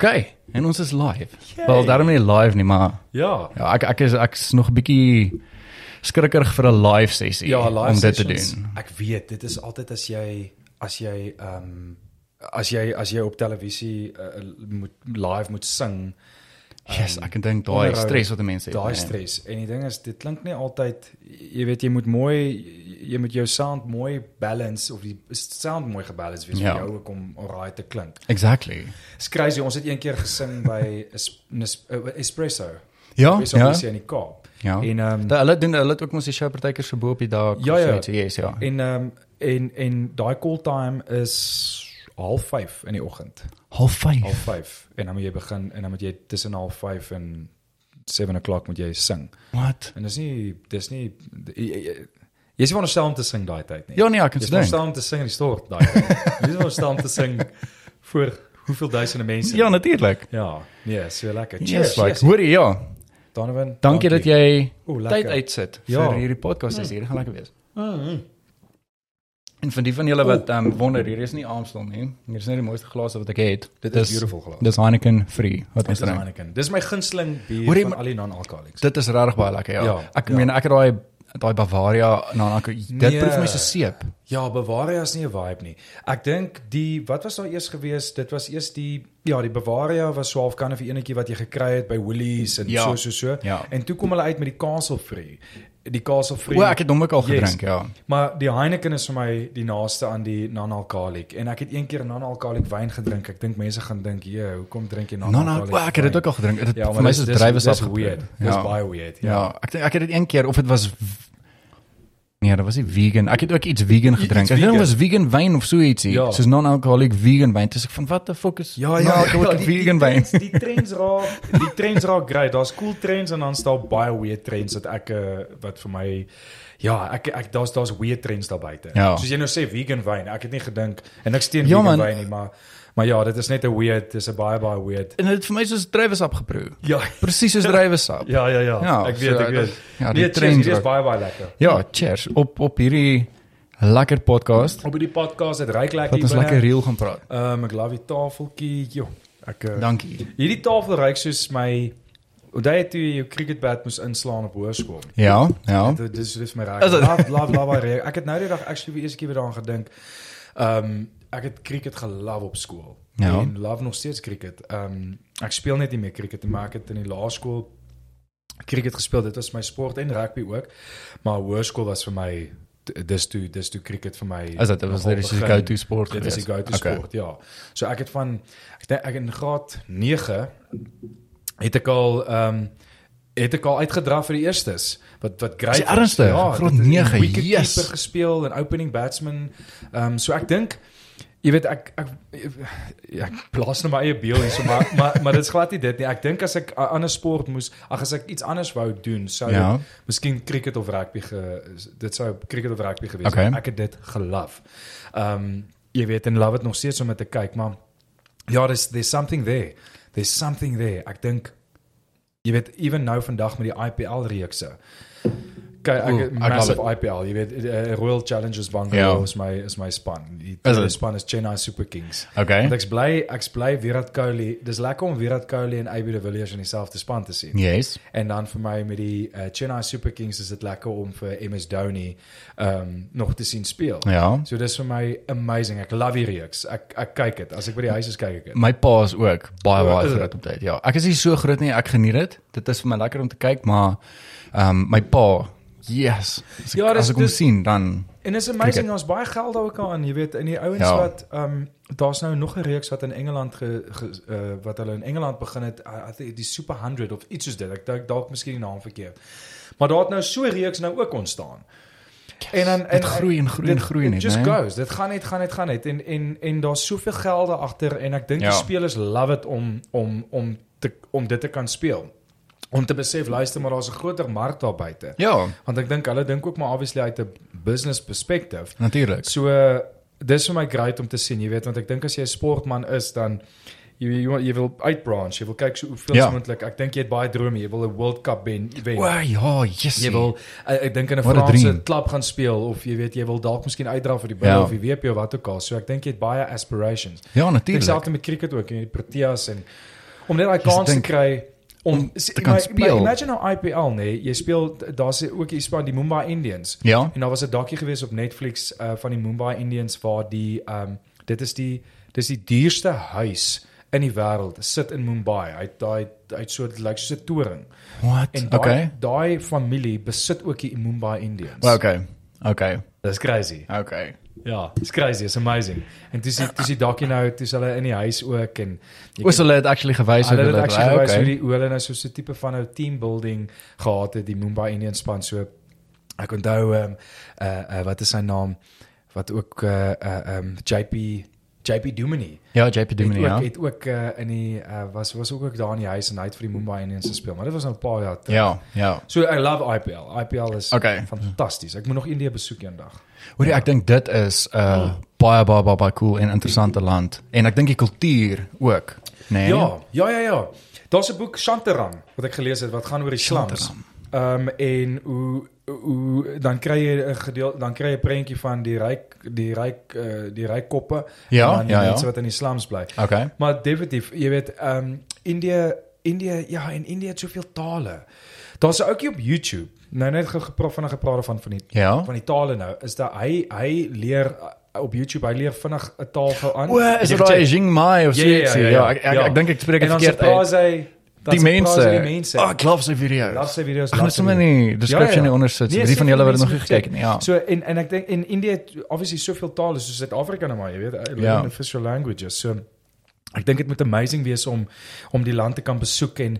Okay, en ons is live. Wel, daarom nie live nie, maar Ja. ja, ek ek is ek's nog 'n bietjie skrikkerig vir 'n live sessie Ja, live om dit te sessions, doen. Ek weet, dit is altyd as jy as jy ehm um, as jy as jy op televisie uh, moet live moet sing, Yes, ehm, ek kan dink daai stres wat mense het. daai stres. En die ding is dit klink nie altyd jy weet jy moet mooi jy moet jou sound mooi balance of die sound mooi gebalance wees Ja. vir jou ook om alright te klink. Exactly. It's crazy, ons het een keer gesing by es, es, uh, Espresso. Ja, Espresso ja. is in die Kaap. Ja. En ehm Da, hulle doen hulle het ook mos die show partykeer so bo op die dak. Ja, of ja. so iets, ja. En ehm um, en en daai call time is half 5 in die oggend. Half 5. Half 5 en dan moet jy begin en dan moet jy tussen half 5 en 7 o'clock moet jy sing. Wat? En dis nie dis nie jy- jy- jy- jy is veronderstel om te sing daai tyd nie. Ja nee, ek kan jy is se dink. veronderstel om te sing in die stort daai tyd. Jy is veronderstel om te sing vir hoeveel duisende mense. Ja, natuurlik. Ja, nee, so lekker. Yes, Cheers. like, yes. hoor jy ja. Donovan. Dankie dat jy Oeh, tyd uitsit Ja. vir hierdie podcast. Dis hier gaan lekker wees. Mm. En van die van julle wat um, wonder, hier is nie Amstel nie. Hier is net die mooiste glase wat ek het. Dit is beautiful glas. Dis Heineken free wat ons drink. Heineken. Dis my gunsteling bier Hoor van al die non-alcoholics. Dit is regtig baie lekker, ja. Ja, ek ja. meen ek het daai daai Bavaria nou dit Nee. proef my so seep. Ja, Bavaria is nie 'n vibe nie. Ek dink die wat was daar eers gewees? Dit was eers die ja, die Bavaria was so half kan of enetjie wat jy gekry het by Woolies en Ja. so so so. Ja. En toe kom hulle uit met die Castle Free. Die Castle Free. O, ek het hom ook al Yes. gedrink, ja. Maar die Heineken is vir my die naaste aan die non-alcoholic en ek het een keer non-alcoholic wyn gedrink. Ek dink mense gaan dink, "Ja, hoekom drink jy non-alcoholic?" o, ek het dit wyn?" ook al gedrink. Dit Ja, vir my is dis- drywersap dis weird. Dis Ja. baie weird. Ja, Ja. ek dink ek het dit een keer of dit was Nee, dit was nie vegan. Ek het ook iets vegan gedrink. iets Ek dink dit was vegan wyn of so ietsie. Ja. Soos non-alcoholic vegan wyn. Dis ek van wat the fuck is Ja, ja, ja, non-alcoholic die, vegan die, wyn? trends, die trends raak, die trends raak great. Daar's cool trends en dan staan baie weird trends wat ek uh, wat vir my ja, ek ek daar's daar's weird trends daar buite. Ja. Soos jy nou sê vegan wyn. Ek het nie gedink en ek steun Ja, vegan wyn nie, maar maar ja, dit is net 'n weird, dis 'n baie baie weird. En dit het vir my soos drywersap geproe. Ja. Presies soos drywersap. Ja, ja, ja. Ja, ek weet, so, ek weet. ja, die nee, trends is baie baie lekker. Ja, cheers op op hierdie lekker podcast Op die podcast het ryk lekker ons binne. lekker real gaan praat. Ehm ek love die tafeltjie. Jo, ek uh, Dankie. hierdie tafel ryk soos my Onthou jy toe jy jou cricketbat moes inslaan op hoërskool? Ja, ja. Dit dis dis my reg. Is dit? Love love love baie. Ek het nou die dag actually vir eers keer weer daaraan gedink. Ehm ek het cricket gelove op skool. Ja. En love nog steeds cricket. Ehm ek speel net nie meer cricket nie, maar ek het in die laerskool cricket gespeel. Dit was my sport en rugby ook. Maar hoërskool was vir my dis toe dis toe cricket vir my. Is dit was die begin. go-to sport Dit is geweest? go-to Okay. sport, ja. So ek het van ek dink ek in graad 9 het ek al ehm het ek al uitgedraf vir die eerstes. Wat wat great. Ernstig? Graad dit is 9, wicketkeeper yes. gespeel en opening batsman. Ehm so ek dink jy weet ek ek ja, ek plaas nou my eie beeld hierso maar maar maar dit is glad nie dit nie. Ek dink as ek 'n ander sport moes, ag as ek iets anders wou doen, sou Ja. dit miskien cricket of rugby ge, dit sou cricket of rugby gewees het. Okay. Ek het dit gelove. Ehm um, jy weet en love dit nog steeds om dit te kyk, maar ja, there's there's something there. There's something there. Ek dink jy weet ewen nou vandag met die IPL reekse. Kyk, ek Oeh, het ek massive IPL, jy weet uh, Royal Challengers Bangalore Ja. is my is my span. Die tweede span is Chennai Super Kings. Okay. Want ek's bly ek's bly Virat Kohli. Dis lekker om Virat Kohli en AB de Villiers in dieselfde span te sien. Yes. En dan vir my met die uh, Chennai Super Kings is dit lekker om vir MS Dhoni um, nog te sien speel. Ja. So dis vir my amazing. Ek love die reeks. Ek ek kyk dit. As ek by die huis is kyk ek dit. My pa is ook baie O, baie is groot op tyd. Ja. Ek is nie so groot nie, ek geniet dit. Dit is vir my lekker om te kyk, maar um, my pa, yes. As ek, Ja, dis- as ek hom sien dan En is amazing ons baie geld daar ook aan, jy weet, in die ouens Ja. wat ehm um, daar's nou nog 'n reeks wat in Engeland ge, ge uh, wat hulle in Engeland begin het, think die Super 100 of iets soos dit. Ek dink dalk miskien die naam verkeerd. Maar daar het nou so 'n reeks nou ook ontstaan. En dan en dit groei en groei en dit- groei it net, Just né? goes. Dit gaan net gaan net gaan net en en en daar's soveel gelde agter en ek dink Ja. die spelers love it om om om te om dit te kan speel. Om te besef, luister maar daar's 'n groter mark daar buite. Ja, Want ek dink hulle dink ook maar obviously uit 'n business perspective. natuurlik. So dis vir my great om te sien, jy weet, want ek dink as jy 'n sportman is dan jy jy, jy wil uitbranch, jy wil kyk so hoeveel Ja. ja. moontlik. Ek dink jy het baie drome, jy wil 'n World Cup wen. wen. O ja, yes. Jy wil ek, ek dink in 'n Franse klub gaan speel of jy weet jy wil dalk miskien uitdra vir die Ja. Bulls of die WP of wat ook al. So ek dink jy het baie aspirations. Ja, natuurlik. selfs met cricket ook, in die Proteas en om net daai kans te kry om, te kan maar- speel. Maar imagine nou IPL nee, jy speel daar's ook iets van die Mumbai Indians. Ja. En daar was 'n dokkie gewees op Netflix uh van die Mumbai Indians waar die um dit is die dis die duurste huis in die wêreld sit in Mumbai. Hy daai uit so lyk soos 'n toring. What? En daai Okay. daai familie besit ook die Mumbai Indians. Well, okay. Okay. Dis crazy. Okay. Ja, it's crazy, it's amazing. En dis dis die dokkie nou, dis hulle in die huis ook en Was hulle het actually gewys Hulle het dit- actually gewys okay. hoe die hoe hulle nou so 'n tipe van 'n team building gehad het die Mumbai Indians span so ek onthou ehm uh, uh, wat is sy naam wat ook uh uh um, JP JP Duminy Ja, JP het Duminy, ook ja. het ook uh, in die uh, was was ook ook daar in die huis en hy het vir die Mumbai Indians gespeel maar dit was nou 'n paar jaar terug. Ja, ja. So I love IPL. IPL is Okay. fantasties. Ek moet nog Indië besoek eendag. Hoor jy, ek dink dit is 'n uh, baie baie baie baie cool en interessante land en ek dink die kultuur ook, nê? Nee? Ja, ja, ja, ja. Daar's 'n boek Shantaram wat ek gelees het wat gaan oor die slums. Shantaram. Ehm um, en hoe hoe dan kry jy 'n gedeel dan kry jy 'n prentjie van die ryk die ryk uh, die ryk koppe Ja, en dan die ja, ja. mense wat in die slums bly. Okay. Maar definitief, jy weet, ehm um, Indië Indië ja, en Indië het soveel tale. Daar's 'n ouetjie op YouTube. Nou net ge- gepraat van gepraat van van die Ja. van die tale nou is dat hy hy leer uh, op YouTube hy leer vinnig 'n taal gou aan. O, is dit daai Jing Mai of so Ja, ja, ietsie? ja, Ja, ja. ek ek, Ja. ek dink ek spreek en dit verkeerd uit. hy dan mense. hy die mense. Oh, ek love sy video's. Love sy video's. Gaan sy sommer video's. in die description Ja, ja. hieronder sit. Nee, die van julle wat nog nie moet gekyk het nie. Ja. So en en ek dink in India obviously soveel tale soos Suid-Afrika nou maar, jy weet, Ja. ja. official languages. So ek dink dit moet amazing wees om om die land te kan besoek en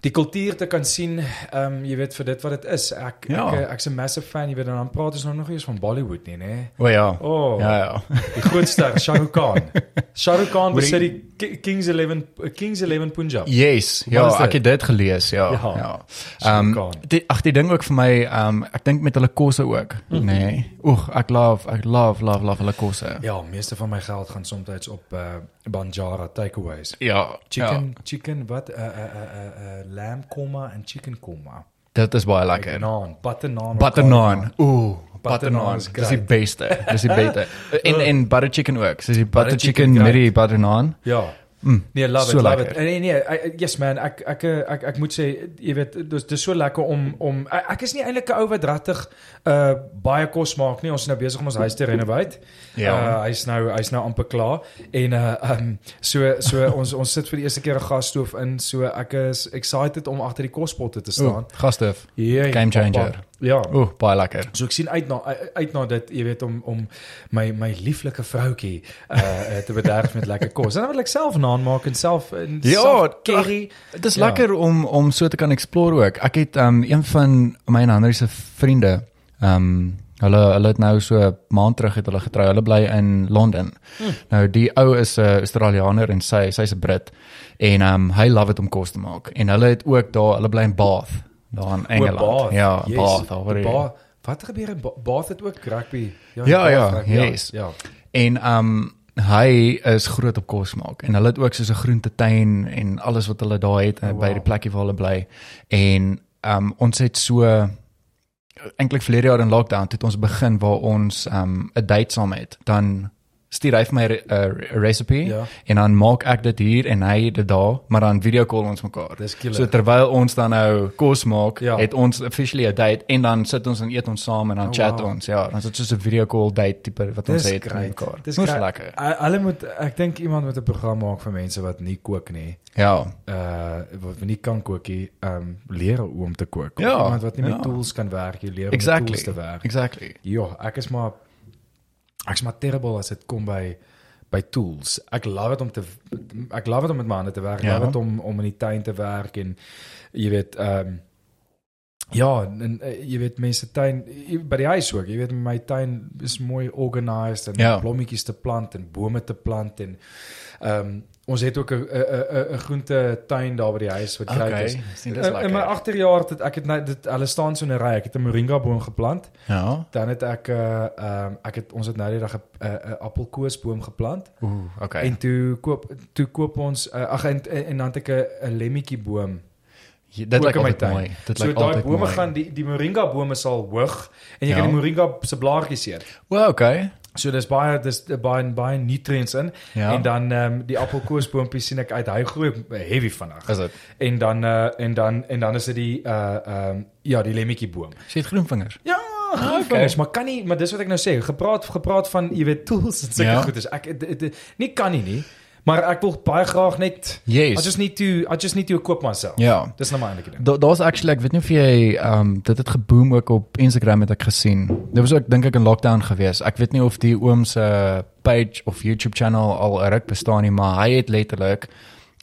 die kultuur te kan sien, ehm um, jy weet vir dit wat dit is. Ek Ja. ek ek's 'n massive fan, jy weet en dan praat ons nou nog eens van Bollywood nie, nê? O ja. Oh, Ja ja. die grootste Shah Rukh Khan. Shah Rukh Khan besit die Ki- Kings 11 Kings 11 Punjab. Yes. Wat Ja, ek het dit gelees, ja. Ja. Ja. Ehm Khan. die ag die ding ook vir my, ehm ek dink met hulle kosse ook, Mhm. nê. Nee. Oeg, ek love, ek love, love, love hulle kosse. Ja, meeste van my geld gaan soms op uh, Banjara takeaways. Ja. Chicken, chicken, wat? Uh, uh, uh, uh, lamb korma en chicken korma. Dit is baie Lekker lekker. naan, butter naan. Butter naan. Ooh, butter naan naan. is Dis die beste. Dis die beste. En en butter chicken ook. Dis die butter Butter chicken chicken met die butter naan. Ja. Mm. Nee, love So it, love lekker. it. Nee, nee, I, yes man, ek ek ek ek, ek moet sê, jy weet, dis dis so lekker om om ek, is nie eintlik 'n ou wat regtig uh baie kos maak nie. Ons is nou besig om ons huis te renovate. Ja. Uh, hy's nou hy's nou amper klaar en uh um so so ons ons sit vir die eerste keer 'n gasstoof in. So ek is excited om agter die kospotte te staan. Ooh, Gasthof. Yeah, Game changer. papa. Ja. Ooh, baie lekker. So ek sien uit na uit na dit, jy weet om om my my lieflike vroutjie uh te bederf met lekker kos. En dan wil ek self naan maak en self en Ja, self curry. Dit is Ja. lekker om om so te kan explore ook. Ek het um een van my en Henry se vriende, um hulle hulle het nou so 'n maand terug het hulle getrou. Hulle bly in Londen. Hmm. Nou die ou is 'n uh, Australianer en sy sy's 'n Brit en um hy love dit om kos te maak. En hulle het ook daar, hulle bly in Bath, daar in Engeland. Bath. Ja, Yes. Bath, daar waar Bath. Wat gebeur in Ba- Bath het ook rugby. Ja, Bath ja, rugby, yes. Ja. En um hy is groot op kos maak en hulle het ook soos 'n groentetuin en alles wat hulle daar het Oh, oh, wow. by die plekkie waar hulle bly. En um ons het so eintlik verlede jaar in lockdown het ons begin waar ons um 'n date saam het. Dan stuur hy vir my 'n uh, recipe Ja. en dan maak ek dit hier en hy dit daar, maar dan video call ons mekaar. So terwyl ons dan nou kos maak, Ja. het ons officially 'n date en dan sit ons en eet ons saam en dan Oh, chat wow. ons. Ja, dan is dit soos 'n video call date tipe wat ons Dis het met mekaar. Dis lekker. Hulle moet ek dink iemand moet 'n program maak vir mense wat nie kook nie. Ja. Uh wat nie kan kook nie, um leer hoe om te kook. Ja, iemand wat nie met ja. tools kan werk, jy leer om Exactly. met tools te werk. Exactly. Ja, ek is maar ek's maar terrible as dit kom by by tools. Ek love dit om te ek love dit om met my hande te werk. Ja. love dit om om in die tuin te werk en jy weet ehm um, ja, en uh, jy weet mense tuin by die huis ook. Jy weet my tuin is mooi organized en Ja. blommetjies te plant en bome te plant en ehm um, ons het ook 'n 'n 'n 'n groente tuin daar by die huis wat Okay, is. sien dis In, in my lekker. agterjaar het ek het nou dit hulle staan so 'n ry. Ek het 'n moringa boom geplant. Ja. Dan het ek 'n uh, ehm ek het ons het nou die dag 'n 'n 'n appelkoesboom geplant. Ooh, okay. En toe koop toe koop ons uh, ag en, en, en dan het ek 'n lemmetjie boom. Ja, dit lyk altyd tuin. mooi. Dit So lyk daai altyd bome mooi. gaan die die moringa bome sal hoog en jy Ja. kan die moringa se blaartjies eet. O, okay. So dis baie dis baie baie nutrients in Ja. en dan ehm um, die appelkoesboontjies sien ek uit hy groei heavy vinnig. Is dit? En dan uh, en dan en dan is dit die uh ehm um, ja, die lemmetjie boom. Sy het groenvingers. Ja, okay. okay. maar kan nie, maar dis wat ek nou sê, gepraat gepraat van jy weet tools en sulke ja. goed is. Ek dit- dit- nie kan nie nie, maar ek wil baie graag net Yes. I just need to I just need to koop myself. Ja. Dis nou my enige ding. Da- Daar's actually ek weet nie of jy um dit het geboom ook op Instagram het ek gesien. Dit was ook dink ek in lockdown gewees. Ek weet nie of die oom se page of YouTube channel al ruk bestaan nie, maar hy het letterlik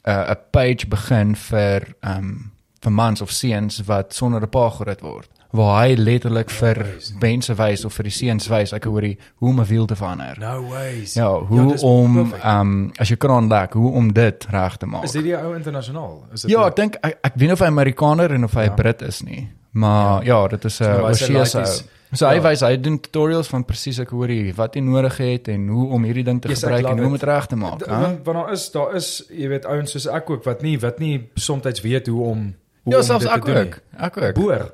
'n uh, page begin vir um vir mans of seuns wat sonder 'n pa groot word. Waar hy letterlik vir mense wys of vir die seuns wys ek hoor die hoe om 'n wiel te verander. No ways. Ja, hoe dis om perfect. um as jy kraan lek, hoe om dit reg te maak. Is dit die ou internasionaal? Is dit Ja, ek dink ek, ek weet of hy Amerikaner en of hy Ja. Brit is nie. Maar ja, ja dit is 'n uh, hy Oseese. laities. So hy Ja. wys hy doen tutorials van presies ek hoor hier wat jy nodig het en hoe om hierdie ding te Yes, ek gebruik en hoe om it. dit reg te maak. Want want daar is daar is jy weet ouens soos ek ook wat nie wat nie soms weet hoe om hoe Ja, om selfs dit te ek doen ook. Ek ook. Boer.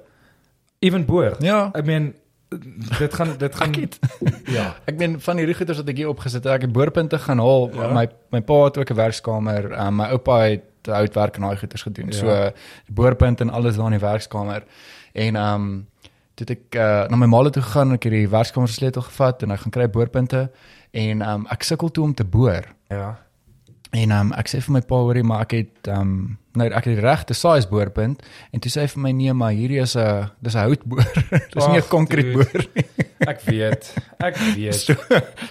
Even boer. Ja. I mean dit gaan dit gaan Ek het ja. ek ben van hierdie goeders wat ek hier opgesit het, ek het boorpunte gaan haal. Ja. My my pa het ook 'n werkskamer. Um, my oupa het houtwerk en daai goeders gedoen. Ja. So die boorpunte en alles daar in die werkskamer. En um toe ek uh, na my ma toe gegaan en ek het die werkskamer se sleutel gevat en ek gaan kry boorpunte en um ek sukkel toe om te boor. Ja. En um, ek sê vir my pa hoorie maar ek het um nou ek het die regte size boorpunt en toe sê hy vir my nee maar hierdie is 'n dis 'n houtboor. dis nie 'n konkrete boor nie. Ek weet. Ek weet. So,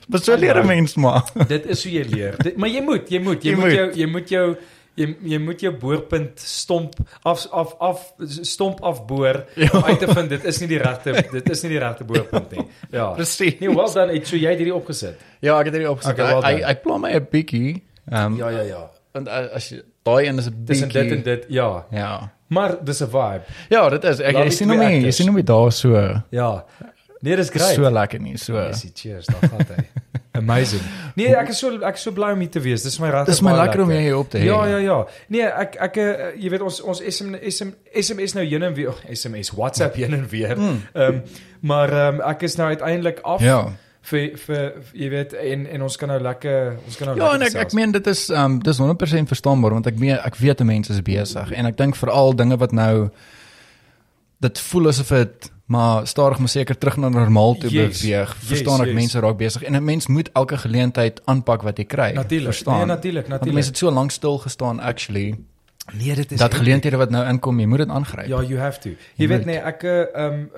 maar so leer 'n mens maar. dit is hoe jy leer. Dit, maar jy moet, jy moet, jy, Jy moet, moet. jou jy moet jou jy jy moet jou boorpunt stomp af af af stomp afboor Ja. om uit te vind dit is nie die regte dit is nie die regte boorpunt nie. Ja. Presies. Nee, well done. Het so jy het hierdie opgesit. Ja, ek het hierdie opgesit. Okay, well Hy done. hy pla my 'n bietjie. Ehm Ja, ja, ja. want uh, as jy daai een is 'n Dis bietjie en dit en dit, ja. Ja. Maar dis 'n vibe. Ja, dit is. Ek die sien hom nie, jy sien hom nie daar so Ja. Nee, dis great. so lekker nie. So. Yes, cheers, daar gaan hy. Amazing. Nee, ek is so ek is so bly om hier te wees. Dis my regtig. Dis my lekker om jou hier op te hê. Ja, ja, ja. Nee, ek ek eh, jy weet ons ons SM, SM, SMS nou heen en weer oh, SMS WhatsApp heen en weer. Ehm um, maar ehm um, ek is nou uiteindelik af. Ja. Vir vir jy weet en en ons kan nou lekker ons kan nou Ja, en ek ek gesels. meen dit is um, dis 100% verstaanbaar want ek meen ek weet 'n mens is besig en ek dink veral dinge wat nou dit voel asof dit maar stadig maar seker terug na normaal toe Yes, beweeg. yes, Verstaan ek yes. mense raak besig en 'n mens moet elke geleentheid aanpak wat jy kry. Natuurlik. Verstaan? Nee, natuurlik, Want mense natuurlik. het so lank stil gestaan actually Nee, dit is dat geleenthede wat nou inkom, jy moet dit aangryp. Ja, you have to. Jy, Jy weet nee, ek eh, ehm um,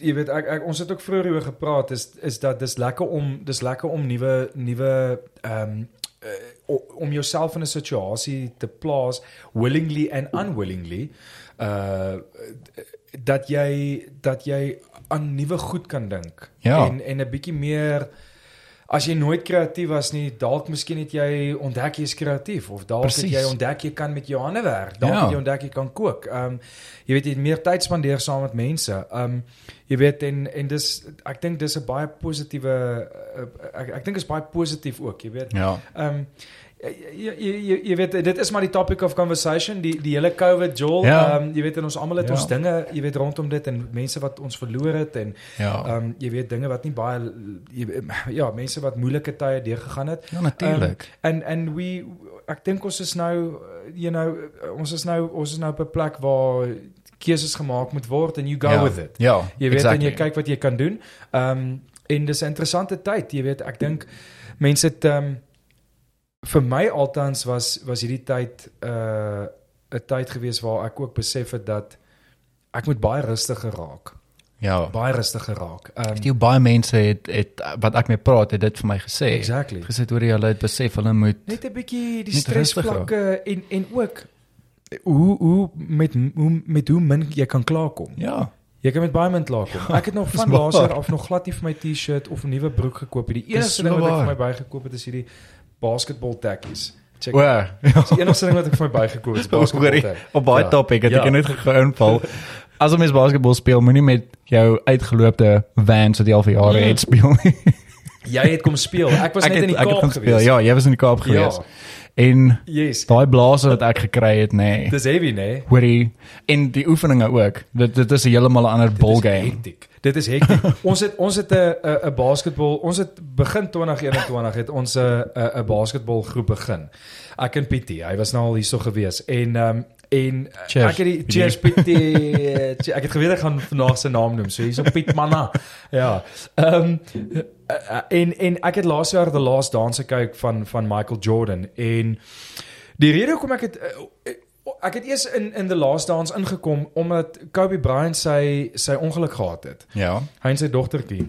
jy weet ek, ek ons het ook vroeër oor gepraat is is dat dis lekker om dis lekker om nuwe nuwe ehm um, uh, om jouself in 'n situasie te plaas willingly and unwillingly uh dat jy dat jy aan nuwe goed kan dink Ja. en en 'n bietjie meer as jy nooit kreatief was nie dalk miskien het jy ontdek jy is kreatief of dalk Precies. het jy ontdek jy kan met jou hande werk dalk Ja. het jy ontdek jy kan kook ehm um, jy weet jy het meer tyd spandeer saam met mense ehm um, jy weet en en dis ek dink dis 'n baie positiewe uh, ek ek dink is baie positief ook jy weet Ja. Ehm um, jy, jy jy jy weet dit is maar die topic of conversation die die hele COVID Joel ehm Ja. um, jy weet en ons almal het Ja. ons dinge jy weet rondom dit en mense wat ons verloor het en Ja. ehm um, jy weet dinge wat nie baie jy, ja mense wat moeilike tye deurgegaan het Ja, natuurlik. en en we ek dink ons is nou you know ons is nou ons is nou op 'n plek waar keuses gemaak moet word and you go ja. with it Ja. Jy weet exactly. en jy kyk wat jy kan doen. Ehm um, en dis 'n interessante tyd, jy weet, ek dink mense het ehm um, vir my altans was was hierdie tyd 'n uh, 'n tyd gewees waar ek ook besef het dat ek moet baie rustiger raak. Ja. Baie rustiger raak. Ehm um, Die baie mense het het wat ek mee praat het dit vir my gesê. exactly. Gesê oor hulle het besef hulle moet Net 'n bietjie die Net rustig stresvlakke en en ook hoe hoe met hoe met hoe min jy kan klaarkom. ja. Jy kan met baie min klaarkom. Ek het nog van laas jaar af nog glad nie vir my T-shirt of 'n nuwe broek gekoop het. Die enigste so ding wat ek vir my bygekoop het is hierdie basketbal tekkies. Check. Ja. Dis die enigste ding wat ek vir my bygekoop het, is basketbal. Hoorie, op baie Ja. topic het ek Ja. net geïnval. As 'n mens basketbal speel, moenie met jou uitgeloopte Vans wat jy al vir jare Mm. het speel nie. Jy het kom speel. Ek was net in die ek Kaap gewees. Ja, jy was in die Kaap gewees. Ja. En Yes. daai blaase wat ek gekry het, nê. Nee. Dis heavy, nee. Hoorie, en die oefeninge ook. Dit dit is 'n heeltemal 'n ander ball game. hectic. Dit is hektiek. ons het ons het 'n 'n basketbal, ons het begin 2021 het ons 'n 'n basketbalgroep begin. Ek en Pietie, hy was nou al hierso gewees en ehm um, en Cheers, ek het die. Cheers Pietie. ek het geweet ek gaan vandag sy naam noem. So hierso Piet Manna. Ja. Ehm um, en en ek het laas jaar The Last Dance gekyk van van Michael Jordan en die rede hoekom ek het eh, ek het eers in in The Last Dance ingekom omdat Kobe Bryant sy sy ongeluk gehad het. Ja. Hy en sy dogtertjie.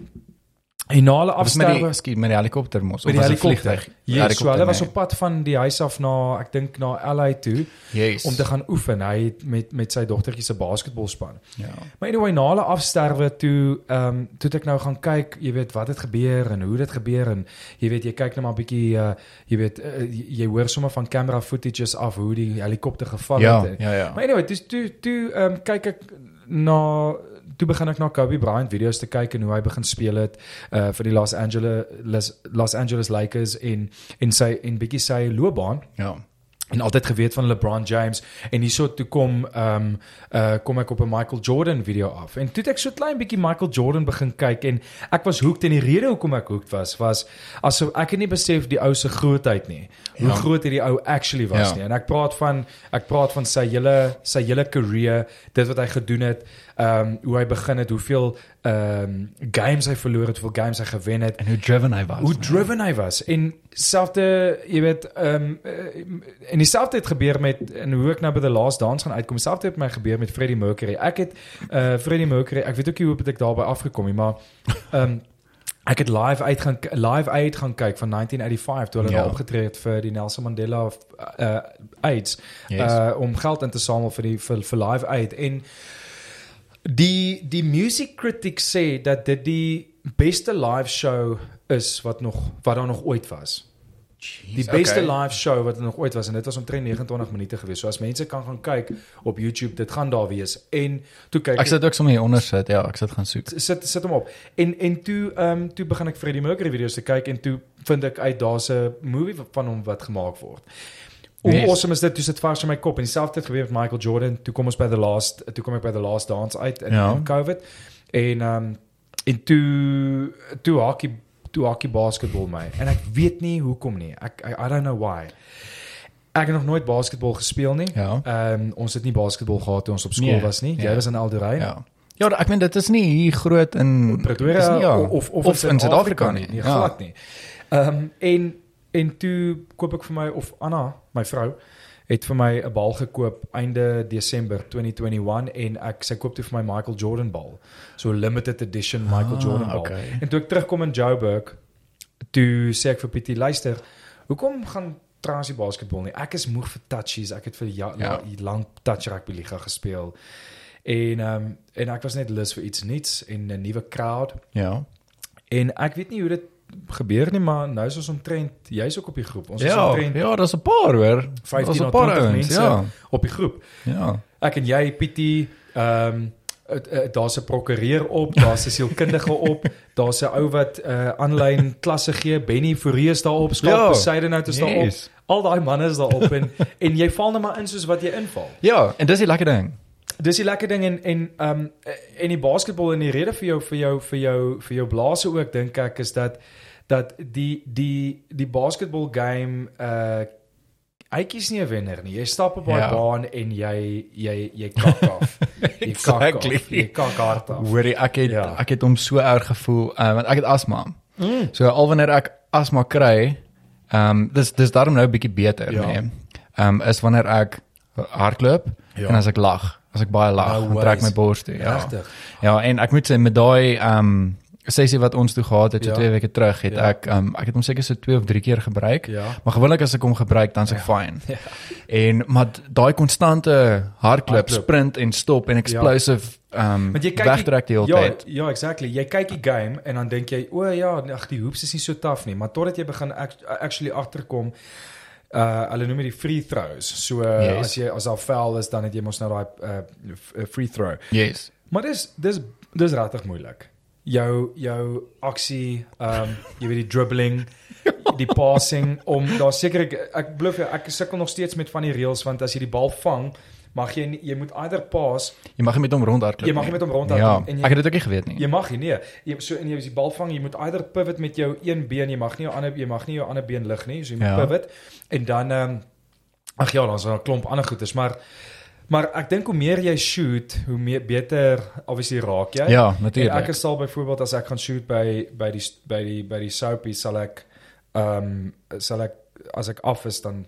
En hulle Dit was met die afsterwe skiet met die helikopter mos. met die was 'n helikopter. vliegtuig? Ja, so hulle was nee. op pad van die huis af na ek dink na LA toe yes. om te gaan oefen. Hy het met met sy dogtertjie se basketbalspan. ja. Maar anyway, na hulle afsterwe toe ehm um, toe ek nou gaan kyk, jy weet wat het gebeur en hoe dit gebeur en jy weet jy kyk net maar 'n bietjie uh, jy weet uh, jy, hoor sommer van camera footages af hoe die helikopter geval Ja, het. ja, ja. Maar anyway, dis toe toe ehm um, kyk ek na toe begin ek na Kobe Bryant video's te kyk en hoe hy begin speel het uh vir die Los Angeles Los, Angeles Lakers en en sy en bietjie sy loopbaan Ja. en altyd geweet van LeBron James en hierso toe kom ehm um, uh kom ek op 'n Michael Jordan video af en toe het ek so klein bietjie Michael Jordan begin kyk en ek was hooked en die rede hoekom ek hooked was was asof ek het nie besef die ou se grootheid nie hoe Ja. groot hierdie ou actually was Ja. nie en ek praat van ek praat van sy hele sy hele career dit wat hy gedoen het ehm um, hoe hy begin het hoeveel ehm um, games hy verloor het hoeveel games hy gewen het En hoe driven hy was. hoe nee. driven hy was en selfde jy weet ehm um, en dieselfde het gebeur met en hoe ek nou by the last dance gaan uitkom selfde het my gebeur met Freddie Mercury ek het uh Freddie Mercury ek weet ook nie hoe het ek daarby afgekom nie maar ehm um, ek het live uit gaan live uit gaan kyk van 1985 toe hulle Ja. ja. opgetree het vir die Nelson Mandela uh AIDS Yes. uh om geld in te samel vir die vir, vir live uit en die die music critics sê dat dit die beste live show is wat nog wat daar nog ooit was. Die beste okay. live show wat er nog ooit was en dit was omtrent 29 minute gewees. So as mense kan gaan kyk op YouTube, dit gaan daar wees. En toe kyk Ek sit ook sommer hier onder sit. Ja, ek sit gaan soek. sit sit hom op. En en toe ehm um, toe begin ek Freddie Mercury video's te kyk en toe vind ek uit daar's 'n movie van hom wat gemaak word. Hoe Yes. awesome is dit? Toe sit vars in my kop en dieselfde het gebeur met Michael Jordan. Toe kom ons by the last toe kom ek by the last dance uit in, Ja. ja. in COVID. En ehm um, en toe toe hockey toe hockey basketbal my. En ek weet nie hoekom nie. Ek I, I don't know why. Ek het nog nooit basketbal gespeel nie. Ja. Ehm um, ons het nie basketbal gehad toe ons op skool Nee, was nie. Jy ja. was in Alderrein. Ja. Ja, ek meen dit is nie hier groot in Pretoria ja. of of, of in Suid-Afrika nie. nie, Ja. glad nie. Ehm um, en en toe koop ek vir my of Anna, my vrou, het vir my 'n bal gekoop einde Desember 2021 en ek sy koop toe vir my Michael Jordan bal. So limited edition Michael Ah, Jordan bal. okay. En toe ek terugkom in Joburg, toe sê ek vir Pietie, luister, hoekom gaan trouens die basketbal nie? Ek is moeg vir touchies. Ek het vir Ja. ja. lank touch rugby liga gespeel. En ehm um, en ek was net lus vir iets nuuts en 'n nuwe crowd. Ja. En ek weet nie hoe dit gebeur nie, maar nou is ons omtrent jy's ook op die groep. Ons is Ja, omtrent ja, daar's 'n paar hoor. 15 Daar's 'n na paar 20 ouens, mense Ja. op die groep. Ja. Ek en jy, Pietie, ehm um, daar's 'n prokureur op, daar's 'n sielkundige op, daar's 'n ou wat uh aanlyn klasse gee, Benny Fourie is daarop, Skalk Ja. ja, Poseidonhout is daarop. Yes. Al daai manne is daarop en en jy val net maar in soos wat jy inval. Ja, en dis die lekker ding. Dis die lekker ding en en ehm um, en die basketbal en die rede vir jou vir jou vir jou vir jou blaase ook dink ek is dat dat die die die basketbal game uh hy kies nie 'n wenner nie. Jy stap op daai Ja. baan en jy jy jy kak af. Jy kak Exactly. af. Jy kak hard af. Hoorie, ek het Ja. ek het hom so erg gevoel uh, want ek het asma. Mm. So al wanneer ek asma kry, ehm um, dis dis daarom nou 'n bietjie beter, Ja. nee. Ehm um, is wanneer ek hardloop Ja. en as ek lag, as ek baie lag, No dan trek my bors toe, ja. Regtig. Ja, en ek moet sê met daai ehm um, sessie wat ons toe gehad het so Ja. twee weke terug, het Ja. ek um, ek het hom seker so 2 of 3 keer gebruik. Ja. Maar gewoonlik as ek hom gebruik, dan is ek fyn. Ja. En maar daai konstante hardloop, Hardloop. sprint en stop en explosive ehm Want jy kyk wegtrek die hele ja, tyd. Ja, exactly. Jy kyk die game en dan dink jy, o ja, ag die hoops is nie so taaf nie, maar totdat jy begin act- actually agterkom uh hulle noem dit die free throws. So uh, Yes. as jy as daar foul is dan het jy mos nou daai uh uh, free throw. Yes. Maar dis dis dis regtig moeilik. Jou jou aksie, ehm um, jy weet die dribbling, die passing om daar seker ek, ek belowe jou, ek sukkel nog steeds met van die reëls want as jy die bal vang, mag jy nie, jy moet either pass, Jy mag nie met hom rondhardloop. Jy mag nie met hom rondhardloop Ja, en jy- ek het dit ook nie geweet nie. jy mag nie nee. Jy so en jy as die bal vang, jy moet either pivot met jou een been, jy mag nie jou ander jy mag nie jou ander been lig nie, so jy moet Ja. pivot en dan ehm um, ag ja, daar's 'n klomp ander goedes, maar maar ek dink hoe meer jy shoot, hoe meer beter obviously raak jy. Ja, natuurlik. ek sal byvoorbeeld as ek gaan shoot by by die by die by die soapie sal ek ehm um, sal ek as ek af is dan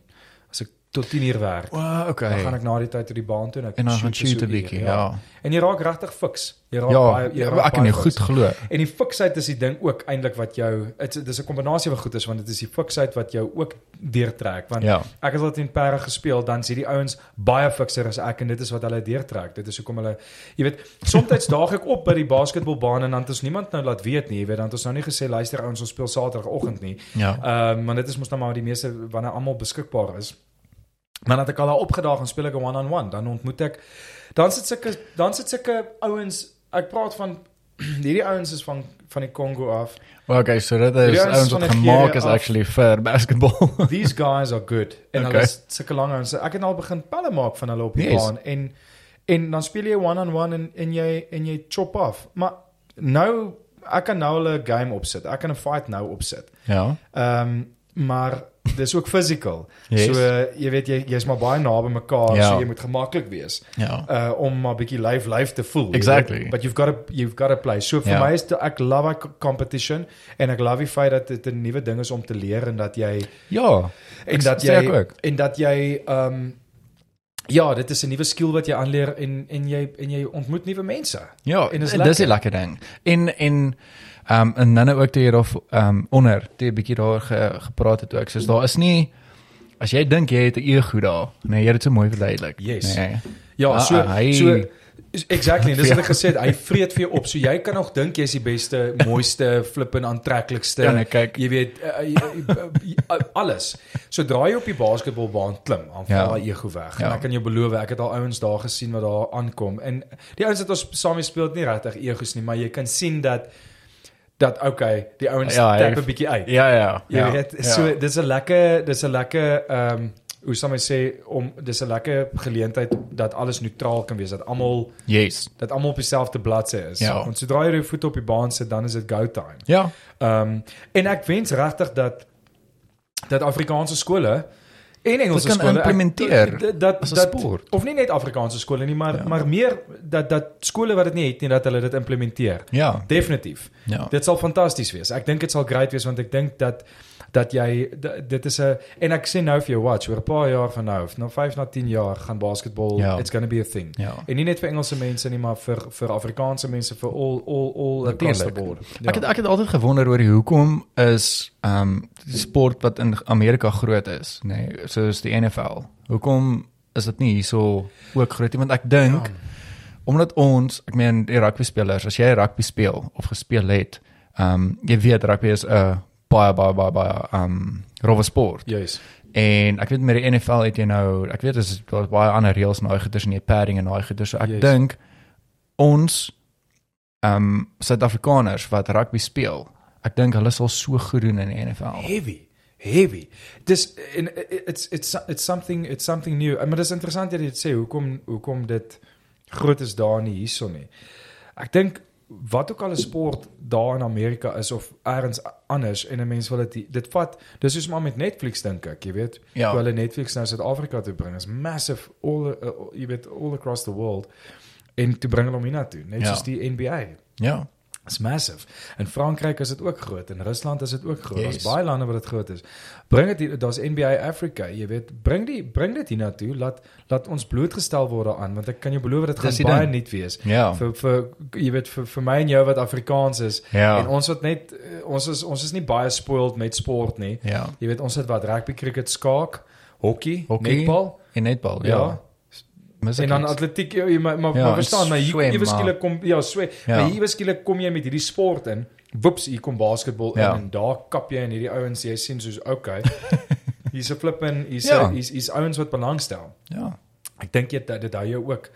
tot 10 uur werk. Wow, okay. Dan gaan ek na die tyd tot die baan toe en ek en dan gaan vir so shoot 'n bietjie, ja. En jy raak regtig fiks. Jy raak Ja, baie jy ja, raak ek kan fiks. goed glo. En die fiksheid is die ding ook eintlik wat jou dit dis 'n kombinasie van goedes want dit is die fiksheid wat jou ook deurtrek want Ja. ek het al in Parre gespeel dan sien die ouens baie fikser as ek en dit is wat hulle deurtrek dit is hoekom hulle jy weet soms daag ek op by die basketbalbaan en dan het ons niemand nou laat weet nie jy weet dan het ons nou nie gesê luister ouens ons speel Saterdagoggend nie Ja. Ehm um, maar dit is mos nou maar die meeste wanneer almal beskikbaar is. Maar dan het ek al daar opgedaag en speel ek 'n one-on-one, dan ontmoet ek dan sit sulke dan sit sulke ouens, ek praat van hierdie ouens is van van die Kongo af. Well, okay, so dit is ouens wat gemaak is actually vir basketball. These guys are good. En Okay. hulle sulke lang ouens. Ek het al begin pelle maak van hulle op die Yes. baan en en dan speel jy one-on-one en en jy en jy chop af. Maar nou ek kan nou 'n game opsit. Ek kan 'n fight nou opsit. ja. Ehm um, maar dis ook physical. Yes. So uh, jy weet jy jy's maar baie naby mekaar, Ja. so jy moet gemaklik wees Ja. uh om maar bietjie lyf lyf te voel. Exactly. weet. But you've got to you've got to play. So vir Ja. my is dit ek love ek competition en ek love die feit dat dit 'n nuwe ding is om te leer en dat jy Ja. en dat jy en dat jy um, ja, dit is 'n nuwe skill wat jy aanleer en en jy en jy ontmoet nuwe mense. Ja, En is en dis 'n lekker. lekker ding. En en ehm um, en dan ook toe jy daar ehm um, onder, toe 'n bietjie daar ge, gepraat het ook. Soos daar is nie as jy dink jy het 'n ego daar. Nee, jy het dit so mooi verduidelik. Yes. Nee. Ja, Ah, so ah, hy- so exactly, en dis Ja. wat ek gesê het, hy vreet vir jou op. So jy kan nog dink jy's die beste, mooiste, flippend aantreklikste. Ja, nee, kyk. Jy weet uh, uh, uh, alles. Sodra jy op die basketbalbaan klim, dan val Ja. daai ego weg. En Ja. ek kan jou beloof, ek het al ouens daar gesien wat daar aankom en die ouens wat ons saam speel het nie regtig egos nie, maar jy kan sien dat dat okay, die ouens Ja, tap 'n bietjie uit. Ja, ja. Jy ja, weet, ja. so dis 'n lekker dis 'n lekker ehm um, hoe sal my sê om dis 'n lekker geleentheid dat alles neutraal kan wees, dat almal Yes. dat almal op dieselfde bladsy is. Ja. Want sodra jy jou voet op die baan sit, dan is dit go time. Ja. Ehm um, en ek wens regtig dat dat Afrikaanse skole en Engelse kan skole ek- implementeer dat dat, dat sport. of nie net Afrikaanse skole nie, maar Ja. maar meer dat dat skole wat dit nie het nie dat hulle dit implementeer. Ja. Definitief. Ja. Dit sal fantasties wees. Ek dink dit sal great wees want ek dink dat dat jy dit is 'n en ek sê nou vir jou watch oor 'n paar jaar van nou, na 5 na 10 jaar gaan basketbal Ja. it's going to be a thing. Ja. En nie net vir Engelse mense nie, maar vir vir Afrikaanse mense vir all all all across the board. Ek het ek het altyd gewonder oor die hoekom is ehm um, die sport wat in Amerika groot is, nê, nee, soos die NFL. Hoekom is dit nie hierso ook groot nie? Want ek dink Ja. omdat ons, ek meen die rugby spelers, as jy rugby speel of gespeel het, ehm um, jy weet rugby is 'n baie baie baie baie um, rowwe sport. Juis. En ek weet met die NFL het jy nou, ek weet dis daar's baie ander reëls en daai goeders en jy padding en daai goeders. So ek Yes. dink ons um, Suid-Afrikaners wat rugby speel, ek dink hulle sal so goed doen in die NFL. Heavy. Heavy. Dis en it's it's it's something it's something new. Maar dis interessant dat jy dit sê hoekom hoekom dit groot is daar nie hierson nie. Ek dink wat ook al 'n sport daar in Amerika is of elders anders en 'n mens wil dit dit vat dis soos maar met Netflix dink ek jy weet Ja. hoe hulle Netflix nou Suid-Afrika toe bring is massive all uh, jy weet all across the world en toe bring hulle hom hiernatoe net Ja. soos die NBA Ja. Is massive. In Frankryk is dit ook groot en Rusland is dit ook groot. Daar's Yes. baie lande waar dit groot is. Bring dit daar's NBA Africa, jy weet, bring die bring dit hiernatoe, laat laat ons blootgestel word daaraan want ek kan jou beloof dit gaan baie ding. nuut wees. Ja. Vir vir jy weet vir vir my en jou wat Afrikaans is Ja. en ons wat net eh, ons is ons is nie baie spoiled met sport nie. Ja. Jy weet ons het wat rugby, cricket, skaak, Hockey, netbal, En netbal, ja. ja. Mis En dan atletiek, ja, jy- maar maar, Ja, maar verstaan, maar hier ewe skielik kom ja, swem. Ja. Maar hier ewe skielik kom jy met hierdie sport in. Woeps, hier kom basketbal Ja. in en daar kap jy in hierdie ouens jy sien soos okay. hier's 'n flippin, hier's Ja. hier's hier's ouens wat belangstel. Ja. Ek dink jy dit dit hou jou ook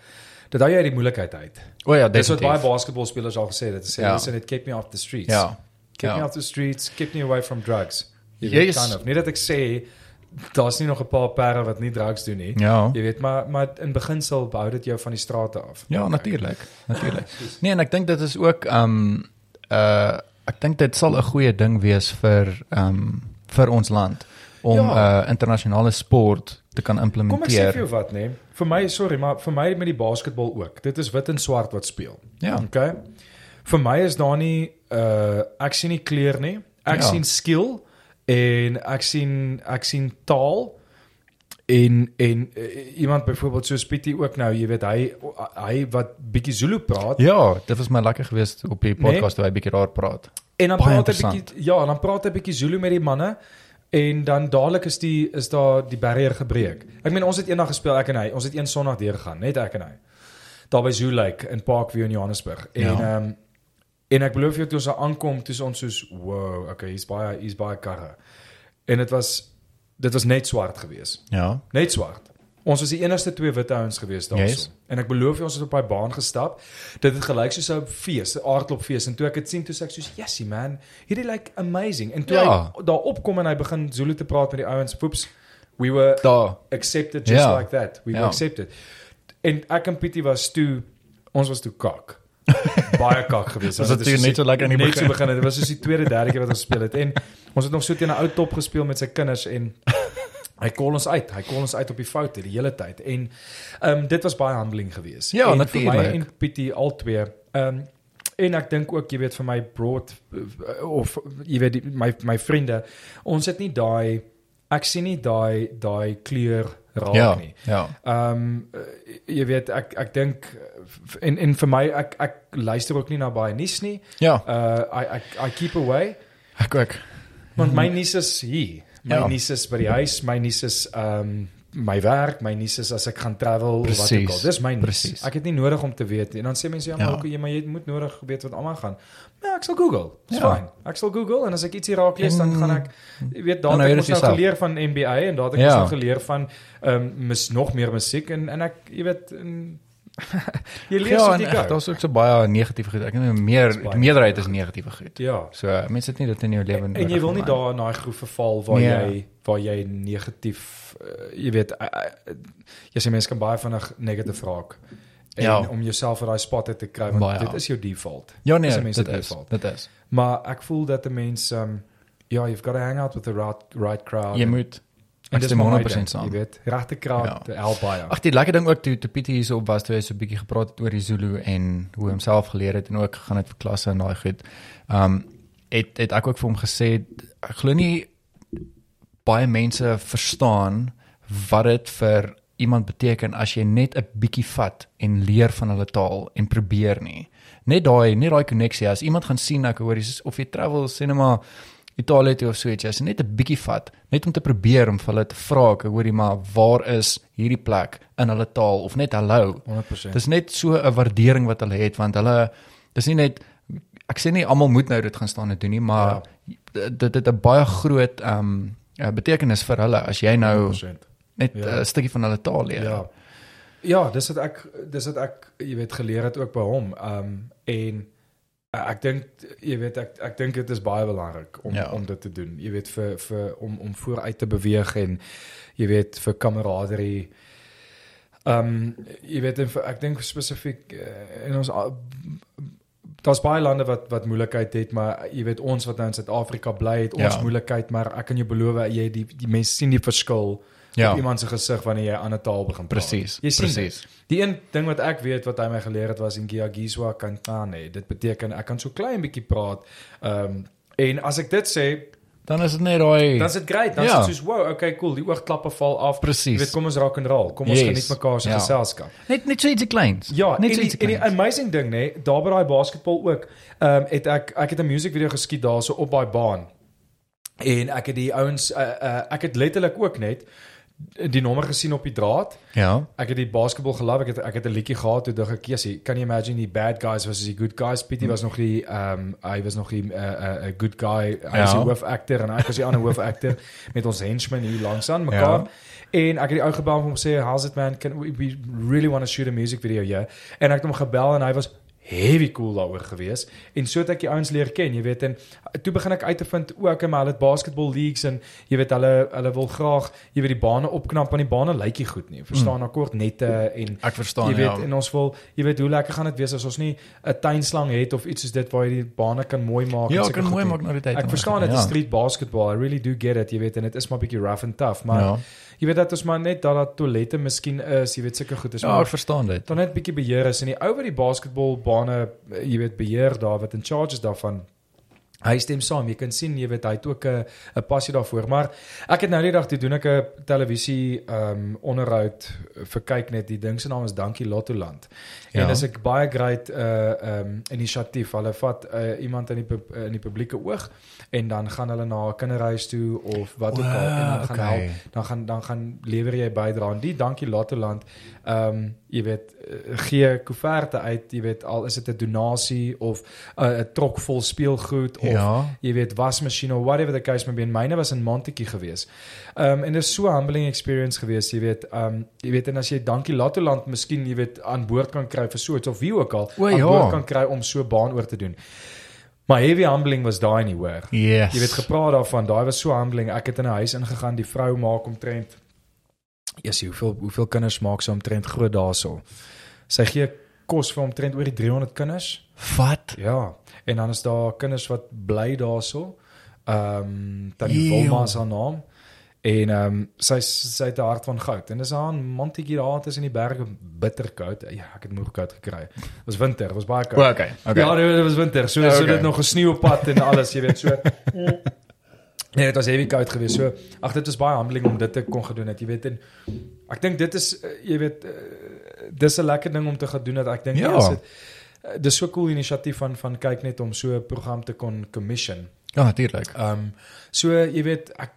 dit hou jou uit die moeilikheid uit. O ja, Dis wat baie definitief. basketbalspelers al gesê het. Hulle sê Ja. listen it kept me off the streets. Ja. Keep me Ja. off the streets, keep me away from drugs. Jy Jy is- kind of. Nie dat ek sê daar's nie nog 'n paar perde wat nie drugs doen nie. Ja. Jy weet maar maar in beginsel behou dit jou van die strate af. Ja, natuurlik. Natuurlik. Nee, en ek dink dit is ook um uh ek dink dit sal 'n goeie ding wees vir um vir ons land om Ja. uh internasionale sport te kan Kom ek sê vir implementeer. jou wat, nee. Vir my, sorry, maar vir my met die basketbal ook. Dit is wit en swart wat speel. Ja. Okay. Vir my is daar nie uh ek sien nie kleur nie. Ek Ja. sien skill en ek sien ek sien taal en en uh, iemand byvoorbeeld so Pietie ook nou, jy weet hy hy wat bietjie Zulu praat Ja, dit was my lekker geweest op die Nee. podcast waar hy bietjie daar praat. en dan baie praat hy bietjie ja, dan praat hy bietjie Zulu met die manne en dan dadelik is die is daar die barrier gebreek. Ek meen ons het eendag gespeel ek en hy. Ons het een Sondag deur gegaan, net ek en hy. Daar by Zoo Lake in Parkview in Johannesburg. En ehm Ja. um, en ek beloofs jou toe ons daar aankom, toe ons soos wow, okay, hier's baie hier's baie karre. En dit was dit was net swart geweest. Ja. Net swart. Ons was die enigste twee wit ouens geweest daarso. Yes. En ek beloof jou ons het op daai baan gestap. Dit het gelyk soos 'n fees, 'n aardklopfees en toe ek dit sien toe sê ek soos, "Jessie man, hierdie lyk amazing." En toe Ja. hy daar opkom en hy begin Zulu te praat met die ouens, whoops, we were Daar. accepted just Ja. like that. We were Ja. accepted. En ek en Pietie was toe ons was toe kak. Baie kak geweest. Toe soos net so lekker aan die net begin? so begin. Dit was soos die tweede, derde keer wat ons gespeel het en ons het nog so teen 'n ou top gespeel met sy kinders en hy call ons uit. Hy call ons uit op die foute die hele tyd. En ehm um, dit was baie humbling geweest. Ja, en vir my en Pietie al twee. Ehm um, en ek dink ook jy weet vir my broad eh, of jy weet die- my my vriende, ons het nie daai ek sien nie daai daai kleur raak Ja. nie. Ja. Ehm um, jy weet ek ek dink en en vir my ek ek luister ook nie na baie nuus nie. Ja. Uh I I I keep away Ek ook. want my nuus is hier. My Ja. nuus is by die huis, my nuus is ehm um, my werk, my nuus is as ek gaan travel of wat ook al. Precies, Dis my nuus. precies. Ek het nie nodig om te weet nie. En dan sê mense ja, maar Ja. ook jy maar jy moet nodig weet wat almal gaan. Ja, ek sal Google. Dis Ja. fyn. Ek sal Google en as ek ietsie raak lees dan En- gaan ek jy weet Dan daar hou het jy ek dit mos nou geleer van NBA en daar het ek Ja. mos nou geleer van ehm um, mis nog meer musiek en en ek jy weet en, jy lees Ja, echt, gou. daar's ook so baie negatiewe goed. Ek dink meer die meerderheid is negatiewe goed. Ja. So mense het nie dit in jou lewe En, en jy wil nie daar in daai groef verval waar Nee. jy waar jy negatief uh, jy weet uh, uh, jy sê mense kan baie vinnig negatief raak. En Ja. om jouself uit daai spot uit te kry want Baie, dit ja. is jou default. Ja nee, dit is. default. Dit is. Maar ek voel dat 'n mens um ja, you've got to hang out with the right right crowd. Jy moet en maar my 100% ding, saam. Jy weet, regte crowd Ja. ja. help baie. Ag die lekker ding ook toe toe Pietie hier so op was toe hy so 'n bietjie gepraat het oor die Zulu en hoe hy homself geleer het en ook gegaan het vir klasse en daai goed. Um het het ek ook vir hom gesê ek glo nie baie mense verstaan wat dit vir iemand beteken as jy net 'n bietjie vat en leer van hulle taal en probeer nie. Net daai net daai koneksie as iemand gaan sien ek hoor dis of jy travel cinema Italië toe of so iets, as jy net 'n bietjie vat, net om te probeer om vir hulle te vra, ek hoorie maar waar is hierdie plek in hulle taal of net hallo. 100%. Dis net so 'n waardering wat hulle het want hulle dis nie net ek sê nie almal moet nou dit gaan staan en doen nie, maar ja. dit het 'n baie groot ehm um, betekenis vir hulle as jy nou 100%. Net 'n Ja. ja. stukkie van hulle taal leer. Ja. Ja, dis wat ek dis wat ek jy weet geleer het ook by hom. Um en uh, ek dink jy weet ek ek dink dit is baie belangrik om Ja. om dit te doen. Jy weet vir vir om om vooruit te beweeg en jy weet vir kameraderie. Um jy weet ek dink spesifiek uh, in ons a- daar's baie lande wat wat moeilikheid het, maar jy weet ons wat nou in Suid-Afrika bly het ons Ja. moeilikheid, maar ek kan jou beloof jy die die mense sien die verskil Ja. op iemand se gesig wanneer jy 'n ander taal begin praat. Presies. Presies. Die een ding wat ek weet wat hy my geleer het was in Giagizwa Kantane. Dit beteken ek kan so klein bietjie praat. Ehm um, en as ek dit sê, Dan is dit net daai dan is dit great. Dan Ja. is dit soos wow, okay, cool. Die oogklappe val af. Presies. Jy weet, kom ons rock and roll. Kom ons Yes. geniet mekaar se Ja. geselskap. net net so ietsie kleins. Ja, net en so ietsie en die kleins. amazing ding nê, daar by daai basketbal ook. Ehm um, het ek ek het 'n music video geskiet daarso op daai baan. En ek het die ouens uh, uh, ek het letterlik ook net die nommer gesien op die draad. Ja. Ek het die basketbal geloof. Ek het ek het 'n liedjie gehad toe dink ek, "Jessie, kan you imagine die bad guys versus die good guys?" Pietie was nog die ehm um, hy was nog die 'n uh, uh, good guy, hy was Ja. die hoofakteur en ek was die ander hoofakteur met ons henchmen hier langs aan mekaar. Ja. En ek het die ou gebel om hom sê, "How's it man? Can we, we really want to shoot a music video here?" En ek het hom gebel en hy was heavy cool daaroor gewees en so het ek die ouens leer ken jy weet en toe begin ek uit te vind o okay maar hulle het basketball leagues en jy weet hulle hulle wil graag jy weet die bane opknap want die bane lyk nie goed nie verstaan mm. kort nette en Ek verstaan jy weet ja. en ons wil jy weet hoe lekker gaan dit wees as ons nie 'n tuinslang het of iets soos dit waar jy die bane kan mooi maak en Ja, sulke kan goed mooi maak na die tyd. Ek verstaan dit is street basketball I really do get it jy weet en dit is maar bietjie rough and tough maar Ja. Jy weet dat ons maar net dat dat toilette miskien is jy weet sulke goed is Ja, maar ek verstaan dit. dan net bietjie beheer is en die ou wat die basketbalbane eh, jy weet beheer daar wat in charge is daarvan hy stem saam jy kan sien jy weet hy het ook 'n 'n passie daarvoor maar ek het nou die dag toe doen ek 'n televisie ehm um, onderhoud vir kyk net die ding se naam is Dankie Lottoland Ja. En dis 'n baie great uh um, inisiatief hulle vat uh, iemand in die pub- in die publieke oog en dan gaan hulle na 'n kinderhuis toe of wat ook al en dan gaan Wow, help okay. dan gaan dan gaan lewer jy bydra aan die dankie Lottoland. Ehm um, jy weet eh, gee koeverte uit, jy weet al is dit 'n donasie of 'n uh, 'n trok vol speelgoed of Ja. jy weet wasmasjien of whatever the case may be. En Myne was in Montetjie geweest. Ehm um, en dit is so 'n humbling experience geweest, jy weet. Ehm um, jy weet en as jy dankie Lottoland miskien jy weet aan boord kan kry vir so iets of wie ook al O, aan ja. boord kan kry om so baan oor te doen. Maar heavy humbling was daai nie hoor. Yes. Jy weet gepraat daarvan, daai was so humbling. Ek het in 'n huis ingegaan, die vrou maak omtrent Jessie, hoeveel hoeveel kinders maak sy omtrent groot daarso? Sy gee kos vir omtrent oor die 300 kinders. Wat? Ja, en dan is daar kinders wat bly daarso. Ehm um, Tannie Eeuw. Wilma is haar naam. En ehm um, sy sy het 'n hart van goud en dis in Montetjie daar tussen die berge bitterkoud. Ja, ek het moeg koud gekry. Dit was winter, dit was baie koud. O, okay. Okay. Ja, dit was winter. So Ja, so okay. dit nog gesneeu op pad en alles, jy weet so. Nee, dit was heavy koud geweest. So ag dit is baie humbling om dit te kon gedoen het, jy weet en ek dink dit is uh, jy weet uh, dis 'n lekker ding om te gaan doen dat ek dink Ja. is dit uh, dis so cool inisiatief van van kyk net om so 'n program te kon commission. Ja, natuurlik. Ehm um, so jy weet ek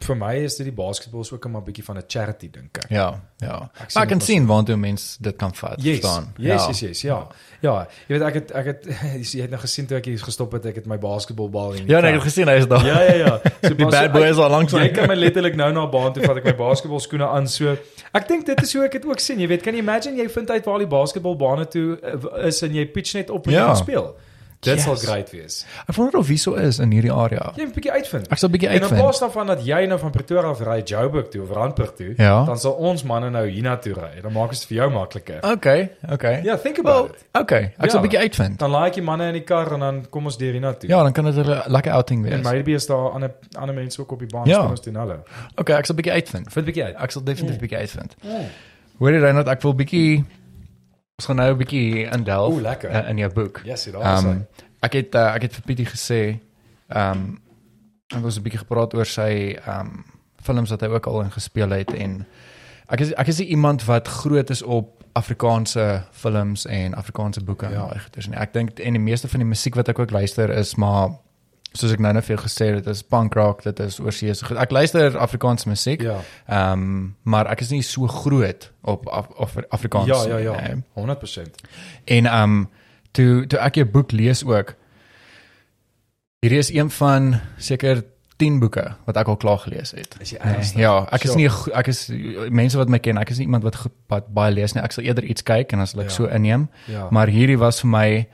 vir my is dit die basketbal is ook 'n maar bietjie van 'n charity dink ek. Ja, ja. Ek Maar ek kan sien waartoe mens dit kan vat, Yes, verstaan. yes, ja. yes, yes, ja. Ja, jy weet ek het ek het jy het nou gesien toe ek hier gestop het, ek het my basketbalbal in. Ja, nee, ek het gesien hy is daar. Ja, ja, ja. So Die bad boy is al langs Jy my. kan my letterlik nou na baan toe vat ek my basketbalskoene aan so. Ek dink dit is hoe ek dit ook sien. Jy weet, kan jy imagine jy vind uit waar die basketbalbane toe uh, is en jy pitch net op en Ja. jy speel. Dit Yes. sal great wees. Ek wonder of wie so is in hierdie area. Jy moet 'n bietjie uitvind. Ek sal 'n bietjie En in uitvind. plaas daarvan dat jy nou van Pretoria af ry Joburg toe of Randburg toe, Ja. dan sal ons manne nou hiernatoe ry. Dan maak dit vir jou makliker. Okay, okay. Ja, think about Well, it. okay. Ek sal 'n Ja. bietjie uitvind. Dan laai ek die manne in die kar en dan kom ons deur hiernatoe. Ja, dan kan dit 'n lekker outing En wees. maybe is daar ander ander mense ook op die baan Ja. staan ons doen hulle. Okay, ek sal 'n bietjie uitvind. Vind 'n bietjie uit. Ek sal definitief 'n bietjie uitvind. Oh. Hoor jy Reinhard, ek wil bietjie ons gaan nou 'n bietjie indelf Oeh, lekker. uh, in jou boek. Ja, daar is Ehm hy. ek het uh, ek het vir Pietie gesê ehm um, ek het 'n bietjie gepraat oor sy ehm um, films wat hy ook al in gespeel het en ek is ek is iemand wat groot is op Afrikaanse films en Afrikaanse boeke en Ja. daai goeders nie. Ek dink en die meeste van die musiek wat ek ook luister is maar soos ek nou net vir jou gesê het, dit is punk rock, dit is oorseese goed. Ek luister Afrikaanse musiek. Ja. Ehm um, maar ek is nie so groot op Af Af Afrikaans Ja, ja, ja. nie. 100%. En ehm um, toe toe ek jou boek lees ook. Hierdie is een van seker 10 boeke wat ek al klaar gelees het. Is jy Nee, ernstig? ja, ek is Sure. nie ek is mense wat my ken, ek is nie iemand wat, wat baie lees nie. Ek sal eerder iets kyk en dan sal ek Ja. so inneem. Ja. Maar hierdie was vir my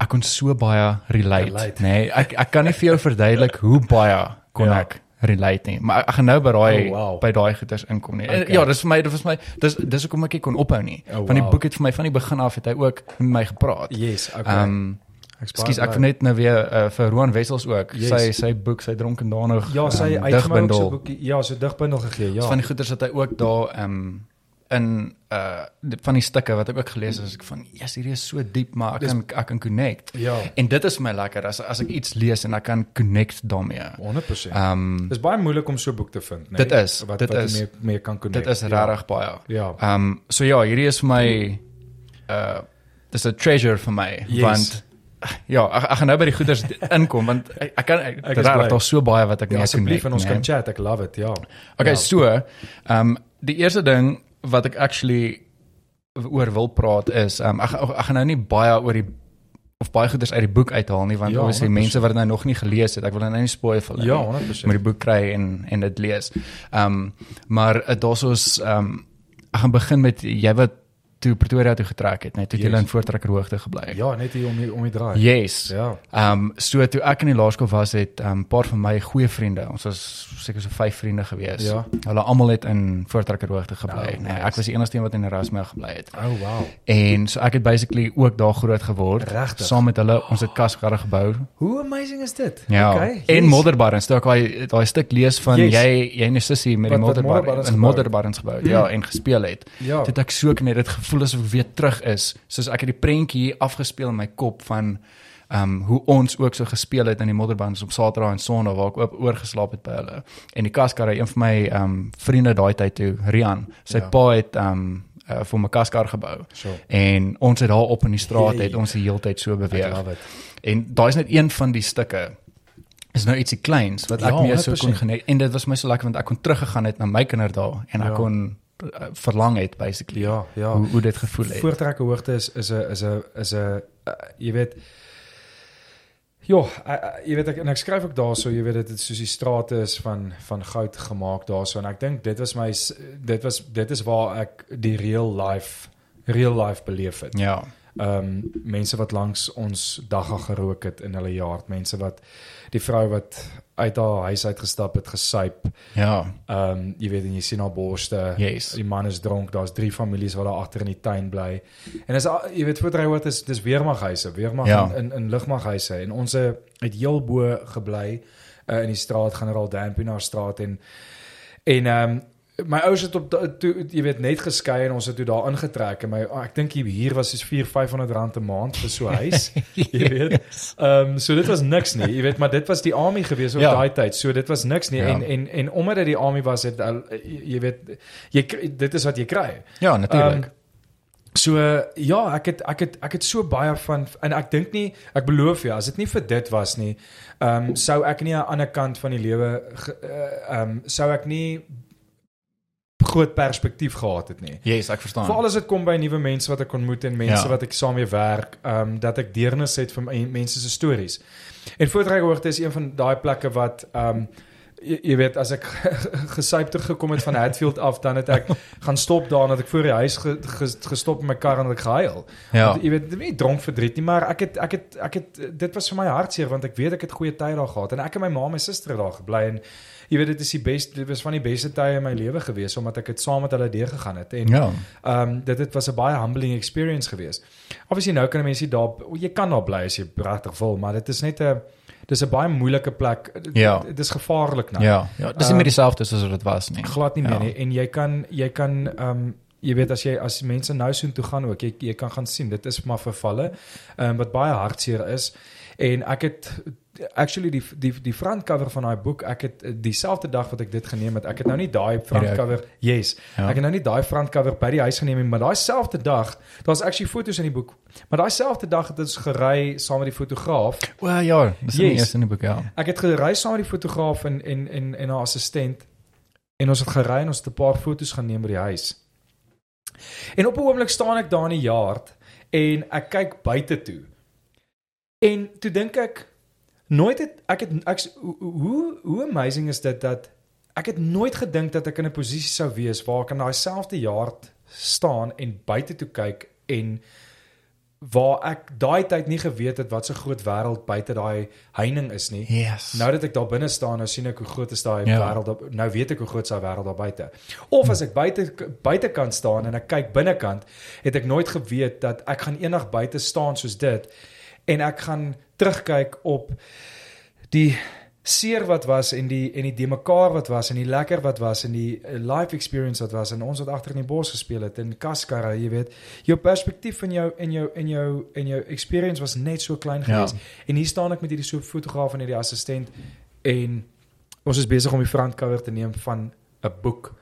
ek kon so baie relate. Relate. Nee, ek ek kan nie vir jou verduidelik hoe baie kon Ja. ek relate nie. Maar ek gaan nou by daai Oh, wow. by daai goeters inkom nie. Okay. Ja, dis vir my dit was my dis dis hoekom ek nie kon ophou nie. Oh, Want die wow. boek het vir my van die begin af het hy ook met my gepraat. Yes, okay. Ehm um, Ekskuus, ek wil net nou weer uh, vir Roan Wessels ook. Yes. Sy sy boek, sy dronken danig. Ja, sy ehm, uitgemaak digbundel. boekie. Ja, so digbundel gegee, Dis ja. Van die goeders wat hy ook daar ehm um, in uh van die stukke wat ek ook gelees het, ek van, "Ja, yes, hierdie is so diep, maar ek Dis- kan ek kan connect." Ja, En dit is my lekker as as ek iets lees en ek kan connect daarmee. 100%. Ehm um, Dis baie moeilik om so 'n boek te vind, né? Dit is, wat dit wat is. mee, mee kan connect. dit is ja. regtig baie. Ja. Ehm um, so ja, hierdie is vir my uh dis 'n treasure vir my Yes. want ja, ek, ek gaan nou by die goeders inkom want ek, ek kan ek, Ek bly. daar's so baie wat ek Ja, nie asseblief en ons nee. kan chat. Ek love it. Ja. Okay, ja. so, ehm um, die eerste ding wat ek actually oor wil praat is um, ek, ek, gaan nou nie baie oor die of baie goeders uit die boek uithaal nie want Ja, obviously 100%. mense wat dit nou nog nie gelees het, ek wil nou nie spoil Ja, nie. 100%. Moet die boek kry en en dit lees. Ehm um, maar uh, daar's ehm um, ek gaan begin met jy wat toe Pretoria toe getrek het, net toe jy Yes. in Voortrekker hoogte gebly het. Ja, net hier om die, om die draai. Yes. Ja. Ehm um, so toe ek in die laerskool was het 'n um, paar van my goeie vriende, ons was seker so vyf vriende gewees. Ja. Hulle almal het in Voortrekker hoogte gebly. Oh, nee, nice. ek was die enigste een wat in Erasmus gebly het. Oh wow. En so ek het basically ook daar groot geword Regtig? saam met hulle. Ons het kaskarre gebou. Hoe amazing is dit? Ja. Okay. En yes. modderbarrens. Toe ek daai daai stuk lees van Yes. jy jy en jou sussie met die Wat- wat modderbarrens modderbarrens en gebou. modderbarens gebou. Ja, en gespeel het. Ja. Dit ek so net dit gevoel asof ek weer terug is. Soos ek het die prentjie afgespeel in my kop van ehm um, hoe ons ook so gespeel het in die modderbands op Saterdag en Sondag waar ek ook oorgeslaap het by hulle. En die kaskarre, een van my ehm um, vriende daai tyd toe, Rian, sy Ja. pa het ehm um, uh, vir my kaskar gebou. Sure. En ons het daar op in die straat het ons die hele tyd so beweeg. En daai is net een van die stukke. Is nou ietsie kleins wat ek Ja, meer so 100%. kon geniet en dit was my so lekker want ek kon teruggegaan het na my kinderdae en ek Ja. kon verlang het basically Ja, ja. hoe hoe dit gevoel het. Voortrekke hoogte is is 'n is 'n is 'n uh, jy weet Ja, jy weet ek en ek skryf ook daarso, jy weet dit is soos die strate is van van goud gemaak daarso en ek dink dit was my dit was dit is waar ek die real life real life beleef het. Ja. Ehm um, mense wat langs ons dagga gerook het in hulle yard, mense wat die vrou wat uit haar huis uit gestap het gesuip. Ja. Ehm um, jy weet en jy sien haar borste. Yes. Die man is dronk. Daar's drie families wat daar agter in die tuin bly. En as jy weet voortry wat is dis weermaghuise, weermag Ja. in in, in lugmaghuise en ons het heel bo gebly uh, in die straat generaal Dampienaar straat en en ehm um, my ouers het op da- toe jy weet net geskei en ons het toe daar ingetrek en my ek dink hier was soos 4 500 rand 'n maand vir so 'n huis. jy weet. Ehm um, so dit was niks nie. Jy weet maar dit was die army gewees op Ja. daai tyd. So dit was niks nie Ja. en en en omdat dit die army was het jy weet jy dit is wat jy kry. Ja, natuurlik. Ehm, So uh, ja, ek het ek het ek het so baie van en ek dink nie ek beloof jou as dit nie vir dit was nie, ehm um, sou ek nie aan 'n ander kant van die lewe uh, ehm um, sou ek nie groot perspektief gehad het nie. yes, ek verstaan. Veral as dit kom by nuwe mense wat ek ontmoet en mense Ja. wat ek saam mee werk, ehm um, dat ek deernis het vir my, mense se stories. En Voortrekkerhoogte is een van daai plekke wat ehm um, jy, jy weet as ek gesyp teruggekom het van Hatfield af dan het ek gaan stop daar en dat ek voor die huis ge, ge, gestop in my kar en ek gehuil. ja. Want, jy weet nie dronk verdriet nie, maar ek het ek het ek het dit was vir my hartseer want ek weet ek het goeie tye daar gehad en ek en my ma en my suster daar gebly en jy weet dit is die beste dit was van die beste tye in my lewe gewees omdat ek dit saam met hulle deur gegaan het en Ja. Ehm um, dit dit was 'n baie humbling experience geweest. Obviously nou kan 'n mens nie daar jy kan daar bly as jy regtig wil, maar dit is net 'n dis 'n baie moeilike plek. Ja. Dit is gevaarlik nou. Ja. Ja, dis nie meer dieselfde soos wat dit was nie. Glad nie Ja. meer nie en jy kan jy kan ehm um, jy weet as jy as mense nou soheen toe gaan ook jy jy kan gaan sien dit is maar vervalle ehm um, wat baie hartseer is en ek het actually die die die front cover van daai boek ek het eh, dieselfde dag wat ek dit geneem het ek het nou nie daai front cover yes Ja. Ek het nou nie daai front cover by die huis geneem nie, maar daai selfde dag, daar's actually foto's in die boek. Maar daai selfde dag het ons gery saam met die fotograaf. O ja, dis yes. Yes. die eerste in die boek, ja. Ek het gery saam met die fotograaf en en en en haar assistent en ons het gery en ons het 'n paar foto's geneem by die huis. En op 'n oomblik staan ek daar in die yard en ek kyk buite toe. En toe dink ek nooit het ek het ek hoe hoe- amazing is dit dat ek het nooit gedink dat ek in 'n posisie sou wees waar ek in daai selfde yard staan en buite toe kyk en waar ek daai tyd nie geweet het wat so groot wêreld buite daai heining is nie. Yes. Nou dat ek daar binne staan, nou sien ek hoe groot is daai Ja. wêreld nou weet ek hoe groot daai wêreld daar buite. Of as ek buite buitekant staan en ek kyk binnekant, het ek nooit geweet dat ek gaan eendag buite staan soos dit en ek gaan terugkyk op die seer wat was en die en die de mekaar wat was en die lekker wat was en die eh, life experience wat was en ons wat agter in die bos gespeel het en kaskarre, jy weet, jou perspektief van jou en jou en jou en jou experience was net so klein Ja. geweest. En hier staan ek met hierdie so fotograaf en hierdie assistent en ons is besig om die front cover te neem van 'n boek,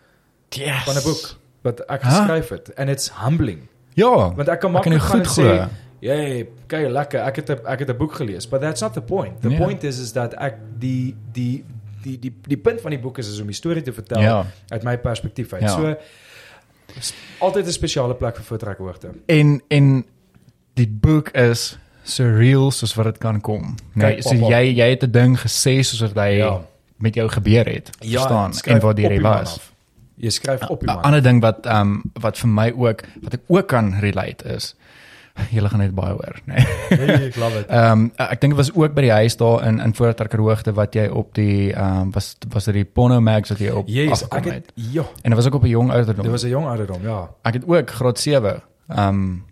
yes. van 'n boek wat ek Huh? geskryf het and it's humbling. Ja. Want ek kan maklik gaan en sê Jy, kyk lekker. Ek het 'n ek het 'n boek gelees, but that's not the point. The Ja. point is is dat ek die die die die die punt van die boek is is om die storie te vertel Ja. uit my perspektief uit. Ja. So altyd 'n spesiale plek vir voortrekhoogte. En en die boek is so real soos wat dit kan kom. Nee, Kyk, so jy jy het 'n ding gesê soos wat hy Ja. met jou gebeur het. verstaan skryf en waar die jy man was. af. Jy skryf op die 'n. Ander ding wat ehm um, wat vir my ook wat ek ook kan relate is julle gaan net baie hoor, nee. Hey, ek love it. Ehm um, ek dink dit was ook by die huis daar in in Voortrekker hoogte wat jy op die ehm um, was was dit die Porno Mags wat jy op Yes, afgekom ek het. het ja, En dit was ook op 'n jong ouderdom. dit was 'n jong ouderdom, ja. Ek het ook graad 7. Ehm um,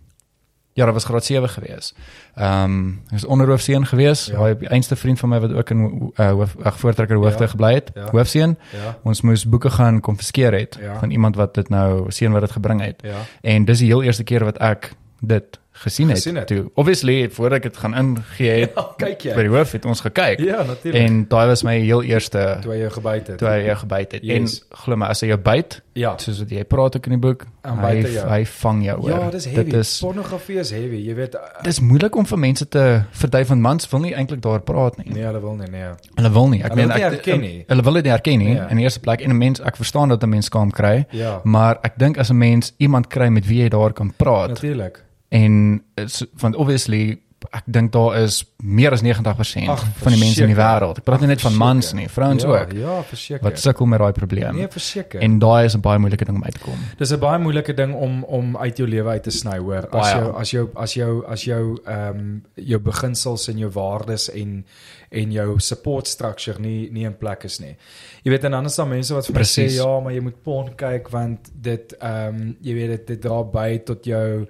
ja, dit was graad 7 gewees. Ehm um, ek was onderhoofseun gewees. Ja. Hy die enigste vriend van my wat ook in uh, hoof, ag Voortrekker hoogte Ja. gebly het. Ja. Hoofseun. Ja. Ons moes boeke gaan konfiskeer het Ja. van iemand wat dit nou seun wat dit gebring het. Ja. En dis die heel eerste keer wat ek dit gesien het. Gesien het. Toe. Obviously voordat ek dit gaan ingee het Ja, kyk jy. by die hoof het ons gekyk. Ja, natuurlik. En daai was my heel eerste toe hy jou gebyt het. toe hy jou gebyt het. Yes. En glo my as hy jou byt, ja. soos wat jy praat ook in die boek, Dan hy jou. hy vang jou hoor. Ja, dis heavy. Dit is Pornografie is heavy. Jy weet uh, dis moeilik om vir mense te verdui van mans wil nie eintlik daar praat nie. nee, hulle wil nie, nee. Hulle wil nie. Ek Hulle meen ek herken nie. Hulle wil dit nie herken nie Ja. in die eerste plek en 'n mens ek verstaan dat 'n mens skaam kry, Ja. maar ek dink as 'n mens iemand kry met wie jy daar kan praat Natuurlik. En want obviously ek dink daar is meer as 90% Ag, van die mense in die wêreld. Ek praat nie net van mans nie, vrouens ja, ook Ja, verseker. wat sukkel met daai probleem. Nee, verseker. en daai is 'n baie moeilike ding om uit te kom. Dis 'n baie moeilike ding om om uit jou lewe uit te sny, hoor. As jou as jou as jou as jou ehm um, jou beginsels en jou waardes en en jou support structure nie nie in plek is nie. Jy weet en dan is daar mense wat vir my sê ja, maar jy moet porn kyk want dit ehm um, jy weet dit dit dra by tot jou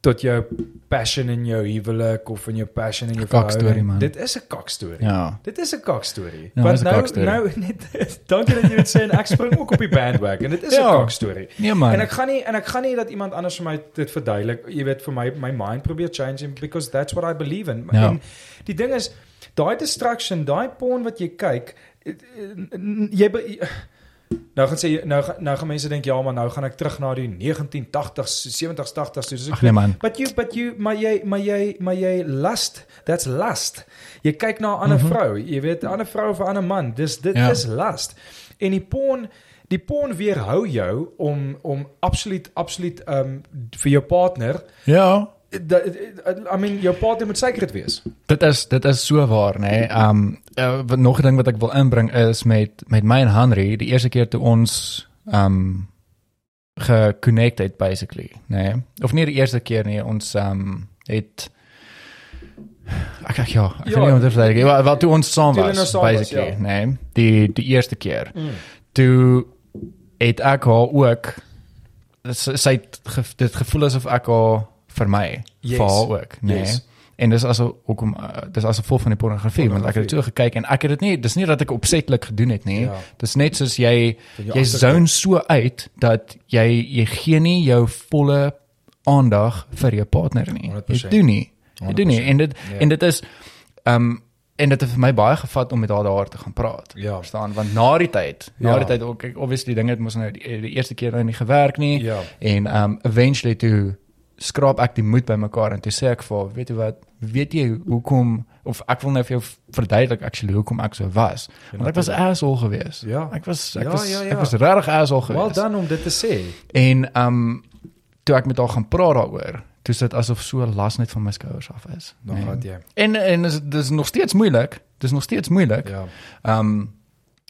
tot jou passion in jou huwelik of in jou passion in jou Kakstorie, verhouding. man. Dit is 'n kakstorie. Ja. Dit is 'n kakstorie. Ja, Want nou nou net dankie dat jy dit sê en ek spring ook op die bandwagon. Dit is 'n Ja. kakstorie. Nee man. En ek gaan nie en ek gaan nie dat iemand anders vir my dit verduidelik. Jy weet vir my my mind probeer change because that's what I believe in. Ja. En die ding is daai distraction, daai porn wat jy kyk, eh, eh, jy be- nou gaan sê nou nou gaan mense dink ja, maar nou gaan ek terug na die 1980s, 70s, 80s toe. Dus ek Ag nee man. But you but you maar jy maar jy maar jy lust. That's lust. Jy kyk na 'n ander Mhm. vrou, jy weet 'n ander vrou of 'n ander man. Dis dit Ja. is lust. En die porn die porn weerhou jou om om absoluut absoluut um, vir jou partner Ja. Dat I mean jou partner moet seker wees. Dit is dit is so waar, nê. Nee. Um uh, nog 'n ding wat ek wil inbring is met met my en Henry, die eerste keer toe ons um geconnect het basically, nê. Nee. Of nie die eerste keer nie, ons um het ek ek ja, ek Ja. weet nie dit te verduidelik. Wat wat toe ons saam was saam was, basically, ja. nê. Nee. Die die eerste keer. Mm. Toe het ek haar ook sy sy het ge, dit gevoel asof ek haar vermy Yes. vir haar ook, nê. Nee. Yes. En dis aso hoekom uh, dis aso vol van die pornografie want ek het so gekyk en ek het dit nie dis nie dat ek opsetlik gedoen het nie. Ja. Dis net soos jy jy zone so uit dat jy jy gee nie jou volle aandag vir jou partner nie. 100%. Jy doen nie. Jy doen nie 100%. en dit Ja. en dit is ehm um, en dit het vir my baie gevat om met haar daar te gaan praat. Ja. Verstaan? Want na die tyd, na Ja. die tyd ook kyk obviously dinge het mos nou die, die eerste keer nou nie gewerk nie. Ja. En um eventually toe skraap ek die moed bymekaar en toe sê ek vir haar, weet jy wat, weet jy hoekom of ek wil nou vir jou verduidelik actually hoekom ek so was. Ja, Want ek was asshole geweest. Ja. Ek was ek Ja, was ja, ja. ek was regtig asshole Well geweest. done om dit te sê. En um toe ek met haar gaan praat daaroor, toe sit asof so las net van my skouers af is. Dan Nee. gaan jy. En en dis dis nog steeds moeilik. Dis nog steeds moeilik. Ja. Um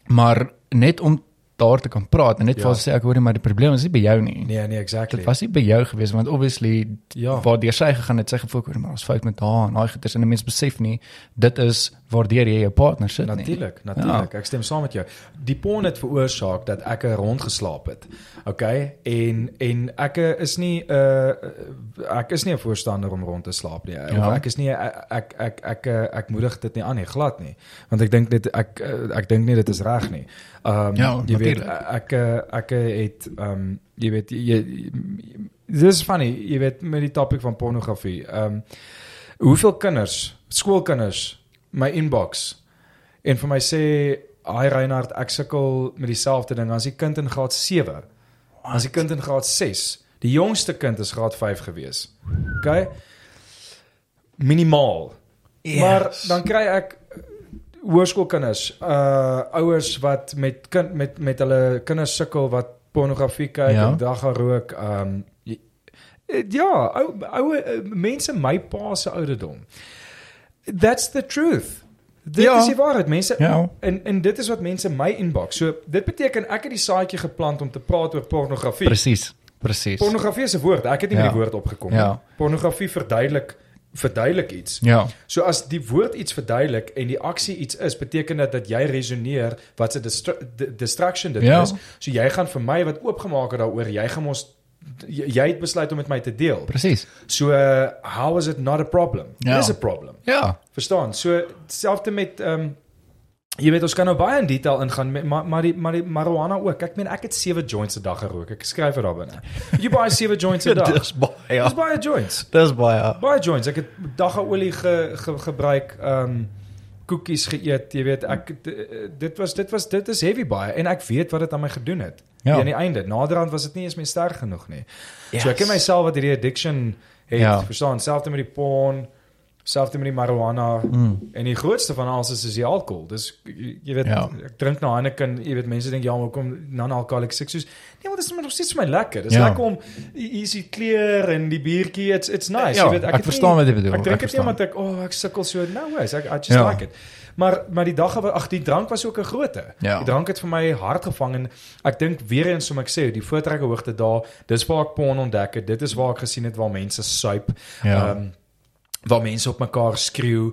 maar net om daar te kan praat en net Ja. vir sê ek hoor nie maar die probleem is nie by jou nie. Nee, nee, exactly. Dit was nie by jou gewees want obviously Ja. waardeur sy gegaan het, sy hoor maar ons fout met haar en daai goeters en 'n mens besef nie dit is waardeur jy jou partner sit nie. Natuurlik, natuurlik. Ek stem saam met jou. Die porn het veroorsaak dat ek er rondgeslaap het. Okay? En en ek is nie 'n uh, ek is nie 'n voorstander om rond te slaap nie. Of Ja. ek is nie ek ek ek ek, ek, ek moedig dit nie aan nie, glad nie. Want ek dink dit ek ek dink nie dit is reg nie. Ehm Ja, jy weet natuurlijk. ek ek het ehm um, jy weet jy dis funny, jy weet met die topik van pornografie. Ehm um, hoeveel kinders, skoolkinders my inbox en vir my sê Hi Reinhard, ek sukkel met dieselfde ding as die kind in graad 7. As die kind in graad 6. Die jongste kind is graad 5 gewees. OK? minimaal. Yes. Maar dan kry ek hoërskoolkinders, uh ouers wat met kind met met hulle kinders sukkel wat pornografie kyk Ja. en dagga rook. Um eh, ja, ou ou eh, mense my pa se ouderdom. That's the truth. Dit Ja. is die waarheid. Mense Ja. en en dit is wat mense my inbox. So dit beteken ek het die saadjie geplant om te praat oor pornografie. Presies. Presies. Pornografie is 'n woord. Ek het nie Ja. met die woord opgekom nie. Ja. Pornografie verduidelik verduidelik iets. Ja. So as die woord iets verduidelik en die aksie iets is, beteken dit dat jy resoneer wat se distra di- distraction dit Ja. is. So jy gaan vir my wat oopgemaak het daaroor, jy gaan mos jy het besluit om met my te deel. Presies. So uh, how is it not a problem? Ja. It is a problem. Ja. Verstaan? So selfs met ehm um, jy weet ons kan nou baie in detail ingaan met maar maar die maar die marijuana ook. Ek meen ek het 7 joints 'n dag gerook. Ek skryf dit daar binne. Jy baie 7 joints 'n dag. Dis baie. Dis baie joints. Dis baie. Baie joints. Ek het daggaolie ge, ge, gebruik, ehm um, koekies geëet, jy weet, ek d- dit was dit was dit is heavy baie en ek weet wat dit aan my gedoen het. Ja. Ja. Aan die einde, naderhand was dit nie eens meer sterk genoeg nie. Yes. So ek ken myself wat hierdie addiction het, ja. verstaan, selfs met die porn, selfs met die marijuana Mm. en die grootste van alles is, is die alkohol. Dis jy, jy weet Ja. ek drink nou Heineken, jy weet mense dink ja, maar kom non-alcoholic ek soos nee, maar dit is maar nog steeds vir my lekker. Dis Ja. lekker om easy kleur en die biertjie, it's it's nice. Ja, jy weet ek het verstaan wat jy bedoel, Ek ek drink dit nie omdat ek oh, ek sukkel so no ways. Ek I just Ja. like it. Maar maar die dag ag die drank was ook 'n grootte. Ja. Die drank het vir my hart gevang en ek dink weer eens som ek sê die voortrekke hoogte daar, dis waar ek porn ontdek het. Dit is waar ek gesien het waar mense suip. Ja. Ehm waar mense op mekaar skreeu.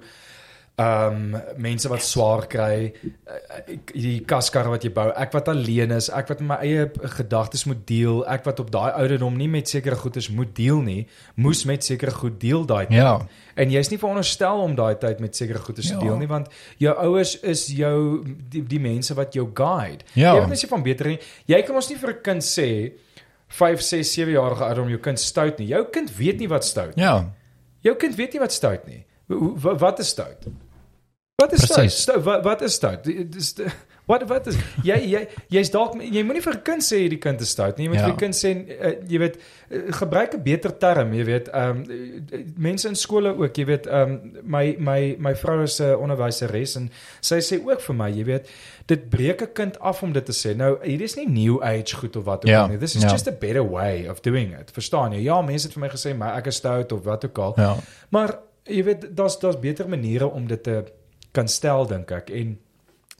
Ehm mense wat swaar kry, eh, die kaskar wat jy bou, ek wat alleen is, ek wat my eie gedagtes moet deel, ek wat op daai ouderdom nie met sekere goedes moet deel nie, moes met sekere goed deel daai tyd. Ja. En jy's nie veronderstel om daai tyd met sekere goedes Ja. te deel nie want jou ouers is jou die, die mense wat jou guide. Ja. Jy weet nie van beter nie. Jy kan ons nie vir 'n kind sê 5, 6, 7 jarige ouderdom jou kind stout nie. Jou kind weet nie wat stout nie. Ja. Jou kind weet nie wat stout nie. Wat is stout? Wat is stout? Presies. stout? Wat wat is stout? Dis wat wat is jy jy jy's dalk jy moenie vir 'n kind sê hierdie kind is stout nie. Jy moet Ja. vir die kind sê uh, jy weet uh, gebruik 'n beter term, jy weet. Ehm um, mense in skole ook, jy weet, ehm um, my my my vrou is 'n onderwyseres en sy sê ook vir my, jy weet, dit breek 'n kind af om dit te sê. Nou, hier is nie new age goed of wat ook Ja, al nie. This is ja. just a better way of doing it. Verstaan jy? Ja, mense het vir my gesê, maar ek is stout of wat ook al. Ja. Maar jy weet daar's daar's beter maniere om dit te kan stel dink ek en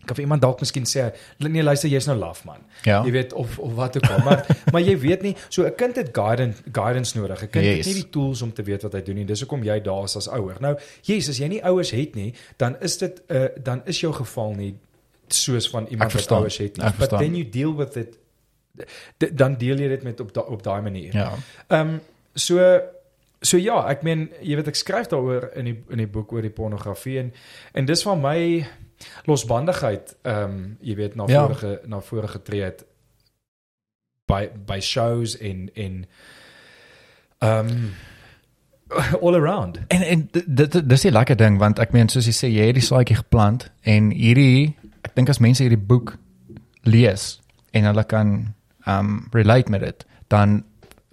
kan vir iemand dalk miskien sê nee luister jy's nou laf man. Ja. Jy weet of of wat ook al maar maar jy weet nie so 'n kind het guidance guidance nodig. 'n Kind Yes. het nie die tools om te weet wat hy doen nie. Dis hoekom jy daar is as ouer. Nou, yes, as jy nie ouers het nie, dan is dit 'n uh, dan is jou geval nie soos van iemand wat ouers het nie. But then you deal with it dan deel jy dit met op da, op daai manier. Ja. Ehm um, so so ja, ek meen jy weet ek skryf daaroor in die in die boek oor die pornografie en en dis van my losbandigheid ehm um, jy weet na Ja. vorige na vorige getree het by by shows en en ehm um, all around. En en dit dis die lekker ding want ek meen soos jy sê jy het die saadjie geplant en hierdie ek dink as mense hierdie boek lees en hulle kan um relate met dit dan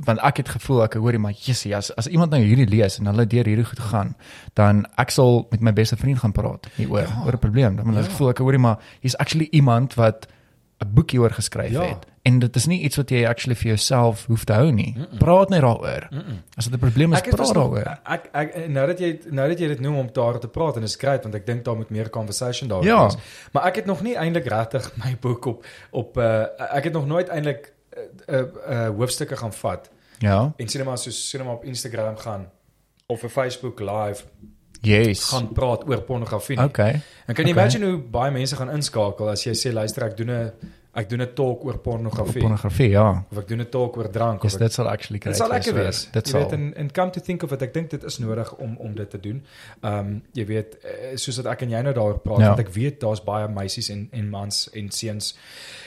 want ek het gevoel ek hoorie maar jessie as as iemand nou hierdie lees en hulle deur hierdie goed gaan dan ek sal met my beste vriend gaan praat hieroor Ja. oor 'n probleem dan ja. Ja. ek voel ek hoorie maar hier's actually iemand wat 'n boek hieroor geskryf Ja. het en dit is nie iets wat jy actually vir jouself hoef te hou nie Mm-mm. praat net daaroor Mm-mm. as dit 'n probleem is Ek praat daaroor ek ek nou dat jy nou dat jy dit noem om daar te praat en is great want ek dink daar moet meer conversation daar Ja. wees. Maar ek het nog nie eintlik regtig my boek op op uh, ek het nog nooit eintlik uh, uh, uh, hoofstukke gaan vat ja en sien maar soos sien maar op Instagram gaan of op Facebook live yes gaan praat oor pornografie. nie. Okay. En kan jy Okay. imagine hoe baie mense gaan inskakel as jy sê luister ek doen 'n ek doen 'n talk oor pornografie Pornografie, ja. of ek doen 'n talk oor drank Yes, of dit sal actually Dit great sal lekker wees. Dit Jy weet sal. en come to think of it, ek dink dit is nodig om om dit te doen. Ehm um, jy weet eh, soos dat ek en jy nou daaroor praat Ja. want ek weet daar's baie meisies en en mans en seuns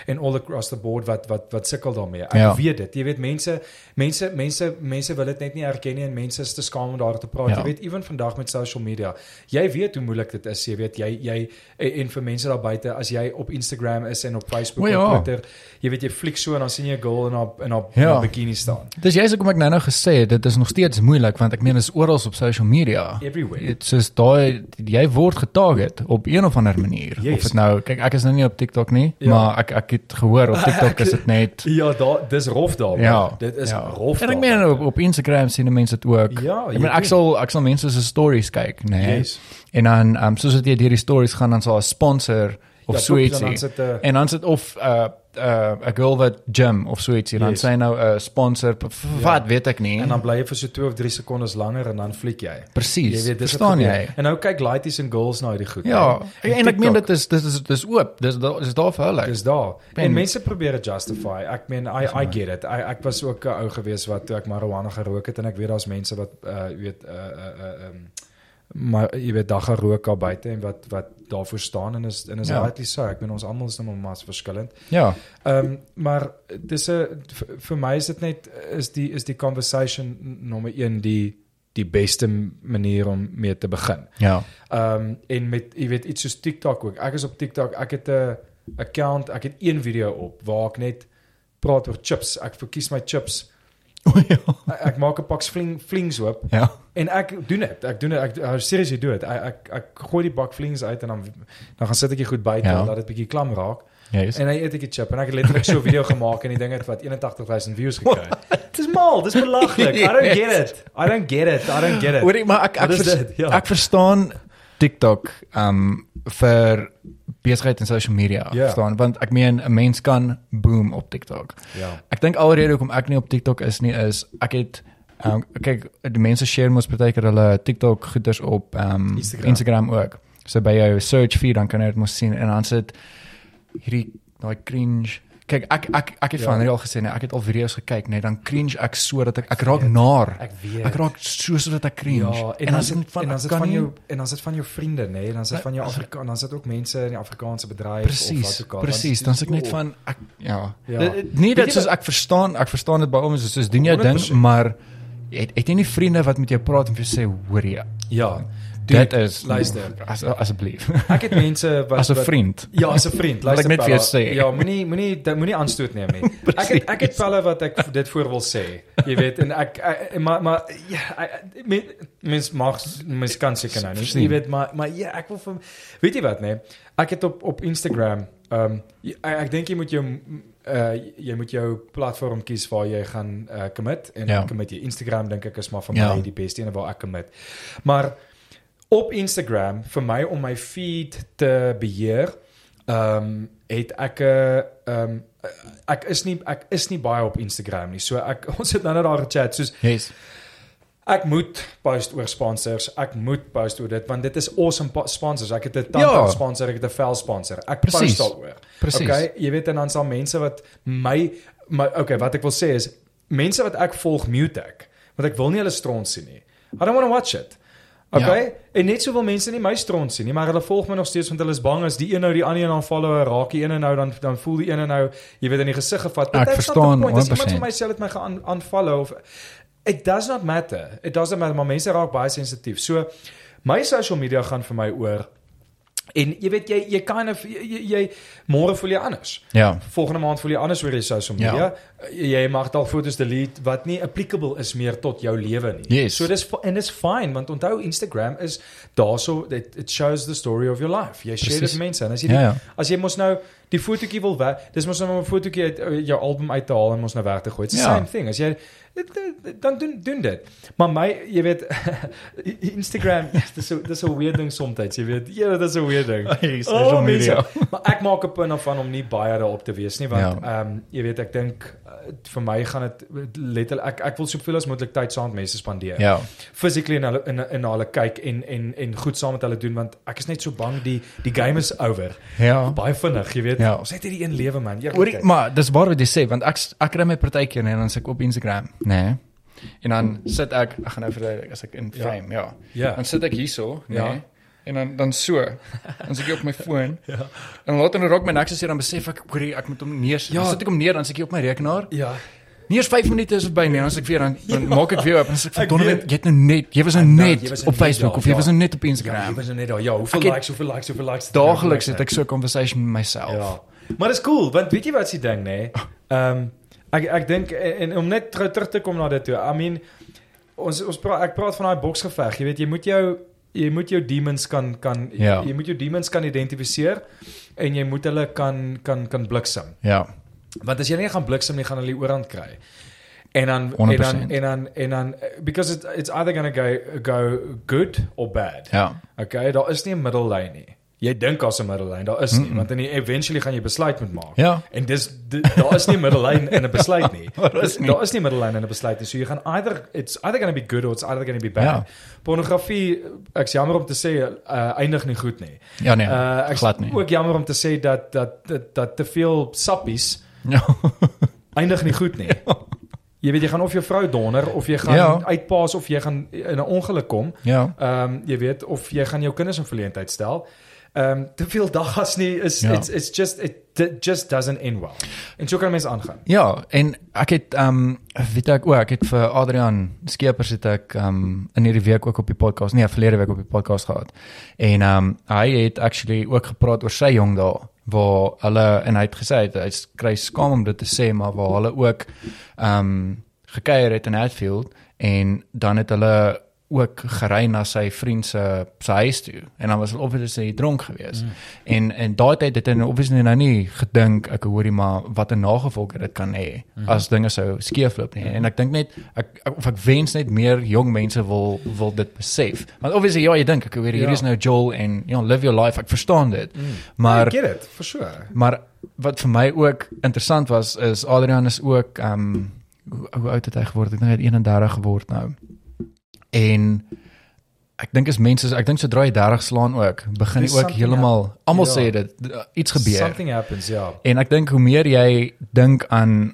en all across the board wat wat wat sukkel daarmee. Ek Ja. weet dit. Jy weet mense mense mense mense wil dit net nie erken nie en mense is te skaam om daar te praat. Ja. Jy weet ewen vandag met social media. Jy weet hoe moeilik dit is. Jy weet jy jy en, en vir mense daar buite as jy op Instagram is en op Facebook O ja. Twitter. Jy weet jy fliek so en dan sien jy 'n girl in haar in haar Ja. in haar bikini staan. Dis jy's hoekom ek nou-nou gesê het dit is nog steeds moeilik want ek meen is oral op social media. Everywhere. Dit is daai jy word getarget op een of ander manier. Yes. Of dit nou kyk ek is nou nie op TikTok nie, Ja. maar ek ek het gehoor op TikTok is dit net Ja, daar dis rof daar. man. ja. Dit is ja. rof. En ek meen op, op Instagram sien mense dit ook. Ja, ek meen ek sal ek sal mense se stories kyk, nê. Nee. Yes. En dan um, soos dit deur die stories gaan dan sal 'n sponsor of Ja, so top, ietsie. dan 'n- En dan sit of 'n uh, 'n uh, 'n girl wat gym of so ietsie, dan Yes. sy nou 'n sponsor v- v- Ja. wat weet ek nie. En dan bly jy vir so 2 of 3 sekondes langer en dan fliek jy. Presies. Jy weet dis verstaan wat jy? En nou kyk laities en girls na hierdie goed. Ja, hè. en ek meen dit is dis is dis oop. Dis daar is daar vir hulle. Dis daar. En mense probeer dit justify. Ek meen I I get it. I ek was ook 'n ou gewees wat toe ek marijuana gerook het en ek weet daar's mense wat uh weet uh uh uh um, maar jy weet daar gerook daar buite en wat wat daarvoor staan en is en is Ja. rightly so. Ek meen ons almal is nou maar mas verskillend. Ja. Ehm um, maar dis 'n vir my is dit net is die is die conversation nommer 1 die die beste manier om mee te begin. Ja. Ehm um, en met jy weet iets soos TikTok ook. Ek is op TikTok. Ek het 'n account. Ek het een video op waar ek net praat oor chips. Ek verkies my chips. O ja. Ek, ek maak 'n pak fling flings oop Ja. en ek doen dit. Ek doen dit. Ek uh, seriously doen dit. Ek, ek ek gooi die bak flings uit en dan dan gaan sit ek hier goed buite Ja. en laat dit bietjie klam raak. Yes. En hy eet ek die chip en ek het letterlik so 'n video gemaak en die ding het wat 81000 views gekry. Dis mal, dis belaglik. I don't get it. I don't get it. I don't get it. Hoorie, maar ek ek, vers, dit? Ja. ek verstaan TikTok um vir besigheid en social media, Ja. verstaan? Want ek meen 'n mens kan boom op TikTok. Ja. Ek dink alrede hoekom ek nie op TikTok is nie is ek het um, kyk die mense share mos partykeer hulle TikTok goeders op um, Instagram. Instagram. Instagram ook. So by jou search feed dan kan jy dit mos sien en dan sit hierdie daai cringe Kyk, ek ek ek het Ja. van al gesê nee, ek het al video's gekyk, nee, dan cringe ek so dat ek ek raak weet, naar. Ek weet. Ek raak so so dat ek cringe. Ja, en, en dan as sit dit van dan sit kan van nie- jou en dan sit van jou vriende, nee, dan sit van jou Afrika en dan sit ook mense in die Afrikaanse bedryf of Presies, wat ook al. presies. Dan sê ek net van ek ja. Ja. jy soos wat- ek verstaan, ek verstaan dit by ons soos, soos doen jou ding, 100%. maar het het jy nie vriende wat met jou praat en vir jou sê hoor jy. Ja. Dit is luister. as asseblief. Ek het mense wat As 'n vriend. Ja, as 'n vriend. Wil ek Luister net vir jou sê. Ja, moenie moenie moenie aanstoot neem nie. ek het ek het pelle wat ek dit voor wil sê. Jy weet en ek, ek maar maar ja, ek- men- mens mag mens kan seker nou nie. Jy weet maar maar ja, ek wil vir weet jy wat nê? Ek het op op Instagram ehm um, ek, ek dink jy moet jou uh jy moet jou platform kies waar jy gaan uh commit en Ja. ja. commit jy Instagram dink ek is maar vir Ja. my die beste een waar ek commit. Maar op Instagram vir my om my feed te beheer, ehm um, het ek 'n ehm um, ek is nie ek is nie baie op Instagram nie. So ek ons het nou net daar gechat soos Yes. ek moet post oor sponsors. Ek moet post oor dit want dit is awesome sponsors. Ek het 'n Ja. tandpasta sponsor, ek het 'n vel sponsor. Ek Precies. post daaroor. Okay, jy weet en dan sal mense wat my my okay, wat ek wil sê is mense wat ek volg mute ek want ek wil nie hulle stront sien nie. I don't want to watch it. Okay? Ja. En net soveel mense nie my stront sien nie, maar hulle volg my nog steeds want hulle is bang as die een nou die ander een aanfollow, raak die een nou dan dan voel die een nou, jy weet in die gesig gevat. But Ek verstaan the point. As iemand 100%. vir my sê dit my gaan unfollow of it does not matter. It doesn't matter, maar mense raak baie sensitief. So my social media gaan vir my oor en jy weet jy jy kind of jy, jy, jy môre voel jy anders. Ja. Volgende maand voel jy anders oor jou social media. Ja. Ja. Jy mag dalk foto's delete wat nie applicable is meer tot jou lewe nie. Yes. So dis en dis fine want onthou Instagram is daarso it, it shows the story of your life. Jy share dit met mense en as jy Ja, die, ja. as jy mos nou die fotootjie wil weg, dis mos nou 'n fotootjie uit jou album uit te haal en mos nou weg te gooi. It's the Ja. same thing. As jy dan doen doen dit. Maar my jy weet Instagram dis so dis 'n weird ding soms, jy weet. Ja, dis 'n weird ding. social media. mense. maar ek maak 'n punt daarvan om nie baie daarop te wees nie want Ja. ehm um, jy weet ek dink uh, vir my gaan dit letterlik ek ek wil soveel as moontlik tyd saam met mense spandeer. Ja. Physically in hulle in, in hulle kyk en en en goed saam met hulle doen want ek is net so bang die die game is over. Ja. Baie vinnig, jy weet. Ja. Ons het hierdie een lewe man. Hoorie, Eerlikheid. maar dis waar wat jy sê want ek ek kry my partykeer nee, dan sit ek op Instagram, nê. Nee. En dan sit ek, ek gaan nou verduidelik as ek in Ja. frame, ja. Ja. Dan sit ek hierso, nê. Ja. Nee. En dan dan so. Dan sit ek op my foon. Ja. En later nou raak my niks as jy dan besef ek hoorie ek moet hom neersit. Ja. Dan sit ek hom neer dan sit ek op my rekenaar. Ja. Nie eens 5 minute is verby nie, dan as ek weer dan, dan maak ek weer op en dan sê verdomme weet. jy het nou net, jy was nou net was nou op net Facebook daar, of jy ja. was nou net op Ja, jy Instagram. was net daar. Ja, hoeveel likes, hoeveel likes, hoeveel likes. Daagliks het ek so 'n conversation met myself. Ja. Maar dit is cool want weet jy wat se ding nê? Ehm um, ek ek dink en, en om net terug, terug te kom na dit toe. I mean ons ons praat ek praat van daai boksgeveg. Jy weet jy moet jou jy moet jou demons kan kan Ja. jy moet jou demons kan identifiseer en jy moet hulle kan kan kan bliksem. Ja. Want as jy nie gaan bliksem nie, gaan hulle die oorhand kry. En dan en 100%. dan en dan en dan because it, it's either going to go go good or bad. Ja. Okay, daar is nie 'n middellyn nie. Jy dink daar's 'n middellyn, daar is nie, Mm -mm. want in die eventually gaan jy besluit moet maak. Ja. En dis di- daar is nie 'n middellyn en 'n besluit nie. Daar is nie. Daar is nie middellyn en 'n besluit nie. So jy gaan either it's either going to be good or it's either going to be bad. Ja. Pornografie, ek's jammer om te sê, uh, eindig nie goed nie. Ja nee. Uh ek's glad nie. ook jammer om te sê dat dat dat, dat te veel sappies Ja. eindig nie goed nie. Jy weet jy gaan of jou vrou donder of jy gaan Ja. uitpaas of jy gaan in 'n ongeluk kom. Ja. Ehm um, jy weet of jy gaan jou kinders in verleentheid stel. Ehm um, te veel dagas nie is Ja. it's it's just it, it just doesn't end well. En so kan mense aangaan. Ja, en ek het ehm um, weet ek ook, ek het vir Adrian Skeepers het ek ehm um, in hierdie week ook op die podcast, nee, verlede week op die podcast gehad. En ehm um, hy het actually ook gepraat oor sy jong dae waar hulle en hy het gesê hy hy kry skaam om dit te sê, maar waar hulle ook ehm um, gekuier het in Hatfield en dan het hulle ook gery na sy vriend se se huis toe en dan was hulle obviously dronk geweest. Mm. En en daai tyd het hy obviously nou nie gedink ek hoorie maar wat 'n nagevolge dit kan hê mm. as dinge sou skeefloop nie. Mm. En ek dink net ek, ek of ek wens net meer jong mense wil wil dit besef. Want obviously ja, jy dink ek hoorie hier Ja. is nou Joel en you know live your life. Ek verstaan dit. Mm. Maar I get it, for sure. maar wat vir my ook interessant was is Adrian is ook ehm um, hoe, hoe oud het hy geword? Ek dink hy het 31 geword nou. En ek dink as mense ek dink sodra jy 30 slaan ook, begin jy ook heeltemal almal ja. sê dit uh, iets gebeur. Something happens, ja. En ek dink hoe meer jy dink aan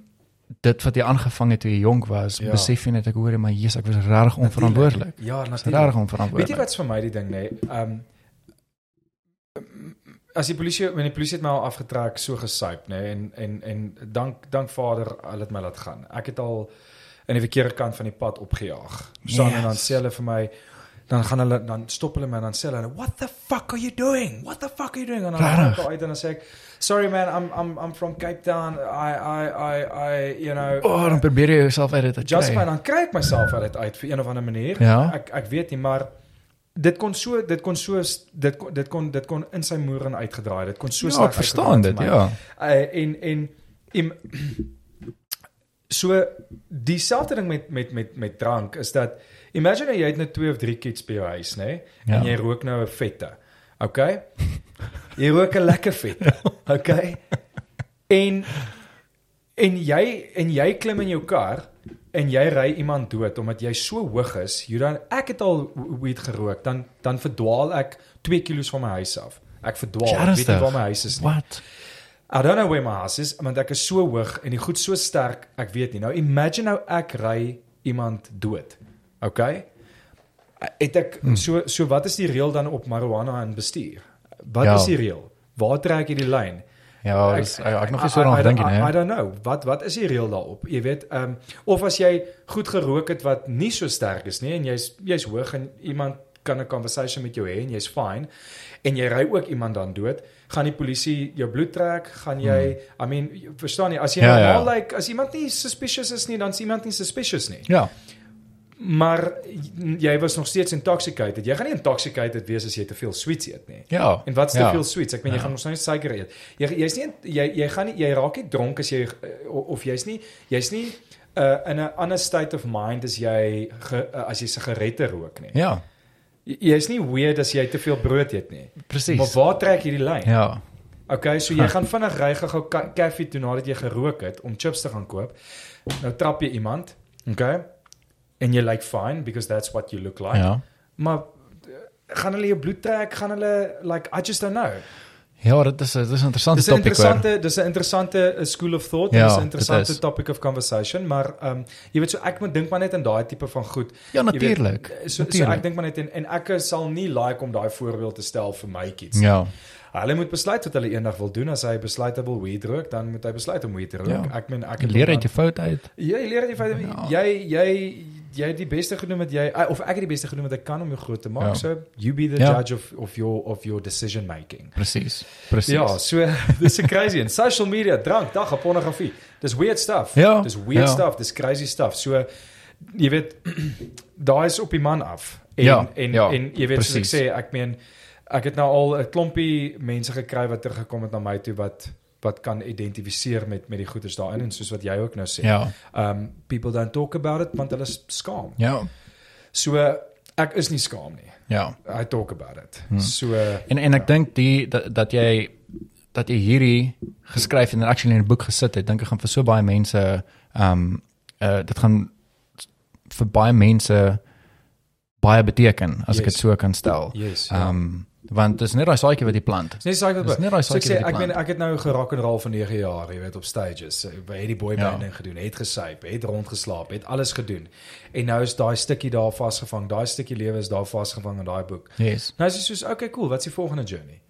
dit wat jy aangevang het toe jy jonk was, Ja. ja. besef jy net ek hoor maar Jesus, ek was regtig onverantwoordelik. Ja, natuurlik. regtig onverantwoordelik. Weet jy wat's vir my die ding nê? Ehm as die polisie, wanneer die polisie het my al afgetrek, so gesuip nê en en en dank dank Vader, hulle het my laat gaan. Ek het al in die verkeerde kant van die pad opgejaag. So yes. en dan sê hulle vir my dan gaan hulle dan stop hulle my en dan sê hulle what the fuck are you doing? What the fuck are you doing? En dan gaan ek uit en dan sê ek sorry man, I'm I'm I'm from Cape Town. I I I I you know oh, dan probeer jy jouself uit dit te Just fine, dan kry ek myself uit dit uit vir een of ander manier. Ja. Ek ek weet nie, maar dit kon so dit kon so dit kon dit kon dit kon in sy moer en uitgedraai. Dit kon so Ja, sterk verstaan dit, ja. Uh, en en en so dieselfde ding met met met met drank is dat imagine nou jy het net twee of drie kids by jou huis, nê? Nee? En Ja. jy rook nou 'n vette. Okay? Jy rook 'n lekker vette. Okay? En en jy en jy klim in jou kar en jy ry iemand dood omdat jy so hoog is, jy dan ek het al weed gerook, dan dan verdwaal ek 2 kg van my huis af. Ek verdwaal, ek weet nie waar my huis is nie. Wat? I don't know where my house is, want ek is so hoog en die goed so sterk, ek weet nie. Nou imagine nou ek ry iemand dood. Okay? Het ek Hmm. so so wat is die reël dan op marijuana en bestuur? Wat Ja. is die reël? Waar trek jy die lyn? Ja, dis ek, ek, ek nog nie so daaraan gedink I, I nie. don't know. Wat wat is die reël daarop? Jy weet, ehm um, of as jy goed gerook het wat nie so sterk is nie en jy's jy's hoog en iemand kan 'n conversation met jou hê en jy's fine en jy ry ook iemand dan dood, gaan die polisie jou bloed trek, gaan jy I mean, verstaan jy, as jy Hmm. Ja, nou ja. al like as iemand nie suspicious is nie, dan is iemand nie suspicious nie. Ja. Maar jy was nog steeds intoxicated. Jy gaan nie intoxicated wees as jy te veel sweets eet nie. Ja. En wat's te ja. veel sweets? Ek meen jy Ja. gaan nog steeds suiker eet. Jy jy's nie jy jy gaan nie jy raak nie dronk as jy uh, of jy's nie jy's nie uh, in 'n ander state of mind as jy ge, uh, as jy sigarette rook nie. Ja, Jy- Jy's nie weird as jy te veel brood eet nie. presies. Maar waar trek jy die lyn? Ja. Okay, so jy gaan vinnig ry gou koffie toe nadat jy gerook het om chips te gaan koop. Nou trap jy iemand, okay? En jy lyk fine because that's what you look like. Ja. Maar uh, gaan hulle jou bloed trek? Gaan hulle like I just don't know. Ja, dit is dit is 'n interessante Dis 'n interessante dis 'n interessante uh, school of thought, Ja, dis 'n interessante topic of conversation, maar ehm um, jy weet so ek moet dink maar net aan daai tipe van goed. Ja, natuurlik. So, so Natuurlijk. ek dink maar net en, en ek sal nie like om daai voorbeeld te stel vir my kids. Ja. Hulle moet besluit wat hulle eendag wil doen. As hy besluit hy wil weed rook, dan moet hy besluit om weed te rook. Ja. Ek meen ek leer uit jou fout uit. Jy leer uit die feit Ja. jy jy jy het die beste gedoen wat jy uh, of ek het die beste gedoen wat ek kan om jou groot te maak. Ja. So you be the Ja. judge of of your of your decision making. Presies. Presies. Ja, so dis so crazy en social media, drank, dag, pornografie. Dis weird stuff. Ja, Dis weird ja. stuff, dis crazy stuff. So jy weet daai is op die man af. En Ja, en ja, en jy weet soos ek sê, ek meen ek het nou al 'n klompie mense gekry wat teruggekom het na my toe wat wat kan identifiseer met met die goeders daarin en soos wat jy ook nou sê. Ja. Um people don't talk about it want hulle is skaam. Ja. So ek is nie skaam nie. Ja. I talk about it. Hmm. So En en ek dink die dat, dat jy dat jy hierdie geskryf en actually in 'n boek gesit het, dink ek gaan vir so baie mense ehm um, uh dit gaan vir baie mense baie beteken as ek Yes. dit so kan stel. yes. Ehm um, want dit is net daai saadjie wat jy plant. Dis nie saak wat Dis net daai so ek saadjie sê wat jy ek meen plant. ek het nou gerock and roll vir 9 jaar, jy weet op stages. Ek het die boy Ja. band ding gedoen, het gesyp, het rondgeslaap, het alles gedoen. En nou is daai stukkie daar vasgevang, daai stukkie lewe is daar vasgevang in daai boek. Yes. Nou is dit soos okay, cool, wat's die volgende journey?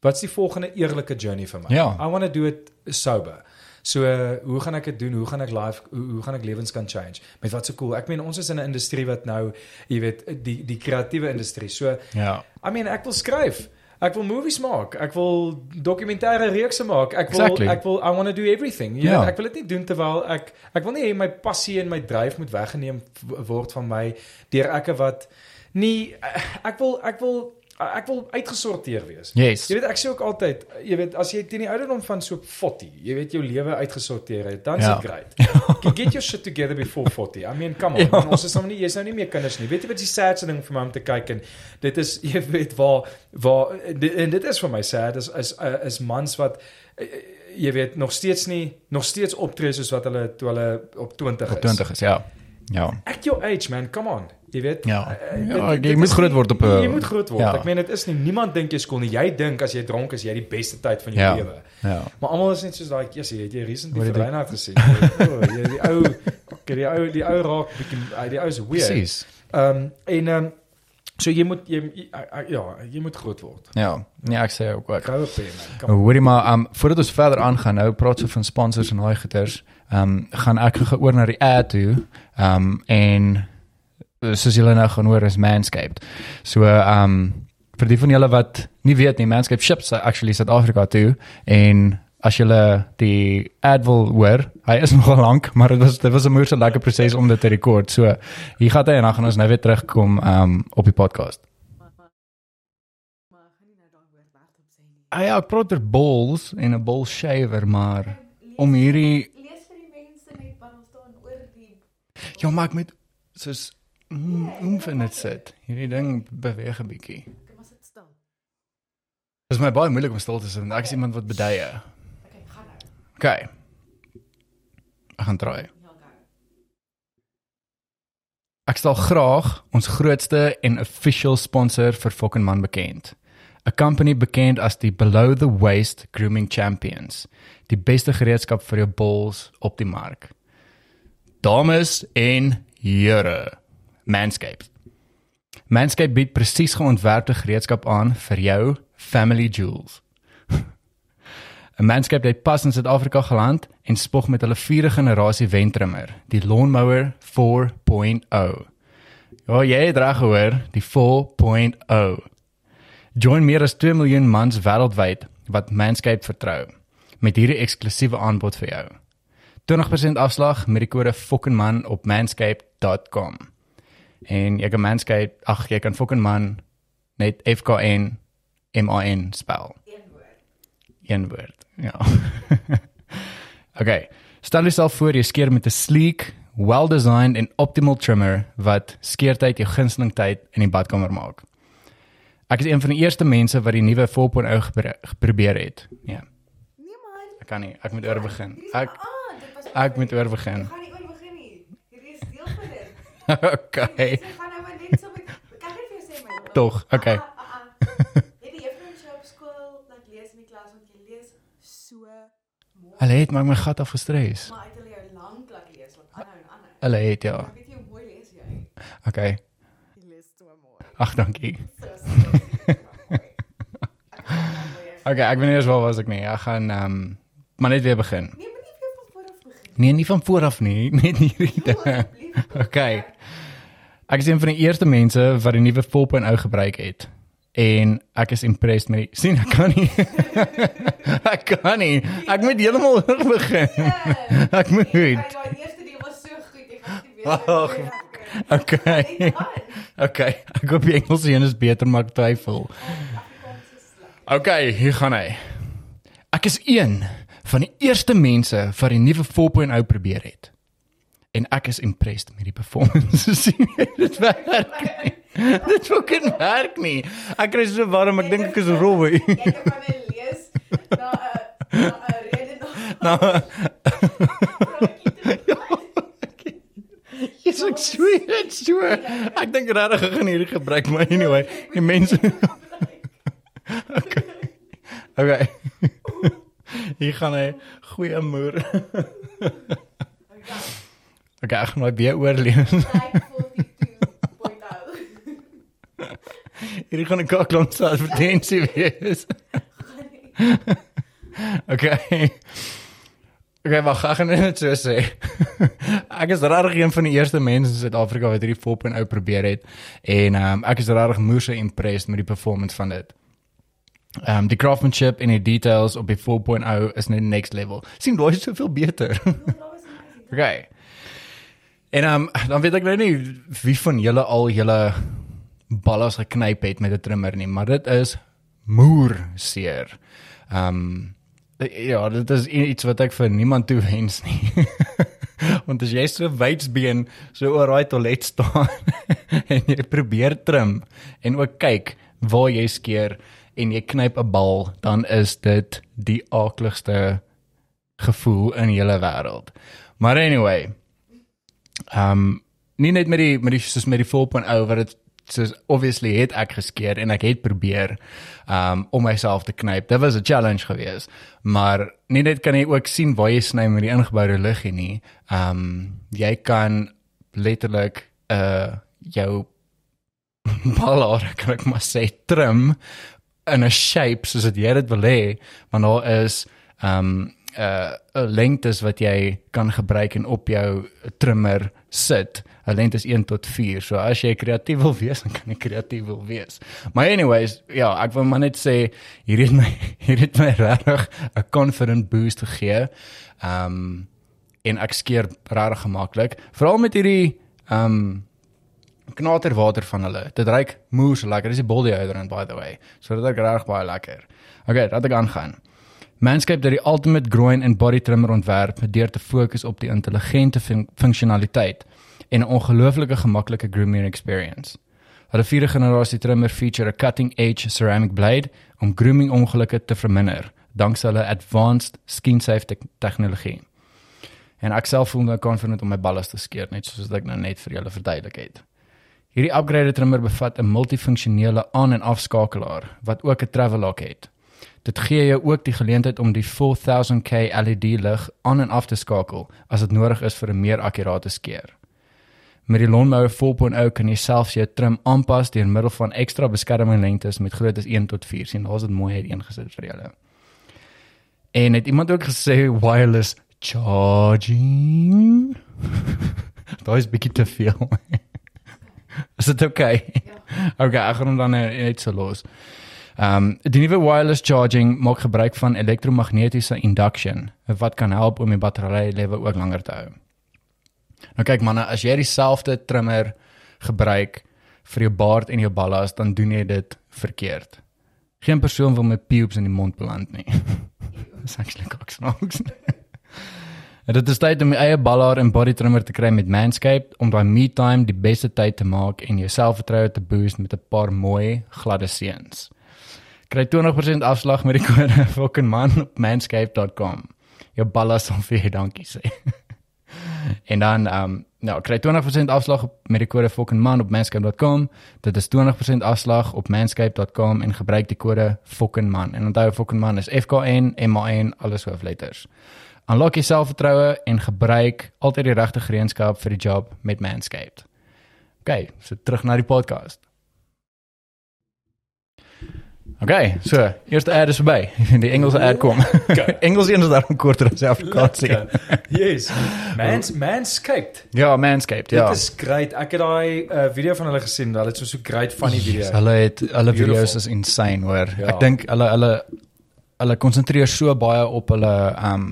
Wat's die volgende eerlike journey vir my? Ja. I want to do it sober. So hoe gaan ek dit doen? Hoe gaan ek life hoe, hoe gaan ek lewens kan change? Met wat so cool. Ek meen ons is in 'n industrie wat nou, jy weet, die die kreatiewe industrie. So Ja. I mean, ek wil skryf. Ek wil movies maak. Ek wil dokumentêre reekse maak. Ek wil Exactly. ek wil I want to do everything. Ja. weet, ek wil dit nie doen terwyl ek ek wil nie hê my passie en my dryf moet weggeneem word van my deur ekke wat nie ek wil ek wil ek wil uitgesorteer wees. Yes. Jy weet ek sê ook altyd, jy weet as jy teen die ouderdom van so 40, jy weet jou lewe uitgesorteer het, dan is Ja. dit great. Get- Get your shit together before 40. I mean, come on. Ja. Ja. Ons is nou nie jy's nou nie meer kinders nie. Weet jy wat die sadste ding vir my om te kyk en dit is jy weet waar waar dit- en dit is vir my sad is is is mans wat eh, jy weet nog steeds nie nog steeds optree soos wat hulle toe hulle op 20 is. Op 20 is ja. Ja. Act your age man, come on. Jy weet. Ja. eh, Ja, dit- jy dit moet groot word op 'n- Jy moet groot word. ja. Ek meen dit is nie niemand dink jy skool nie. Jy dink as jy dronk is jy die beste tyd van jou Ja. lewe. Ja. Maar almal is net soos daai yes, jy het jy recently Wat vir het ek- Reinhard gesien. Jy weet, O, jy die ou kyk die ou die ou raak bietjie die ou is weird. Presies. Ehm um, en ehm um, so jy moet jy jy- ja, jy moet groot word. Ja. Nee, ek sê ook man. Kom. Hoorie maar, um voordat ons verder aangaan, nou praat so van sponsors en daai goeters, um gaan ek gou oor na die ad toe. Um en eh, soos julle nou gaan hoor is Manscaped. So um vir die van julle wat nie weet nie, Manscaped ships actually Suid-Afrika toe en as julle die ad wil hoor, hy is nogal lank, maar dit was dit was 'n moeilike lekker proses om dit te rekord. So hier gaan hy en dan gaan ons nou weer terugkom um op die podcast. Ah ja, ek praat oor balls en 'n ball shaver, maar om hierdie lees vir die mense net wat ons staan oor die Ja, maar ek moet soos mm, oomf in dit sit. Hierdie ding beweeg 'n bietjie. Kom ons sit stil. Dit is my baie moeilik om stil te sit. want Ek is iemand wat beduie. Okay, gaan nou. OK. Ek gaan try. Ja. Ek stel graag ons grootste en official sponsor vir Fucking Man bekend. 'n Company bekend as die Below the Waist Grooming Champions. Die beste gereedskap vir jou balls op die mark. Dames en here, Manscaped. Manscaped bied presies geontwerpte gereedskap aan vir jou family jewels. 'n Manscaped het pas in Suid-Afrika geland en spog met hulle vierde generasie wentrimmer, die Lawnmower 4.0. Ja, jy het reg gehoor, die 4.0. Join meer as 2 miljoen mans wêreldwyd wat Manscaped vertrou met hierdie eksklusiewe aanbod vir jou. 20% afslag met die kode FOKKENMAN op manscaped.com. En jy kan Manscaped, ag jy kan FOKKENMAN net F K N M A N spel. Een woord. Een woord. Ja. okay. Stel jouself voor jy skeer met 'n sleek, well-designed en optimal trimmer wat skeertyd jou gunsteling tyd in die badkamer maak. Ek is een van die eerste mense wat die nuwe 4.0 gebru- geprobeer het. Ja, Nee man. ek kan nie, ek moet oor begin. Ek ek moet. Ek oor begin nie. Hierdie is deel van dit. okay. Ek gaan nou maar net so met ek kan net vir jou sê my. Tog, okay. Ah, ah, ah. Het die juffrou jou op skool laat lees in die klas want jy lees so mooi. Hulle het maar my gat afgestres. Maar uit hulle jou lank laat lees wat aanhou en aanhou. Hulle het ja. Weet jy hoe mooi lees jy? Okay. Jy lees so mooi. Ag, dankie. So so. Ek nou. Okay, ek weet nie eens waar was ek nie. Ek gaan ehm um, maar net weer begin. Nee, maar nie weer van voor af begin. Nee, nie van voor af nie, net hierdie ding. Okay. Ek is een van die eerste mense wat die nuwe 4.0 gebruik het. En ek is impressed met die sien ek kan nie. ek kan nie. Ek moet heeltemal oor begin. Ek moet. Hy daai eerste ding was so goed. Ek was nie weet. Ag, Okay. Okay. Ek hoop die Engels een is beter maar ek twyfel. Okay, hier gaan hy. Ek is een van die eerste mense wat die nuwe 4.0 probeer het. En ek is impressed met die performance. sien jy? Dit werk. nie. Dit fucking werk nie. Ek kry so warm, ek dink ek is rooi. Jy kan my lees na 'n na 'n rede na. Jy's ek sweet, ek swear. Ek dink regtig ek gaan hierdie gebruik maar anyway, die mense Okay. Okay. Hier gaan hy goeie moer. Okay, ek gaan my weer oorleef. Hierdie gaan 'n kaklang se advertensie wees. Okay. Okay, maar ek gaan net so sê. ek is regtig een van die eerste mense in Suid-Afrika wat hierdie 4.0 probeer het en um, ek is regtig moeë impressed met die performance van dit. Ehm um, die craftsmanship en die details op die 4.0 is net next level. Sien daai is soveel beter. okay. En um, dan weet ek nou nie wie van julle al julle ballas geknyp het met 'n trimmer nie, maar dit is moer seer. Ehm um, ja, dit is iets wat ek vir niemand toewens nie. Want as jy so wydsbeen so oor daai toilet staan en jy probeer trim en ook kyk waar jy skeer en jy knyp 'n bal, dan is dit die aakligste gevoel in hele wêreld. Maar anyway, ehm um, nie net met die met die soos met die 4.0 wat dit soos obviously het ek geskeer en ek het probeer um om myself te knyp. Dit was 'n challenge geweest. Maar nie net kan jy ook sien waar jy sny met die ingeboude liggie nie. Um jy kan letterlik uh jou ballaar kan ek maar sê trim in 'n shape soos wat jy dit wil hê, want daar is um 'n uh, 'n lengtes wat jy kan gebruik en op jou trimmer sit. 'n Lengte is 1 tot 4. So as jy kreatief wil wees, dan kan jy kreatief wil wees. Maar anyways, ja, ek wil maar net sê hier het my hier het my regtig 'n confident boost gegee. Um en ek skeer regtig gemaklik, veral met hierdie um knaterwater van hulle. Dit ruik moes lekker. Dis die body odorant by the way. So dit ruik regtig baie lekker. Okay, laat ek aangaan. Manscaped het die ultimate groin and body trimmer ontwerp deur te fokus op die intelligente fun funksionaliteit en 'n ongelooflike gemaklike grooming experience. Hulle vierde generasie trimmer feature 'n cutting-edge ceramic blade om grooming ongelukke te verminder danksy hulle advanced skin-safe te tegnologie. En ek self voel nou confident om my balles te skeer net soos ek nou net vir julle verduidelik het. Hierdie upgraded trimmer bevat 'n multifunksionele aan- en afskakelaar wat ook 'n travel lock het. Dit gee jou ook die geleentheid om die 4000K LED lig aan en af te skakel as dit nodig is vir 'n meer akkurate skeer. Met die Lawnmower 4.0 kan jy selfs jou trim aanpas deur middel van ekstra beskermingslengtes met groottes 1 tot 4. sien, daar's dit mooi uiteengesit vir julle. En het iemand ook gesê wireless charging? Daai is bietjie te veel. is dit oukei? Okay? Ja. Okay, ek gaan hom dan net net so los. Ehm um, die nuwe wireless charging maak gebruik van elektromagnetiese induction wat kan help om die battery lewe ook langer te hou. Nou kyk manne, as jy dieselfde trimmer gebruik vir jou baard en jou ballas, dan doen jy dit verkeerd. Geen persoon wil met pubes in die mond beland nie. Dis actually koks snaaks. En dit is tyd om 'n eie ballaar en body trimmer te kry met Manscaped om daai me time die beste tyd te maak en jou selfvertroue te boost met 'n paar mooi gladde seuns. Kry 20% afslag met die kode fucking man op manscaped.com. Jou ballas sal vir jou dankie sê. en dan ehm um, nou kry 20% afslag met die kode fucking man op manscaped.com. Dit is 20% afslag op manscaped.com en gebruik die kode fucking man. En onthou fucking man is F K N M A N alles hoofletters. Unlock jou selfvertroue en gebruik altyd die regte gereedskap vir die job met Manscaped. OK, so terug na die podcast. Okay, so, eerste ad is verby. Die Engelse ad kom. Engels een is daarom korter as Afrikaans. Yes. Mans Manscaped. Ja, Manscaped, ja. Dit is great. Ek het daai uh, video van hulle gesien. Hulle het so so great funny video. Yes, hulle het hulle Beautiful. video's is insane hoor. Ja. Ek dink hulle hulle hulle konsentreer so baie op hulle um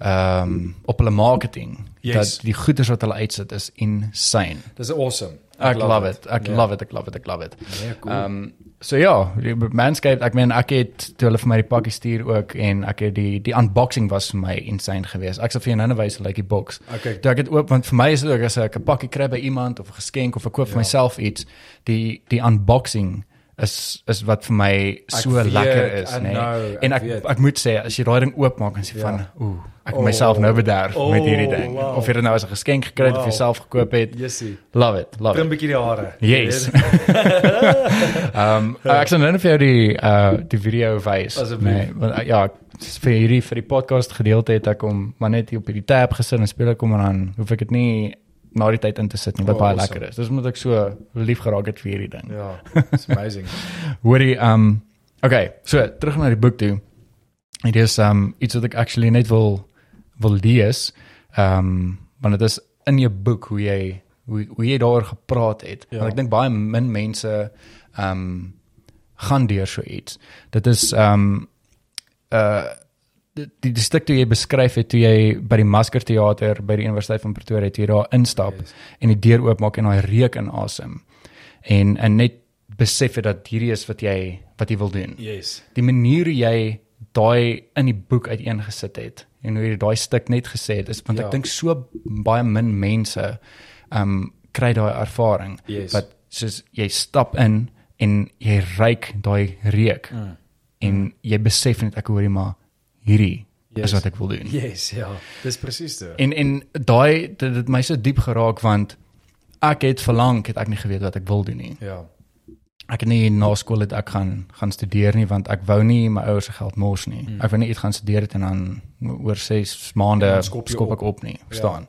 um op hulle marketing Yes. dat die goeders wat hulle uitsit is insane. Dis awesome. Ek, love it. Ek Ja. love it. Ek love it. Ek love it. Ja, cool. Um so ja, Manscaped, ek meen ek het toe hulle vir my die pakkie stuur ook en ek het die die unboxing was vir my insane geweest. Ek sal vir jou nou wys hoe lyk die box. okay. Toe ek dit oop want vir my is dit ook as ek 'n pakkie kry by iemand of 'n geskenk of ek koop vir Ja. myself iets, die die unboxing is is wat vir my so weet, lekker is, nê. know, En ek ek ek moet sê as jy daai ding oopmaak en sê Ja. van ooh, ek Oh, myself nou bederf oh, met hierdie ding. wow. Of jy dit nou as 'n geskenk gekry het of Wow. jouself gekoop het. Jessie. Love it. Love Trim it. 'n bietjie die hare. Yes. Jy weet? Ehm ek sal nou net vir jou die uh die video wys. Asseblief. want, uh, ja, vir hierdie vir die podcast gedeelte het ek hom maar net hier op hierdie tab gesit en speel ek hom en dan hoef ek dit nie na die tyd in te sit nie wat Oh, baie awesome. lekker is. Dis omdat ek so lief geraak het vir hierdie ding. Ja, it's amazing. Hoorie, um, okay, so terug na die boek toe. Dit is um, iets wat ek actually net wil wil lees. Um, want dit is in jou boek hoe jy hoe hoe jy daaroor gepraat het. Ja. Want ek dink baie min mense um, gaan deur so iets. Dit is um, uh die die, stuk toe jy beskryf het toe jy by die Maskerteater by die Universiteit van Pretoria toe jy daar instap Yes. en die deur oopmaak en daai reuk inasem en en net besef het dat hierdie is wat jy wat jy wil doen. Yes. Die manier hoe jy daai in die boek uiteengesit het en hoe jy daai stuk net gesê het is want Ja. ek dink so baie min mense um kry daai ervaring Yes. wat soos jy stap in en jy ruik daai reuk Mm. en jy besef net ek hoorie maar hierdie Yes. is wat ek wil doen. Yes, ja. Dis presies dit. En en daai dit het my so diep geraak want ek het verlang het ek nie geweet wat ek wil doen nie. Ja. Ek het nie na skool het ek gaan gaan studeer nie want ek wou nie my ouers se geld mors nie. Mm. Ek wou nie iets gaan studeer het en dan oor 6 maande dan skop skop, ek op. op nie, verstaan.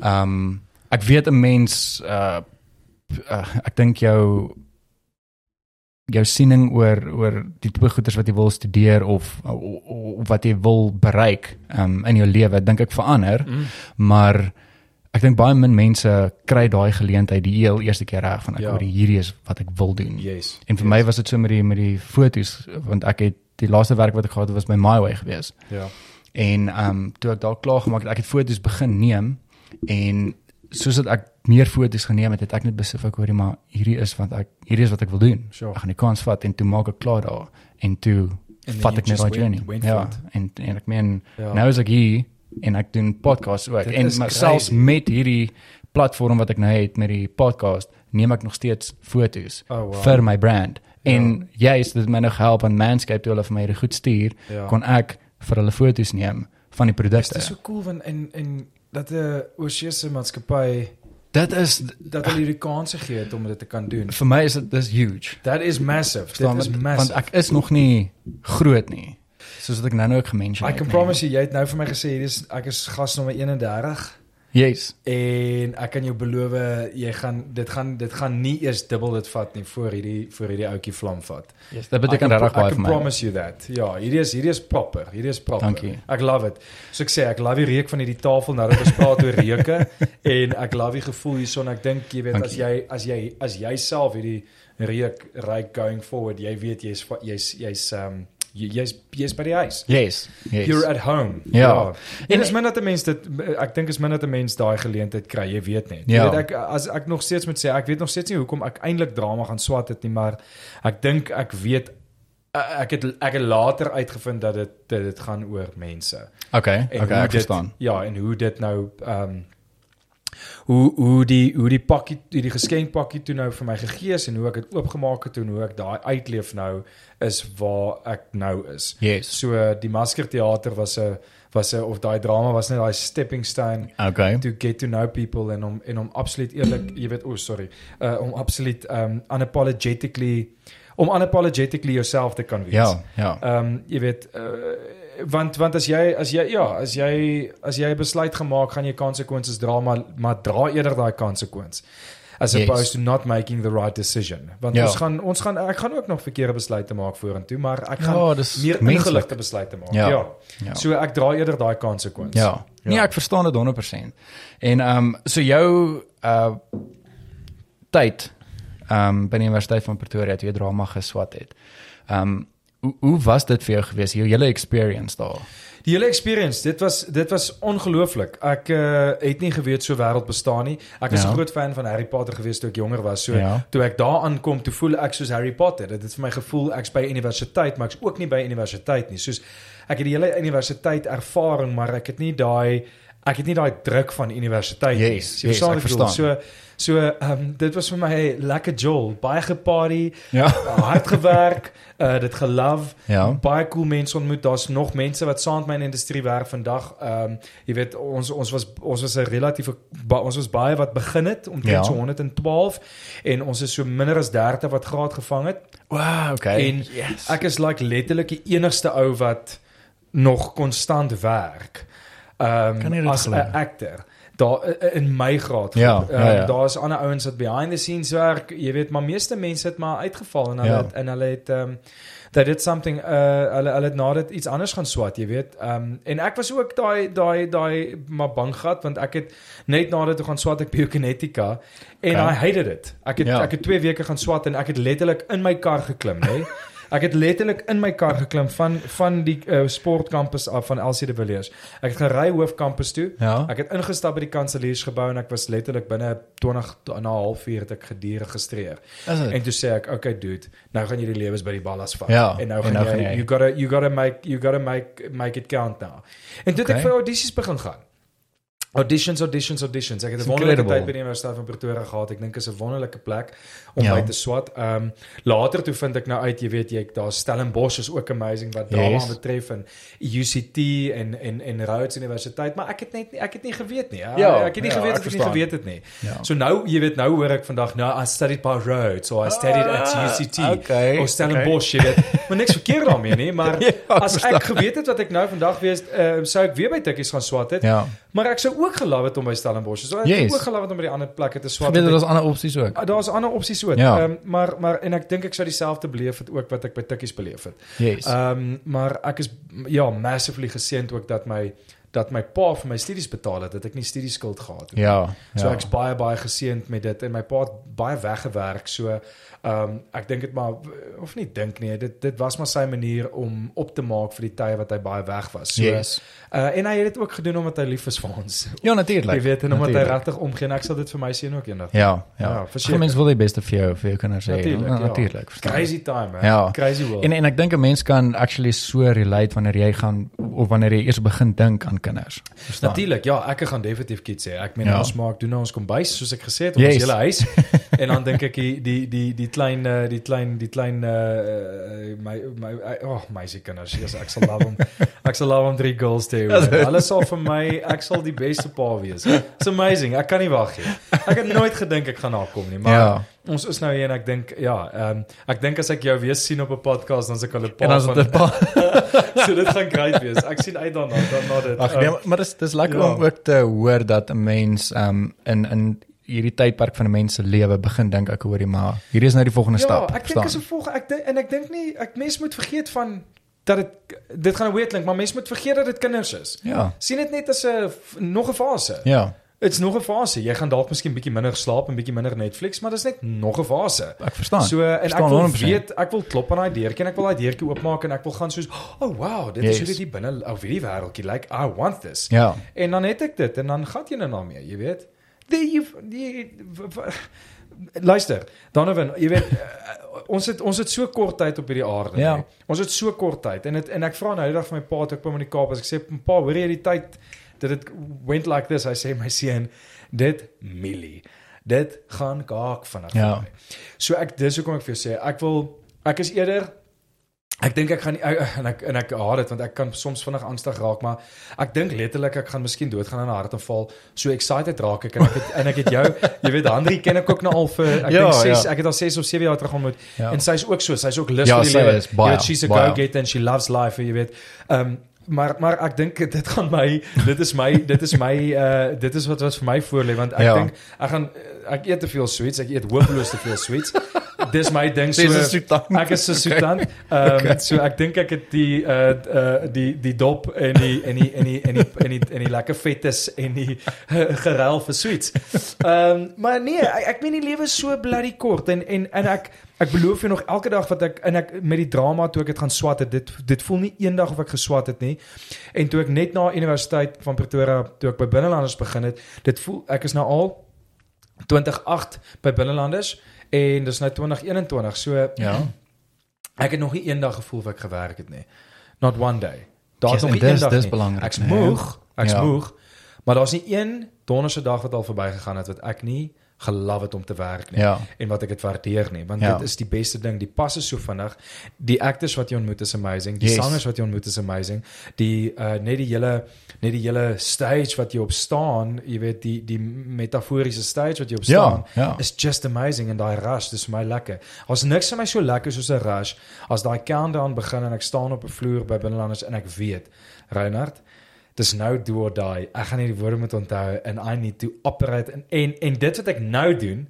Ehm um, ek weet 'n mens uh, uh ek dink jou jou siening oor oor die tipe goeders wat jy wil studeer of, of, of wat jy wil bereik um, in jou lewe dink ek verander Mm. maar ek dink baie min mense kry daai geleentheid die heel eerste keer reg van ek Ja. hoor hierdie is wat ek wil doen. Yes. En vir yes. my was dit so met die met die fotos want ek het die laaste werk wat ek gehad het was by MyWay gewees. ja. En um, toe ek daar klaar gemaak het, ek het fotos begin neem en soos dat ek meer fotos geneem het, het ek net besef ek hoorie maar hierdie is wat ek hierdie is wat ek wil doen. Sure. Ek gaan die kans vat en toe maak ek klaar daar en toe And vat ek net daai journey. went ja, en en ek meen Ja. nou is ek hier en ek doen podcasts ook. Dit En is selfs met hierdie platform wat ek nou het met die podcast, neem ek nog steeds fotos Oh, wow. vir my brand. Ja. En jy is dit my nog help aan Manscaped toe hulle vir my dit goed stuur, Ja. kon ek vir hulle fotos neem van die produkte. dis so cool van en en dat 'n oorsese maatskappy Dit is dat hulle hierdie kanse gee het om dit te kan doen. vir my is dit dis huge. That is massive. Verstaan, Dit is massive. want ek is nog nie groot nie. Soos wat ek nou nou ook gemention I het. can nie. promise you, jy het nou vir my gesê hier is ek is gas nommer 31 Yes. en ek kan jou beloof jy gaan dit gaan dit gaan nie eers dubbel dit vat nie voor hierdie voor hierdie ouetjie vlam vat. Yes, dit I beteken regtig baie I vir can my. promise you that. Ja, hierdie is hierdie is proper. Hierdie is proper. Dankie. Ek love it. So ek sê ek love die reuk van hierdie tafel nou dat ons praat oor reuke en ek love die gevoel hierson. Ek dink jy weet as Dankie. jy as jy as jy self hierdie reuk ryk going forward, jy weet jy's jy's jy's um jy's jy's by die huis. Yes. Yes. You're at home. Ja. En dis min dat 'n mens dit ek dink is min dat 'n mens daai geleentheid kry, jy weet net. Jy Ja. weet ek as ek nog steeds moet sê, ek weet nog steeds nie hoekom ek eintlik drama gaan swat het nie, maar ek dink ek weet ek het ek het later uitgevind dat dit dit gaan oor mense. Okay, En okay, ek dit, verstaan. Ja, en hoe dit nou ehm um, hoe hoe die hoe die pakkie die geskenkpakkie toe nou vir my gegee is en hoe ek dit oopgemaak het en hoe ek daai uitleef nou is waar ek nou is. Yes. So die Maskerteater was 'n was 'n of daai drama was net daai stepping stone Okay. to get to know people en om en om absoluut eerlik, jy weet, o oh, sorry, uh, om absoluut um unapologetically om unapologetically jouself te kan wees. Ja, ja. Ehm um, jy weet uh, want want as jy as jy ja, as jy as jy 'n besluit gemaak gaan jy konsekwensies dra maar maar dra eerder daai konsekwens. as Yes. opposed to not making the right decision. Want Ja. ons gaan ons gaan ek gaan ook nog verkeerde besluite maak vorentoe, maar ek gaan Ja, meer ingeligte besluite maak. Ja. ja. Ja. So ek dra eerder daai konsekwens. Ja. Nee, ek verstaan dit 100%. En ehm um, so jou uh tyd ehm um, by die Universiteit van Pretoria toe jy drama geswat het. Ehm um, hoe hoe was dit vir jou gewees? Jou hele experience daar? Die hele experience, dit was dit was ongelooflik. Ek uh, het nie geweet so wêreld bestaan nie. Ek is 'n Ja. groot fan van Harry Potter gewees toe ek jonger was. So Ja. toe ek daar aankom, toe voel ek soos Harry Potter. Dit het vir my gevoel ek's by universiteit, maar ek's ook nie by universiteit nie. Soos ek het die hele universiteit ervaring, maar ek het nie daai ek het nie daai druk van universiteit nie. Yes, Jy yes, ek verstaan. So so ehm um, dit was vir my lekker jol, baie geparty, Ja. hard gewerk, uh, dit gelove Ja. baie cool mense ontmoet. Daar's nog mense wat saam met my in die industrie werk vandag. Ehm um, jy weet ons ons was ons was 'n relatief ba, ons was baie wat begin het omtrent Ja. so 112 en ons is so minder as 30 wat graad gevang het. Wow, okay. En yes. Ek is like letterlik die enigste ou wat nog konstant werk. Ehm dit as 'n glo? Daar eh, in my graad. Ja, groep. ja, Ehm, ja. Daar's ander ouens wat behind the scenes werk. Jy weet, maar meeste mense het maar uitgeval en hulle Ja. het, en hulle het ehm um, dat dit something uh hulle hulle het na dit iets anders gaan swat, jy weet. Ehm um, en ek was ook daai daai daai maar bang gehad want ek het net na dit toe gaan swat ek biokinetika en Okay. I hated it. Ek het Ja. ek het 2 weke gaan swat en ek het letterlik in my kar geklim, hè. Ek het letterlik in my kar geklim van van die uh, sportkampus af van LC de Villiers. Ek het gery hoofkampus toe. Ja. Ek het ingestap by die kanseliersgebou en ek was letterlik binne 20 en 'n half uur het ek geregistreer. Is dit? En toe sê ek, "Okay dude, nou gaan jy die lewens by die ballas vat." Ja, en nou en gaan nou jy, jy- you gotta you gotta make you gotta make make it count now. En toe het ek Okay. vir audisies begin gaan. Auditions, auditions, auditions. Ek het 'n wonderlike tyd by die Universiteit van Pretoria gehad. Ek dink is 'n wonderlike plek om Ja. by te swat. Ehm um, later toe vind ek nou uit, jy weet jy, daar's Stellenbosch is ook amazing wat drama Yes. betref en UCT en en en Rhodes Universiteit, maar ek het net nie ek het nie geweet nie. Ja, ek het nie ja, geweet ek ek nie verstaan. geweet het nie. Ja. So nou, jy weet, nou hoor ek vandag, nou I studied by Rhodes or I studied at UCT Ah, okay, of Stellenbosch, jy weet. Maar niks verkeerd daarmee nie, maar Ja, ek as verstaan. ek geweet het wat ek nou vandag wees, uh, sou ek weer by Tikkies gaan swat het. Ja. Maar ek sou ook geloof het om by Stellenbosch. So ek Yes. het ook geloof het om by die ander plekke te swat. Weet daar's ander opsies ook. ek- Daar's ander opsies ook. Ja. Ehm, maar maar en ek dink ek sou dieselfde beleef het ook wat ek by Tikkies beleef het. Yes. Ehm maar ek is ja, massively geseënd ook dat my dat my pa vir my studies betaal het, dat ek nie studieskuld gehad het. nie. ja. So ja. ek's baie baie geseënd met dit en my pa het baie weggewerk. So ehm um, ek dink dit maar of nie dink nie, dit dit was maar sy manier om op te maak vir die tye wat hy baie weg was. So Yes. uh, en hy het dit ook gedoen omdat hy lief is vir ons. Ja, natuurlik. Jy weet en omdat hy Natuurlijk. regtig omgee en ek sal dit vir my seun ook eendag. Ja, ja. Ja, ja verseker. Mense wil die beste vir jou vir jou kinders hê. Natuurlijk, Ja, ja. Natuurlik. verstaan. Crazy time, man. Ja. Crazy world. En en ek dink 'n mens kan actually so relate wanneer jy gaan of wanneer jy eers begin dink aan kinders. Natuurlik, ja, ek gaan definitief kids hê. Ek meen Ja. ons maak doen nou ons kombuis soos ek gesê het, op Yes. ons hele huis. en dan dink ek die die die die klein uh, die klein die klein uh, my my oh meisie kinders, yes, ek sal love hom. Ek sal love hom drie girls te hê. Hulle sal vir my, ek sal die beste pa wees. It's amazing. Ek kan nie wag nie. Ek het nooit gedink ek gaan daar kom nie, maar Ja. ons is nou hier en ek dink ja, ehm um, ek dink as ek jou weer sien op 'n podcast dan se ek al 'n En dan paar dit paar so dit gaan great wees. Ek sien uit daarna, daarna dit. Ag nee, maar dis dis lekker ja. om ook te hoor dat 'n mens um in in hierdie tydperk van 'n mens se lewe begin dink ek hoorie maar hierdie is nou die volgende ja, stap. ek dink is 'n volgende ek dink en ek dink nie ek mens moet vergeet van dat dit dit gaan weird klink, maar mens moet vergeet dat dit kinders is. Ja. Sien dit net as 'n nog 'n fase. Ja, Dit's nog 'n fase. Jy gaan dalk miskien bietjie minder slaap en bietjie minder Netflix, maar dis net nog 'n fase. ek verstaan. So en ek Verstaan wil 100%. weet, ek wil klop aan daai deurtjie en ek wil daai deurtjie oopmaak en ek wil gaan soos, "Oh wow, dit is Yes. hoe dit hier binne ou hierdie wêreldjie lyk. Like, I want this." Ja. En dan het ek dit en dan gaan jy nou daarmee, jy weet. Die jy, die w- luister, Donovan, jy weet uh, ons het ons het so kort tyd op hierdie aarde. Ja. nee. Ons het so kort tyd en dit en ek vra nou die dag vir my pa toe ek by hom in die Kaap as ek sê pa, hoor jy die tyd dat dit went like this. Hy sê my seun, dit milie. Dit gaan kaak vanaf. Ja. So ek dis hoekom ek vir jou sê, ek wil ek is eerder Ek dink ek gaan nie- ek- en ek en ek haat dit want ek kan soms vinnig angstig raak maar ek dink letterlik ek gaan miskien doodgaan aan 'n hartaanval. So excited raak ek en ek het, en ek het jou, jy weet Henry ken ek ook nou al vir ek Ja, dink 6 ja. ek het al 6 of 7 jaar terug ontmoet Ja. en sy's ook so, sy's ook lus Ja, vir die sy lewe. is Jy weet, she's a baie. go-getter and she loves life, jy weet. Ehm um, maar maar ek dink dit gaan my dit is my dit is my uh dit is wat wat vir my voorlê want ek Ja. dink ek gaan ek eet te veel sweets, ek eet hopeloos te veel sweets. Dis my ding so Dis 'n soetant. Ek is so soetant. Ehm um, so ek dink ek het die uh uh die die dop en die en die en die en die en die, en die lekker vetes en die uh, gerel vir sweets. Ehm um, maar nee, ek, ek meen die lewe is so bloody kort en en en ek ek beloof jou nog elke dag wat ek en ek met die drama toe ek dit gaan swat het, dit dit voel nie eendag of ek geswat het nie. En toe ek net na universiteit van Pretoria toe ek by binnelanders begin het, dit voel ek is nou al 2008 by binnelanders en dis nou 2021. So Ja. Ek het nog nie eendag gevoel of ek gewerk het nie. Not one day. Daar's nog dis- dis belangrik, Ek's nee. moeg, ek's Ja. moeg. Maar daar's nie een donderse dag wat al verbygegaan het wat ek nie gelove het om te werk nie Ja. en wat ek dit waardeer nie want Ja. dit is die beste ding die pas is so vinnig die actors wat jy ontmoet is amazing die Yes. sangers wat jy ontmoet is amazing die uh, net die hele net die hele stage wat jy op staan jy weet die die metaforiese stage wat jy op staan Ja, ja. is just amazing en daai rush dis vir my lekker as niks vir my so lekker soos 'n rush as daai countdown begin en ek staan op 'n vloer by binnelanders en ek weet Reinhard dis nou do or die ek gaan nie die woorde moet onthou and I need to operate en en, en dit wat ek nou doen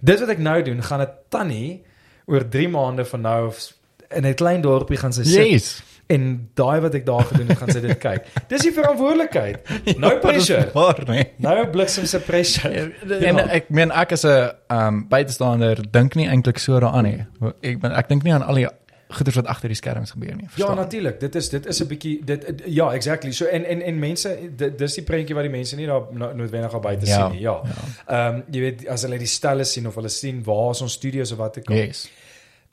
dit wat ek nou doen gaan 'n tannie oor 3 maande van nou af in 'n klein dorpie gaan sy sit Yes. en daai wat ek daar gedoen het gaan sy dit kyk dis die verantwoordelikheid no pressure Maar nee. nou bliksem se pressure En ek meen ek as 'n um buitestander dink nie eintlik so daaraan nie. Ek ben, ek dink nie aan al die goeders wat agter die skerms gebeur nie. Ja, verstaan? natuurlik. Dit is dit is 'n bietjie dit ja, exactly. So en en en mense dit, dis die prentjie wat die mense nie daar no- noodwendig al buite Ja, sien nie. Ja. Ehm um, jy weet as hulle die stelle sien of hulle sien waar is ons studios of wat ek al. Yes.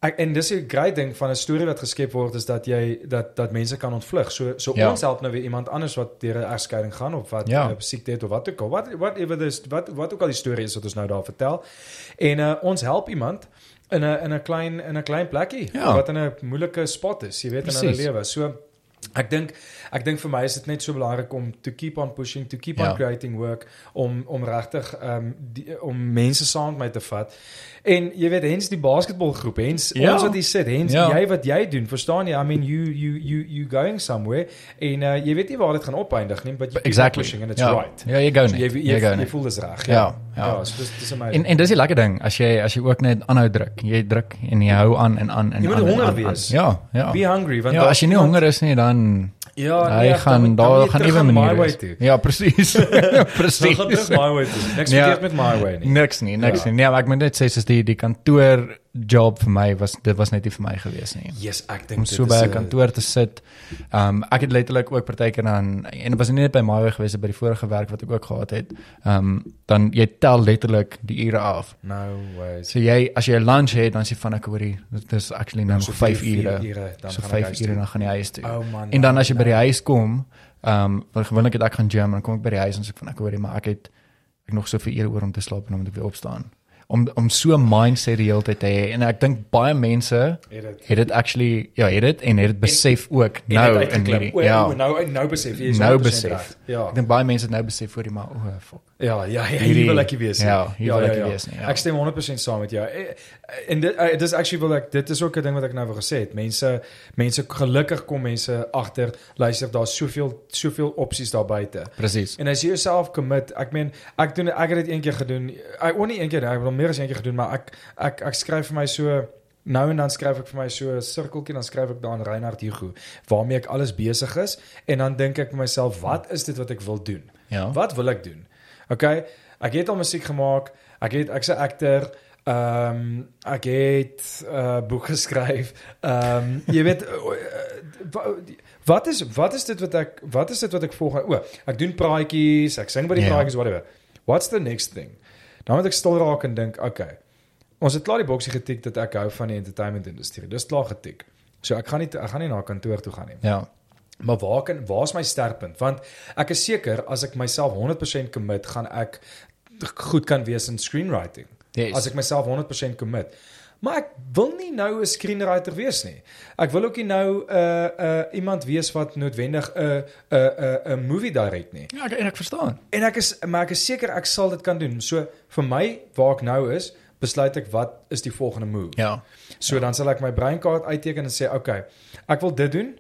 Ek, en dis 'n great ding van 'n storie wat geskep word is dat jy dat dat mense kan ontvlug. So so Ja. ons help nou weer iemand anders wat deur 'n egskeiding gaan of wat Ja. ja. siekte het of wat ook al. Wat whatever dis wat wat ook al die storie is wat ons nou daar vertel. En uh, ons help iemand in 'n in 'n klein in 'n klein plekkie Ja. wat in 'n moeilike spot is, jy weet in hulle Precies. lewe. So ek dink ek dink vir my is dit net so belangrik om to keep on pushing, to keep Ja. on creating work om om regtig um, die, om mense saam met my te vat. En jy weet hens die basketbalgroep, hens Ja. ons wat hier sit, hens Ja. jy wat jy doen, verstaan jy? I mean you you you you going somewhere en uh, jy weet nie waar dit gaan opeindig nie, but you Exactly. pushing and it's ja. right. Ja, jy go So net. jy Jy, jy, jy voel dis reg. Ja, Ja. ja. Ja, so dis dis amazing. En en dis die lekker ding as jy as jy ook net aanhou druk. Jy druk en jy hou aan en aan en Jy moet honger wees. Ja, ja. Be hungry want Ja, as jy nie honger is nie dan Ja, hy nee, gaan dan- dan daar jy gaan my maniere. wees. toe. Ja, presies. Dan gaan presies. terug my way toe. Niks Ja. verkeerd met my way nie. Niks nie, niks Ja. nie. Nee, maar ek moet net sê soos die die kantoor job vir my was dit was net nie vir my gewees nie. Yes, ek dink om so by 'n kantoor te sit. Um ek het letterlik ook partykeer dan en dit was nie net by my gewees by die vorige werk wat ek ook gehad het. Um dan jy tel letterlik die ure af. No ways. So jy as jy 'n lunch het dan jy van ek hoorie dit is actually nou So nog 5 vier- vier ure. ure, dan So gaan ek 5 huis ure dan gaan jy huis toe. Oh man. En dan as jy by die huis kom, um want gewoonlik het ek gaan gym en dan kom ek by die huis en sê ek van ek hoorie maar ek het ek nog soveel ure oor om te slaap en dan moet ek weer opstaan. Om om so 'n mindset die hele tyd te hê en ek dink baie mense Het dit- het dit actually ja, het dit en het dit besef ook En nou in hierdie ja. o, nou nou besef jy is Nou 100% besef. reg. Ja. Ek dink baie mense het nou besef voor die maar o, oh, fuck. Ja, ja, ja, hier Hierdie- wil ek nie wees. nie. ja, hier wil ek nie wees nie, ja. Ek stem 100% saam met jou. Eh, En dit eh, dit is actually wil ek dit is ook 'n ding wat ek nou wou gesê het. Mense mense gelukkig kom mense agter luister daar's soveel soveel opsies daar buite. Presies. En as jy jouself commit, ek meen ek doen ek het dit een keer gedoen. Ek oor nie een keer, ek al meer as een keer gedoen, maar ek ek ek skryf vir my so nou en dan skryf ek vir my so 'n sirkeltjie dan skryf ek daar aan Reinhard Hugo waarmee ek alles besig is en dan dink ek vir myself, wat is dit wat ek wil doen? Ja. Wat wil ek doen? Okay, ek het al musiek gemaak. Ek het ek's 'n akter. Ehm um, ek het 'n uh, boek geskryf. Ehm um, jy weet uh, wat is wat is dit wat ek wat is dit wat ek volg? O, ek doen praatjies, ek sing by die Ja. praatjies whatever. What's the next thing? Dan moet ek stil raak en dink, okay. Ons het klaar die boksie getik dat ek hou van die entertainment industrie. Dis klaar getik. So ek gaan nie ek gaan nie na kantoor toe gaan nie. Ja. Maar waar kan waar's my sterkpunt? Want ek is seker as ek myself 100% commit, gaan ek goed kan wees in screenwriting. Yes. As ek myself 100% commit. Maar ek wil nie nou 'n screenwriter wees nie. Ek wil ook nie nou 'n uh, uh, iemand wees wat noodwendig 'n 'n 'n 'n movie direct nie. Ja, ek, en ek verstaan. En ek is maar ek is seker ek sal dit kan doen. So vir my waar ek nou is, besluit ek wat is die volgende move. Ja. So dan sal ek my breinkaart uitteken en sê, "Oké, okay, ek wil dit doen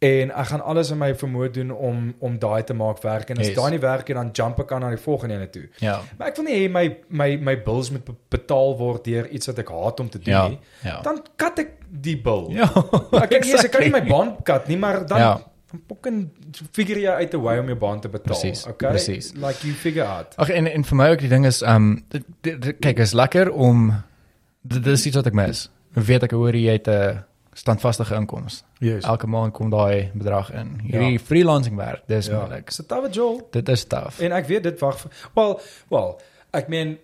en ek gaan alles in my vermoë doen om om daai te maak werk en as Yes. daai nie werk nie dan jump ek aan na die volgende ene toe. Ja. Maar ek wil nie hê my my my bills moet be- betaal word deur iets wat ek haat om te doen Ja. nie. Ja. Dan kat ek die bill. Ja. Ek kan nie ek kan nie my baan kat nie, maar dan Ja. fucking figure jy uit 'n way om jou baan te betaal. Precies, okay? precies. Like you figure out. Ag en en vir my ook die ding is um, kyk is lekker om dit dit is iets wat ek mis. Weet ek hoor jy het 'n standvaste inkomste. Yes. Elke maand kom daai bedrag in. Hierdie Ja. freelancing werk, dis Ja. moeilik. Dis 'n tawe Joel. Dit is taaf. En ek weet dit wag wel, wel, ek meen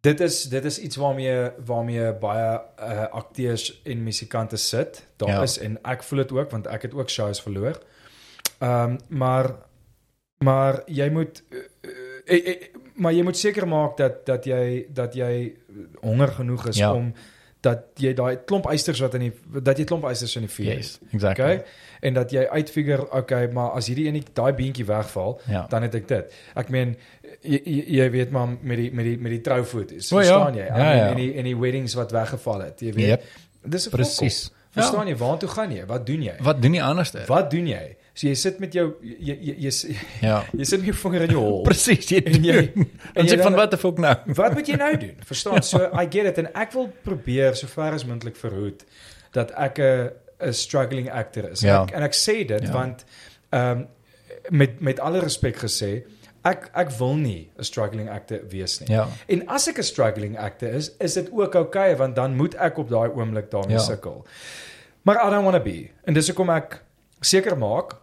dit is dit is iets waarmee waarmee baie uh, akteurs en musikante sit. Daar Ja. is en ek voel dit ook want ek het ook shows verloor. Ehm um, maar maar jy moet uh, uh, uh, maar jy moet seker maak dat dat jy dat jy honger genoeg is Ja. om dat jy daai klomp eisters wat in die dat jy klomp eisters in die vuur Yes, exactly. Okay? En dat jy uitfigure, okay, maar as hierdie een daai beentjie wegval, Ja. dan het ek dit. Ek meen jy, jy, jy weet maar met die met die met die troufoto's, O, ja. verstaan jy? Ja, I mean, ja. En die en die weddings wat weggeval het, jy weet. Yep. Dis Presies. Verstaan jy waartoe gaan jy? Wat doen jy? Wat doen jy anders? Wat doen jy? So jy sit met jou jy jy jy, jy, Ja. jy sit met jou vinger in jou hol. Presies, jy En jy- en en jy jy van wat the fuck nou? Wat moet jy nou doen? Verstaan? So I get it en ek wil probeer so ver as moontlik verhoed dat ek 'n 'n struggling actor is. Ja. Ek, en ek sê dit Ja. want ehm um, met met alle respek gesê, ek ek wil nie 'n struggling actor wees nie. Ja. En as ek 'n struggling actor is, is dit ook okay want dan moet ek op daai oomblik daarmee Ja. sukkel. Maar I don't want to be. En dis hoekom ek seker maak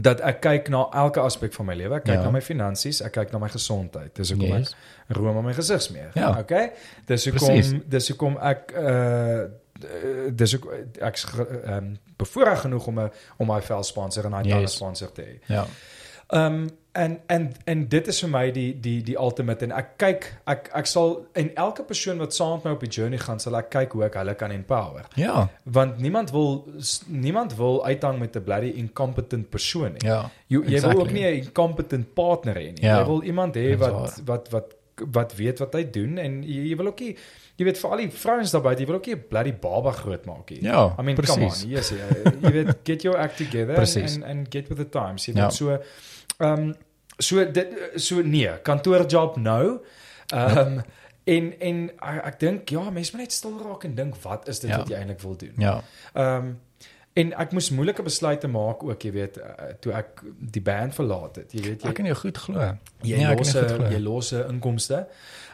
dat ek kyk na elke aspek van my lewe. Ek kyk Ja. na my finansies, ek kyk na my gesondheid. Dis hoekom Yes. ek room aan my gesig smeer. Ja. Okay? Dis hoekom Precies. dis hoekom ek uh dis ook ge- ehm um, bevoorreg genoeg om 'n om my vel sponsor en hy Yes. yes. sponsor te hê. Ja. Ehm um, en en en dit is vir my die die die ultimate en ek kyk ek ek sal en elke persoon wat saam met my op die journey gaan sal ek kyk hoe ek hulle kan empower Ja. want niemand wil niemand wil uithang met 'n bloody incompetent persoon nie. Ja. Jy jy wil ook exactly. nie 'n incompetent partner hê nie. Ja. Jy wil iemand hê wat waar. wat wat wat weet wat hy doen en jy, jy wil ook nie jy weet vir al die vrouens daar buite, jy wil ook nie 'n bloody baba grootmaak nie. Ja, I mean, come precies. on. Yes, jy, jy weet get your act together Precies. and and get with the times. Jy Ja. weet so ehm um, so dit so nee, kantoorjob nou. Ehm um, en en ek, dink ja, mense moet net stil raak en dink wat is dit Ja. wat jy eintlik wil doen? Ja. Ehm um, en ek moes moeilike besluite maak ook, jy weet, uh, toe ek die band verlaat het. Jy weet, jy Ek kan jou goed glo. jy Nee, los jy los inkomste.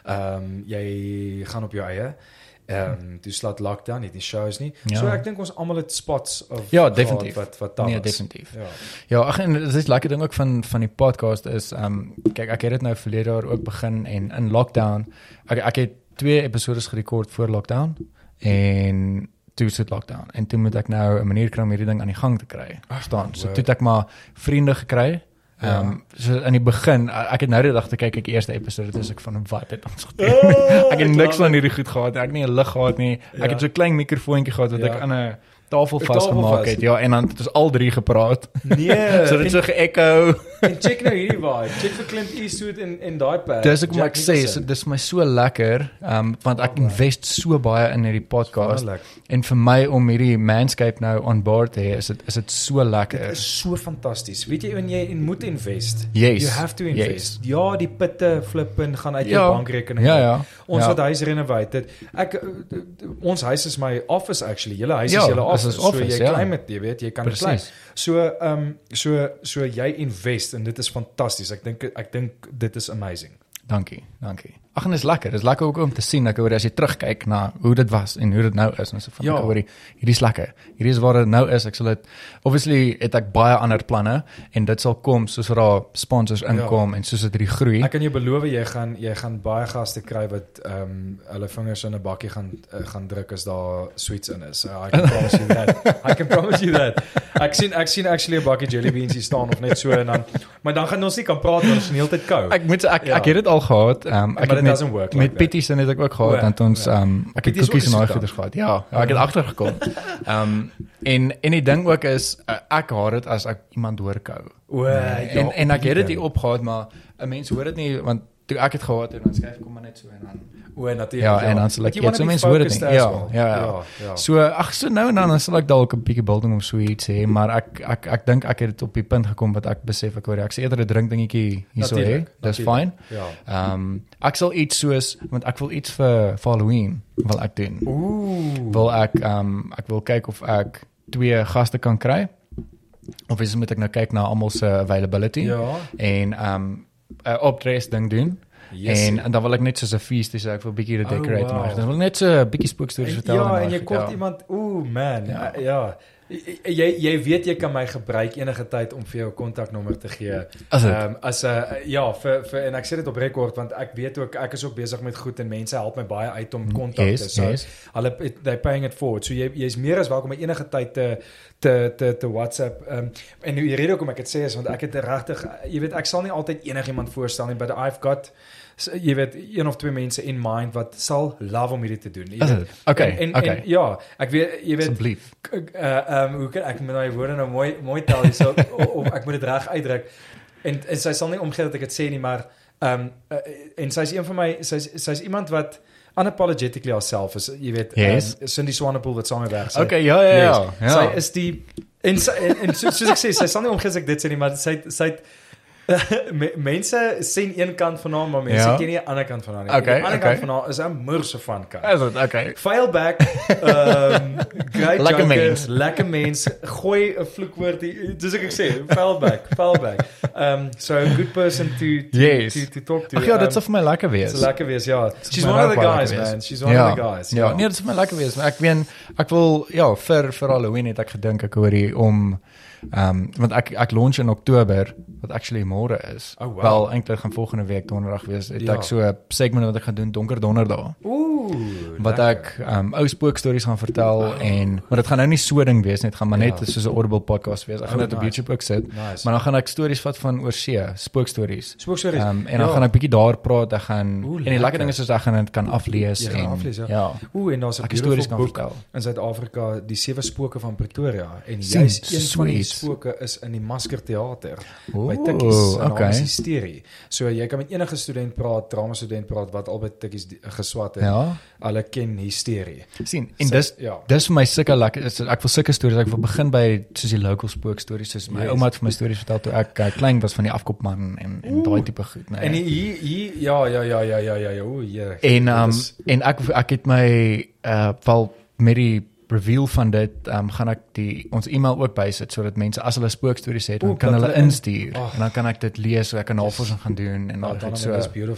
Ehm um, jy gaan op jou eie. Ehm um, toe slaat lockdown, nie die shows nie. Ja. So ek dink ons almal het spots of Ja, definitief. wat wat daar Nee, was. definitief. Ja. Ja, ag en dit is lekker ding ook van van die podcast is ehm um, kyk ek het dit nou verlede jaar ook begin en in lockdown ek ek het twee episodes gerekord voor lockdown en toe sit lockdown en toe moet ek nou 'n manier kry om hierdie ding aan die gang te kry. Verstaan? So word. toe het ek maar vriende gekry. Ehm Ja. um, so in die begin ek het nou die dag te kyk ek eerste episode dis ek van wat het ons gedoen. ek het niks van hierdie goed gehad. Ek het nie 'n lig gehad nie. Ek Ja. het so klein mikrofoontjie gehad wat Ja. ek aan 'n tafel vasgemaak vas. het. Ja, en dan het ons al drie gepraat. Nee, so dit so ge-echo. En check nou hierdie vibe. Check vir Clint Eastwood in in daai pad. Dis ek Jack ek sê, so, dis my so lekker, um, want ek invest so baie in hierdie podcast Wonderlik. en vir my om hierdie manscape nou on board te hê, is dit is dit so Dit lekker. is so fantasties. Weet jy wanneer jy moet invest? Yes. You have to Yes. invest. Ja, die pitte flippen gaan uit jou Ja. bankrekening. Ja, ja. Ons ja. wat huis renovate het. Ek eh, ons huis is my office actually. Julle huis Ja, is julle office. So office, jy ja. claim dit, jy weet, jy kan Presies. claim. So um, so so jy invest en dit is fantasties. Ek dink ek dink dit is amazing. Dankie, dankie. Ag en dis lekker. Dis lekker ook om te sien ek hoor as jy terugkyk na hoe dit was en hoe dit nou is. En so van Ja. ek hoor hierdie is lekker. Hierdie is waar dit nou is. Ek sal dit obviously het ek baie ander planne en dit sal kom soos daar sponsors inkom en soos dit hierdie groei. Ek kan jou beloof jy gaan jy gaan baie gaste kry wat ehm um, hulle vingers in 'n bakkie gaan uh, gaan druk as daar sweets in is. So I can promise you that. I can promise you that. Ek sien ek sien actually 'n bakkie jelly beans hier staan of net so en dan maar dan gaan ons nie kan praat want ons is die hele tyd kou. Ek moet ek Ja. ek het dit al gehad. Ehm um, ek het doesn't work like met. Pitties en het ek ook gehad O, want ons ja. ehm um, ek het koekies en daai goeders gehad. Ja, ja, ek het agtergekom. Ehm um, en en die ding ook is uh, ek haat dit as ek iemand hoorkou. O, en en ek het dit ja. hier opgehad maar 'n mens hoor dit nie want toe ek het gehad en dan skryf kom maar net so en dan O, natuurlik. Ja, en dan sal ek eet, so mense hoor dit Ja, ja, ja. ja, ja. So ag so nou en dan dan sal ek dalk 'n bietjie biltong of so iets hê, maar ek ek ek dink ek het op die punt gekom wat ek besef ek hoor ek sê eerder 'n drinkdingetjie hierso hê. Dis fyn. Ja. Ehm um, ek sal iets soos want ek wil iets vir vir Halloween wil ek doen. Ooh. Wil ek ehm um, ek wil kyk of ek twee gaste kan kry. Of is moet ek nou kyk na almal se availability Ja. en ehm um, 'n opdress ding doen. Yes. En, en dan wil ek net soos 'n feest hê, so ek wil bietjie dit Oh, decorate wow. maak. Dan wil ek net so 'n bietjie spookstories vertel. Ja, en jy kort ja. iemand, ooh man, Ja. ja. ja. Jy jy weet jy kan my gebruik enige tyd om vir jou kontaknommer te gee. Ehm as 'n ja, vir vir en ek sê dit op rekord want ek weet ook ek is ook besig met goed en mense help my baie uit om kontakte. Yes, so yes. hulle they paying it forward. So jy jy's meer as welkom om enige tyd te te te te WhatsApp. Ehm um, en die rede hoekom ek dit sê is want ek het regtig jy weet ek sal nie altyd enigiemand voorstel nie, but I've got jy weet een of twee mense in mind wat sal love om hierdie te doen. Jy Is weet. Okay, En, en, okay. en ja, ek weet jy weet Asseblief. k- uh ehm hoe kan ek met my woorde nou mooi mooi tel hierso of, of ek moet dit reg uitdruk. En en sy sal nie omgee dat ek dit sê nie, maar ehm um, uh, en sy's een van my sy's sy's iemand wat unapologetically haarself is, jy weet, Yes. um, Cindy Swanepoel wat saam werk. Sy- Okay, ja ja ja. Yes. ja. Sy is die en sy, en, en so, soos ek sê, sy sal nie omgee as ek dit sê nie, maar sy sy me- mense sien een kant van haar, maar mense Ja. ken nie die ander kant van haar nie. Okay, die ander okay. kant van haar is 'n moerse van kant. Is dit? Okay. Failback. Ehm great Lekker mens. Lekker mens. Gooi 'n vloekwoord hier. Dis ek ek sê, failback, failback. Ehm so a good person to to, Yes. to, to talk to. Ag ja, dit Ehm, sal vir my lekker wees. Dis lekker wees, ja. She's my one of the guys, man. She's one ja. of the guys. Ja, nee, dit vir my lekker wees, maar ek weet ek wil ja, vir vir Halloween het ek gedink ek hoor hier om ehm um, want ek ek launch in Oktober wat actually môre is. Oh, wow. Wel eintlik gaan volgende week donderdag wees. Het Ja. ek so 'n segment wat ek gaan doen donker donderdag. Ooh. wat lekker. ek um ou spookstories gaan vertel en maar dit gaan nou nie so ding wees net gaan maar net Ja. soos 'n audible podcast wees. Ek gaan Oh, dit op nice. YouTube ook sit. Nice. Maar dan gaan ek stories vat van oorsee, spookstories. Spookstories. Um, en dan Ja. gaan ek bietjie daar praat. Ek gaan Oeh, en die lekker. ding is soos ek gaan dit kan aflees gaan en aflees, ja. ja. Ooh, en daar's 'n stories kan vertel. in Suid-Afrika, Die Sewe Spooke van Pretoria en jy's een van die spooke is in die Masker Theater by Tikkies. en okay. Is hysterie. So jy kan met enige student praat, drama student praat wat al by Tikkies geswat het. Ja. Hulle ken hysterie. sien en So, dis ja. dis vir my sulke lekker is ek wil sulke stories ek wil begin by soos die local spookstories soos my Yes. ouma het vir my stories vertel toe ek uh, klein was van die afkopman en en daai tipe goed nee. En hier hier ja ja ja ja ja ja ja o ja. En um en ek ek het my uh wel met die reveal van dit um gaan ek die ons e-mail ook bysit sodat mense as hulle spookstories het dan kan hulle hulle in- instuur Ag. en dan kan ek dit lees so ek kan navorsing gaan doen en Ja, dan so.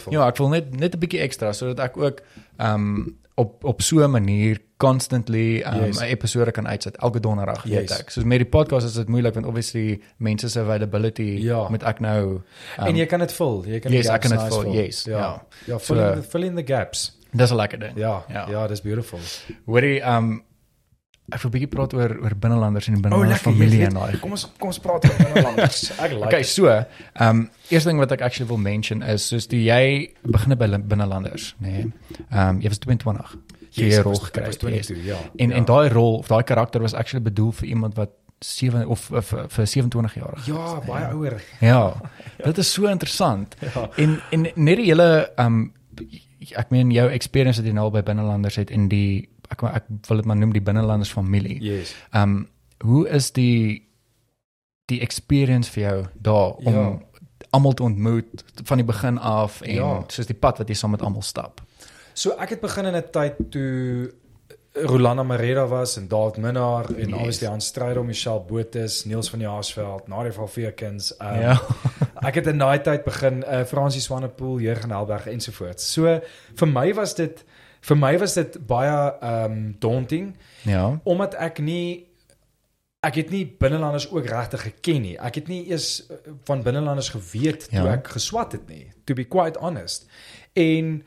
Ja, ek wil net net 'n bietjie ekstra sodat ek ook um op op so 'n manier constantly um, 'n Yes. episode kan uitsit elke donderdag weet Yes. ek. Soos met die podcast is dit moeilik want obviously mense se availability Ja. moet ek nou um, en jy kan dit vul. Jy kan yes, ek kan dit nice vul, yes, Ja. ja. Ja, fill, So- in the, fill in the gaps. dis 'n lekker ding. Ja. Ja. Ja, dis beautiful. Hoorie, um ek wil 'n bietjie praat oor oor binnelanders en Oh, binnelanders lekker, familie en daai. Kom ons kom ons praat oor binnelanders. Ek like. Okay, so, ehm um, eerste ding wat ek actually wil mention is soos die jy begin by binnelanders, nê. Nee. Ehm um, jy was 22. Jy Yes, rol gekry. yes. 22, ja. En Ja. en daai rol of daai karakter was actually bedoel vir iemand wat 7 of, of vir 27 jaar. Ja, baie ouer. Ja. Dit is so interessant. Ja. En en net die hele ehm um, ek meen jou experience wat jy nou al by binnelanders het in die ek ek wil dit maar noem die binnelanders familie. Yes. Ehm um, hoe is die die experience vir jou daar om Ja. almal te ontmoet van die begin af en Ja. soos die pad wat jy saam met almal stap. So ek het begin in 'n tyd toe Rolanda Mareda was en David Minnar en Yes. obviously Hans Strydom, Michelle Botus, Niels van die Haasveld, Nadia van Veekens. Um, Ja. ek het in daai tyd begin uh, Francis Swanepoel, Jurgen Helberg ensovoorts. So vir my was dit vir my was dit baie um daunting Ja. omdat ek nie ek het nie binnelanders ook regtig geken nie. Ek het nie eers eh, van binnelanders geweet toe Ja. ek geswat het nie. To be quite honest. En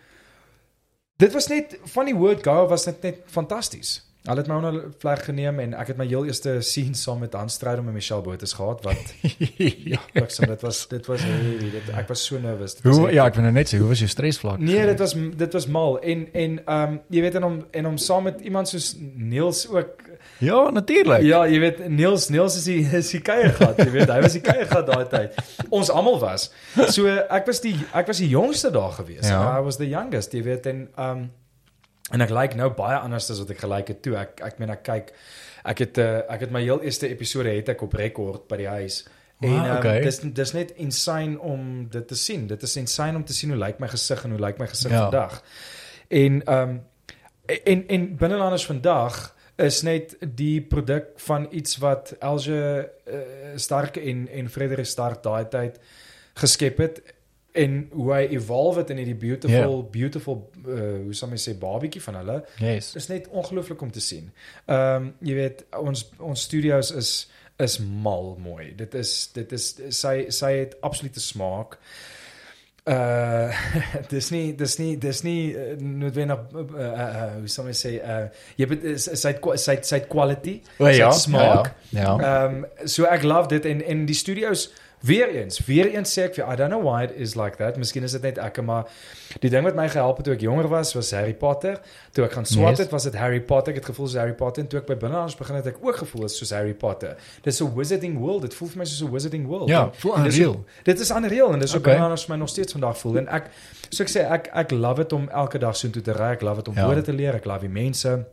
dit was net van die word go was dit net fantasties. Hulle het my onder vleg geneem en ek het my heel eerste scene saam met Hans Strydom en Michelle Botus gehad wat ja. ek sê dit was dit was heavy. Dit ek was so was Hoe ja, ek wil nou net sê hoe was jou stresvlak? Nee, dit was dit was mal en en ehm um, jy weet en om en om saam met iemand soos Niels ook Ja, natuurlik. Ja, jy weet Niels Niels is die is die kuiergat, jy weet, hy was die kuiergat daai tyd. Ons almal was. So ek was die ek was die jongste daar gewees. Ja. I was the youngest, jy weet en um en ek lyk like nou baie anders as wat ek gelyk het toe. Ek ek meen ek kyk ek het uh, ek het my heel eerste episode het ek op rekord by die huis. En Wow, um, okay. dis dis net insane om dit te sien. Dit is insane om te sien hoe lyk my gesig en hoe lyk my gesig Ja. vandag. En um en en binnelanders vandag is net die produk van iets wat Elge uh, Stark en en Frederik Stark daai tyd geskep het en hoe hy evolve het in hierdie beautiful Ja. beautiful uh, hoe sou mens sê babietjie van hulle Yes. is net ongelooflik om te sien. Ehm um, jy weet ons ons studios is is mal mooi. Dit is dit is sy sy het absolute smaak. Uh dis nie dis nie dis nie uh, noodwendig uh, uh, uh, hoe sou mens sê uh jy weet sy het sy het- sy het quality, O, ja, sy het smaak. Ja. ja. Ehm um, so ek love dit en en die studios weer eens, weer eens sê ek vir I don't know why it is like that. Miskien is dit net ek maar die ding wat my gehelp het toe ek jonger was was Harry Potter. Toe ek gaan swat Yes. het was dit Harry Potter. Ek het gevoel soos Harry Potter en toe ek by binnelanders begin het ek ook gevoel soos Harry Potter. Dis 'n wizarding world. Dit voel vir my soos 'n wizarding world. Ja, En- voel unreal. Dit is unreal en dis ook Okay. binnelanders vir my nog steeds vandag voel en ek so ek sê ek ek love dit om elke dag so toe te ry. Ek love dit om Ja. woorde te leer. Ek love die mense.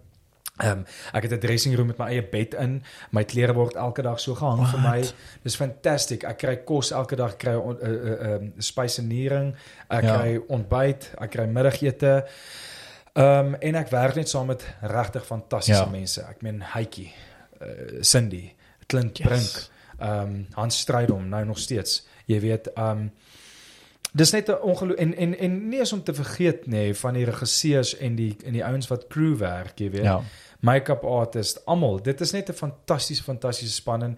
Ehm um, ek het 'n dressing room met my eie bed in. My klere word elke dag so gehang vir my. Dis fantasties. Ek kry kos elke dag, kry 'n uh, uh, uh, spysenering, ek Ja. kry ontbyt, ek kry middagete. Ehm um, en ek werk net saam met regtig fantastiese Ja. mense. Ek meen Heitjie, uh, Cindy, Clint Yes. Brink, ehm um, Hans Strydom nou nog steeds. Jy weet, ehm um, Dis net 'n ongeloof en en en nie eens om te vergeet nê nee, van die regisseurs en die en die ouens wat crew werk, jy weet. Ja. Make-up artist, almal. Dit is net 'n fantastiese fantastiese span en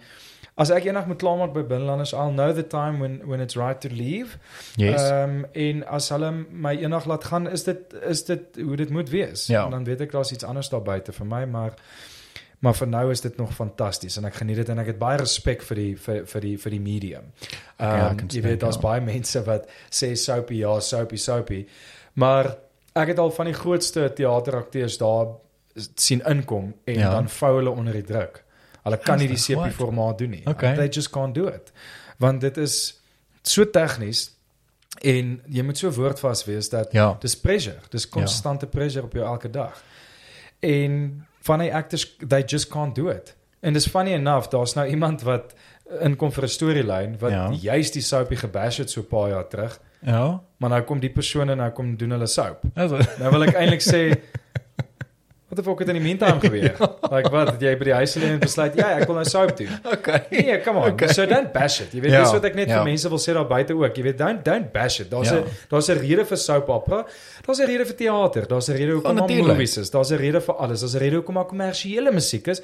as ek eendag moet klaarmaak by binnelanders, I'll know the time when when it's right to leave. Yes. Ehm en as hulle my eendag laat gaan, is dit is dit hoe dit moet wees. Ja. En dan weet ek daar's iets anders daar buite vir my, maar maar vir nou is dit nog fantasties en ek geniet dit en ek het baie respek vir die vir vir die vir die medium. ja, Ehm ek kan jy weet daar's ja. baie mense wat sê soapy ja, soapy soapy. Maar ek het al van die grootste teaterakteurs daar sien inkom en Ja. dan vou hulle onder die druk. Hulle kan nie die what? formaat doen nie. Okay. They just can't do it. Want dit is so tegnies en jy moet so woordvas wees dat Ja. dis pressure. Dis konstante pressure op jou elke dag. En van die actors they just can't do it. En dis funny enough, daar's nou iemand wat inkom vir 'n storielyn wat Ja. juis die soapie gebash het so 'n paar jaar terug, Ja. maar nou kom die persoon en nou kom doen hulle soap. Also, Nou wil ek eintlik sê wat het ook in die meantime gebeur? Like wat, het jy by die huis alleen en besluit, ja, ek wil nou soap doen. okay. Nee, come on. Okay. So don't bash it. Jy weet, Ja, dis wat ek net ja. vir mense wil sê daar buite ook. Jy weet, don't don't bash it. Daar's Ja. 'n daar's 'n rede vir soap opera. Daar's 'n rede vir teater. Daar's 'n rede hoekom daar natuurlijk. movies is. Daar's 'n rede vir alles. Daar's 'n rede hoekom daar kommersiële musiek is.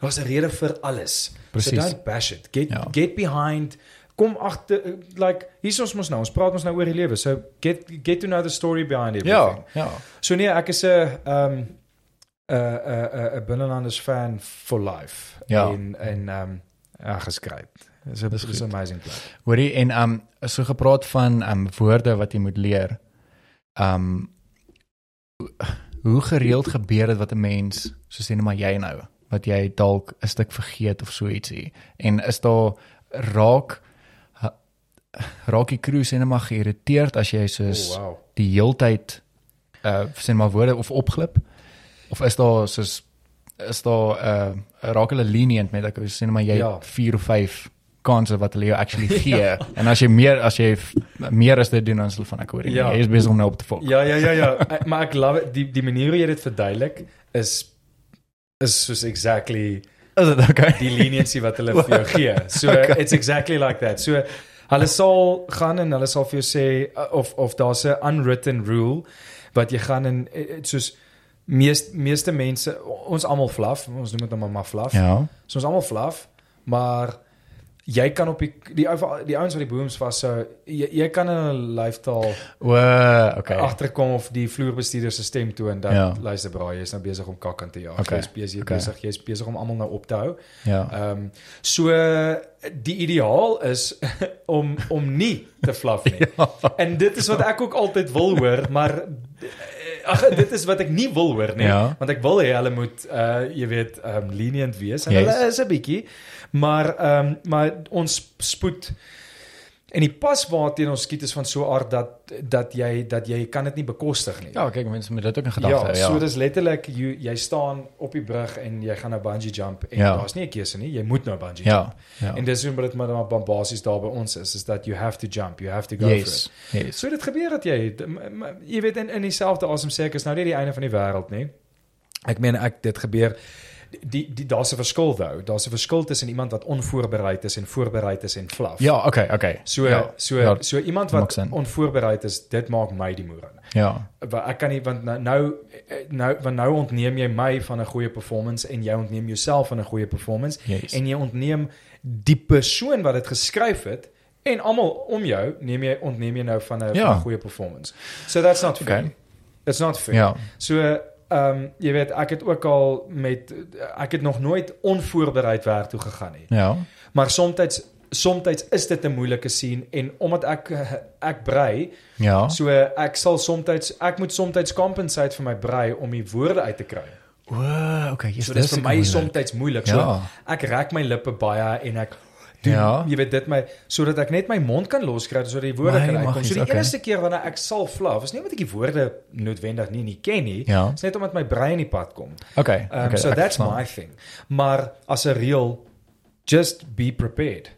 Daar's 'n rede vir alles. Precies. So don't bash it. Get Ja. get behind kom agter like hier ons mos nou ons praat ons nou oor die lewe so get get to know the story behind everything Ja, ja. so nee ek is 'n ehm 'n 'n 'n binnelanders fan for life Ja. en en ehm um, geskryf dis 'n Dis dis 'n goed. amazing plek Hoorie en um so gepraat van um woorde wat jy moet leer. Um hoe gereeld gebeur dit wat 'n mens soos sê net maar jy nou wat jy dalk 'n stuk vergeet of so ietsie. En is daar raak raak die crew sê net maar geïrriteerd as jy soos oh, wow die heeltyd uh sê maar woorde of opglip of is daar soos is daar uh raak hulle lenient met ek sê net maar jy Ja. 4 of 5 kansse wat hulle jou actually gee en as jy meer as jy meer as dit doen dan is hulle van ek hoor Ja. jy is besig om nou op te fok. ja ja ja ja Ek- maar ek love it die die manier hoe jy dit verduidelik is is soos exactly Is dit okay? die leniency wat hulle vir jou gee. So Okay. it's exactly like that. So hulle sal gaan en hulle sal vir jou sê uh, of of daar's 'n unwritten rule wat jy gaan en eh, eh, soos meeste meeste mense ons almal fluff, ons noem dit nou maar maar fluff. Ja. So ons almal fluff, maar jy kan op die die ou die ouens wat die booms vas so jy, jy kan in 'n lyftaal O, okay. agterkom of die vloerbestuurder se stem toon dat Ja. luister braai, jy's nou besig om kak aan te jaag. Okay. Jy's besig Okay. besig jy's besig om almal nou op te hou. Ja. Ehm um, so die ideaal is om om nie te fluff nie. Ja. En dit is wat ek ook altyd wil hoor, maar ag dit is wat ek nie wil hoor nie, Ja. want ek wil hê hulle moet uh jy weet um lenient wees en Yes. hulle is 'n bietjie, maar um maar ons spoed en die pas waarteen ons skiet is van so 'n aard dat dat jy dat jy kan dit nie bekostig nie. Ja, kyk mense moet dit ook in gedagte Ja, hou. so Ja. dis letterlik jy jy staan op die brug en jy gaan nou bungee jump en Ja. daar's nie 'n keuse nie, jy moet nou bungee Ja. jump. Ja. En dis hoe dit maar maar basies daar by ons is, is dat you have to jump, you have to go Yes. for it. Yes. So dit gebeur dat jy jy weet in in dieselfde asem sê ek is nou nie die einde van die wêreld nie. Ek meen ek dit gebeur die die daar's 'n verskil wou. Daar's 'n verskil tussen iemand wat onvoorbereid is en voorbereid is en fluff. Ja, okay, okay. So ja. so ja, so iemand wat onvoorbereid is, dit maak my die moer. ja. Want ek kan nie want nou nou nou want nou ontneem jy my van 'n goeie performance en jy ontneem jouself van 'n goeie performance Yes. en jy ontneem die persoon wat dit geskryf het en almal om jou neem jy ontneem jy nou van 'n Ja. goeie performance. So that's not fair. Okay. It's not fair. Ja. So ehm um, jy weet ek het ook al met ek het nog nooit onvoorbereid werk toe gegaan nie. Ja. Maar soms soms is dit 'n moeilike scene en omdat ek ek brei Ja. So ek sal soms ek moet soms compensate vir my brei om die woorde uit te kry. O, okay. Yes, So dis vir my soms moeilik. So Ja. ek rek my lippe baie en ek doen Ja. jy weet dit my sodat ek net my mond kan loskry sodat die woorde My kan uitkom. So die okay. enigste keer wanneer ek sal fluff is nie omdat ek die woorde noodwendig nie nie ken nie. Ja. Dis net omdat my brein in die pad kom. Okay. Um, okay. so that's my thing. Maar as 'n real just be prepared.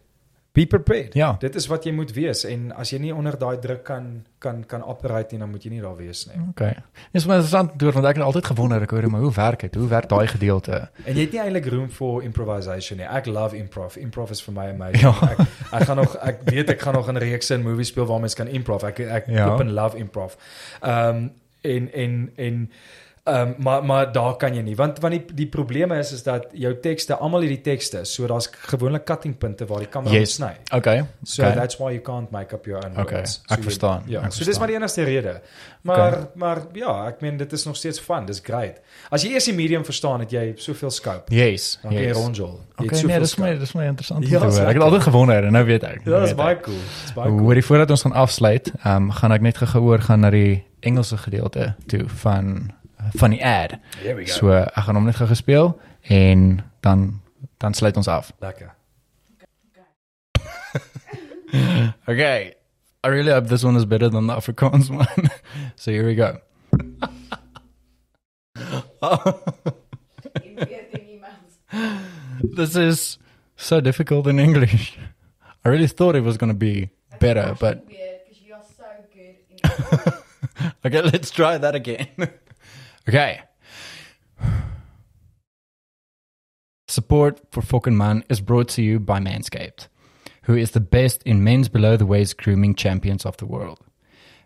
Be prepared. Ja. Dit is wat jy moet wees en as jy nie onder daai druk kan kan kan operate nie, dan moet jy nie daar wees nie. Okay. Dis maar interessant deur want ek het altyd gewonder ek hoor maar hoe werk dit? Hoe werk daai gedeelte? En jy het nie eintlik room for improvisation nie. Ek love improv. Improv is vir my amazing. Ja. Ek ek gaan nog ek weet ek gaan nog 'n reeks in movies speel waar mense kan improv. Ek ek Ja. ja. en love improv. Ehm um, en en en ehm um, maar maar daar kan jy nie want want die die probleme is is dat jou tekste almal hierdie tekste so daar's gewoonlik cuttingpunte waar die kamera Yes. sny. Okay. So okay. that's why you can't make up your own Okay, words. ek so verstaan, Jy, ja, ek so dis verstaan. maar die enigste rede. Maar okay. maar ja, ek meen dit is nog steeds fun. Dis great. As jy eers die medium verstaan, het jy soveel scope. Yes. Dan kan jy yes. rondjol. Jy Okay, nee, dis my dis my interessant om Ja, te hoor. Ek het altyd gewonder en nou weet ek. Ja, nou dis weet baie ek. cool. Dis baie cool. Hoorie voordat ons gaan afsluit, ehm um, gaan ek net gou oor gaan na die Engelse gedeelte toe van van die ad. Here we go. So ek gaan hom net gou gespeel en dan dan sluit ons af. Lekker. Okay. I really hope this one is better than the Afrikaans one. so here we go. in 14 emails. this is so difficult in English. I really thought it was going to be better, but weird because you are so good in okay, let's try that again. Okay. Support for Fucking Man is brought to you by Manscaped, who is the best in men's below the waist grooming champions of the world.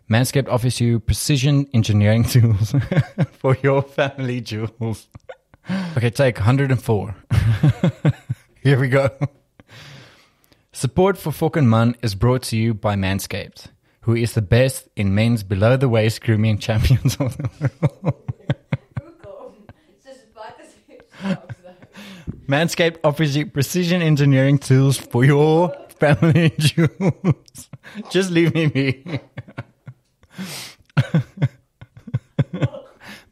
Manscaped offers you precision engineering tools for your family jewels. Okay, take 104. Here we go. Support for Fucking Man is brought to you by Manscaped, who is the best in men's below the waist grooming champions of the world. Google. Just buy this. Manscaped offers you precision engineering tools for your family jewels. Just leave me be.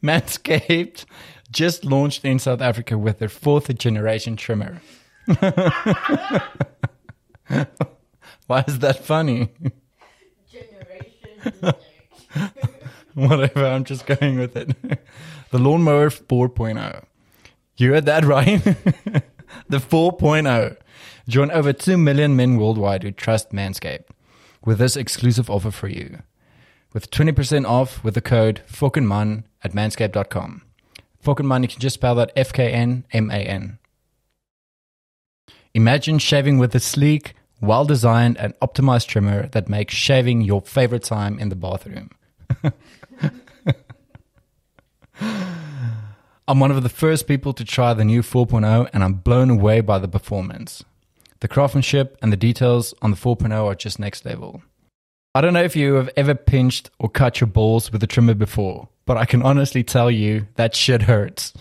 Manscaped just launched in South Africa with their fourth generation trimmer. Why is that funny? Whatever, I'm just going with it. The Lawnmower 4.0. You heard that right? the 4.0. Join over 2 million men worldwide who trust Manscaped with this exclusive offer for you. With 20% off with the code FUCKINGMAN at manscaped.com. FUCKINGMAN, you can just spell that F K N M A N. Imagine shaving with a sleek, well designed, and optimized trimmer that makes shaving your favorite time in the bathroom. I'm one of the first people to try the new 4.0 and I'm blown away by the performance. The craftsmanship and the details on the 4.0 are just next level. I don't know if you have ever pinched or cut your balls with a trimmer before, but I can honestly tell you that shit hurts.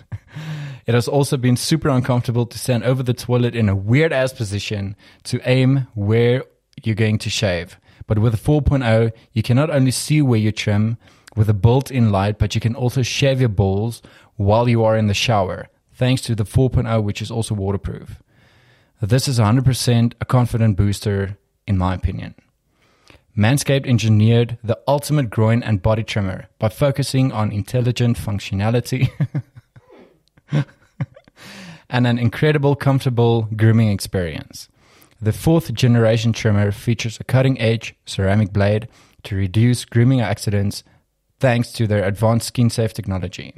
It has also been super uncomfortable to stand over the toilet in a weird ass position to aim where you're going to shave. But with a 4.0, you can not only see where you trim with a built-in light, but you can also shave your balls while you are in the shower, thanks to the 4.0, which is also waterproof. This is 100% a confident booster, in my opinion. Manscaped engineered the ultimate groin and body trimmer by focusing on intelligent functionality and an incredible, comfortable grooming experience. The fourth generation trimmer features a cutting edge ceramic blade to reduce grooming accidents thanks to their advanced skin safe technology.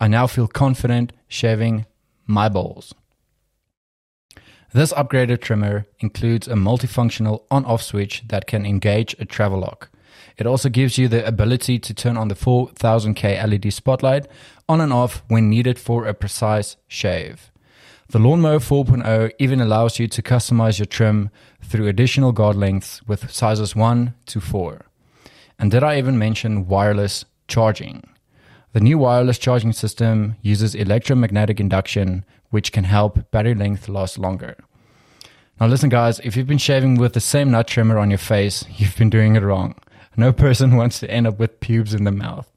I now feel confident shaving my balls. This upgraded trimmer includes a multifunctional on off switch that can engage a travel lock. It also gives you the ability to turn on the 4000K LED spotlight on and off when needed for a precise shave. The Lawnmower 4.0 even allows you to customize your trim through additional guard lengths with sizes 1 to 4. And did I even mention wireless charging? The new wireless charging system uses electromagnetic induction, which can help battery length last longer. Now, listen, guys, if you've been shaving with the same nut trimmer on your face, you've been doing it wrong. No person wants to end up with pubes in the mouth.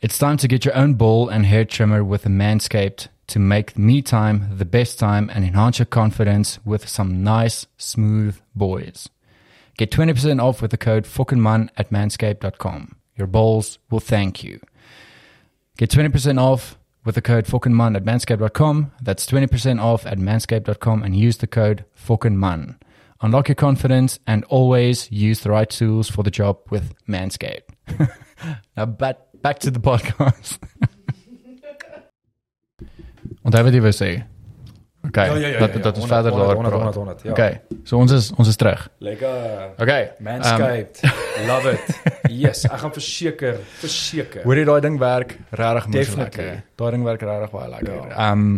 It's time to get your own ball and hair trimmer with a Manscaped to make me time the best time and enhance your confidence with some nice, smooth boys. Get 20% off with the code FUCKINGMAN at manscaped.com. Your balls will thank you. Get 20% off with the code FUCKINGMAN at manscaped.com. That's 20% off at manscaped.com and use the code FUCKINGMAN. Unlock your confidence and always use the right tools for the job with Manscaped. now back, back to the podcast. Onthou wat jy wou sê. Okay. Ja, ja, ja, dat ja, dat 100, verder 100, daar 100, praat. 100, ja. Okay. So ons is ons is terug. Lekker. Okay. Manscaped. Love it. Yes, ek gaan verseker, verseker. Hoor jy daai ding werk regtig moes Definitely. lekker. Daai ding werk regtig baie lekker. Ja. Ehm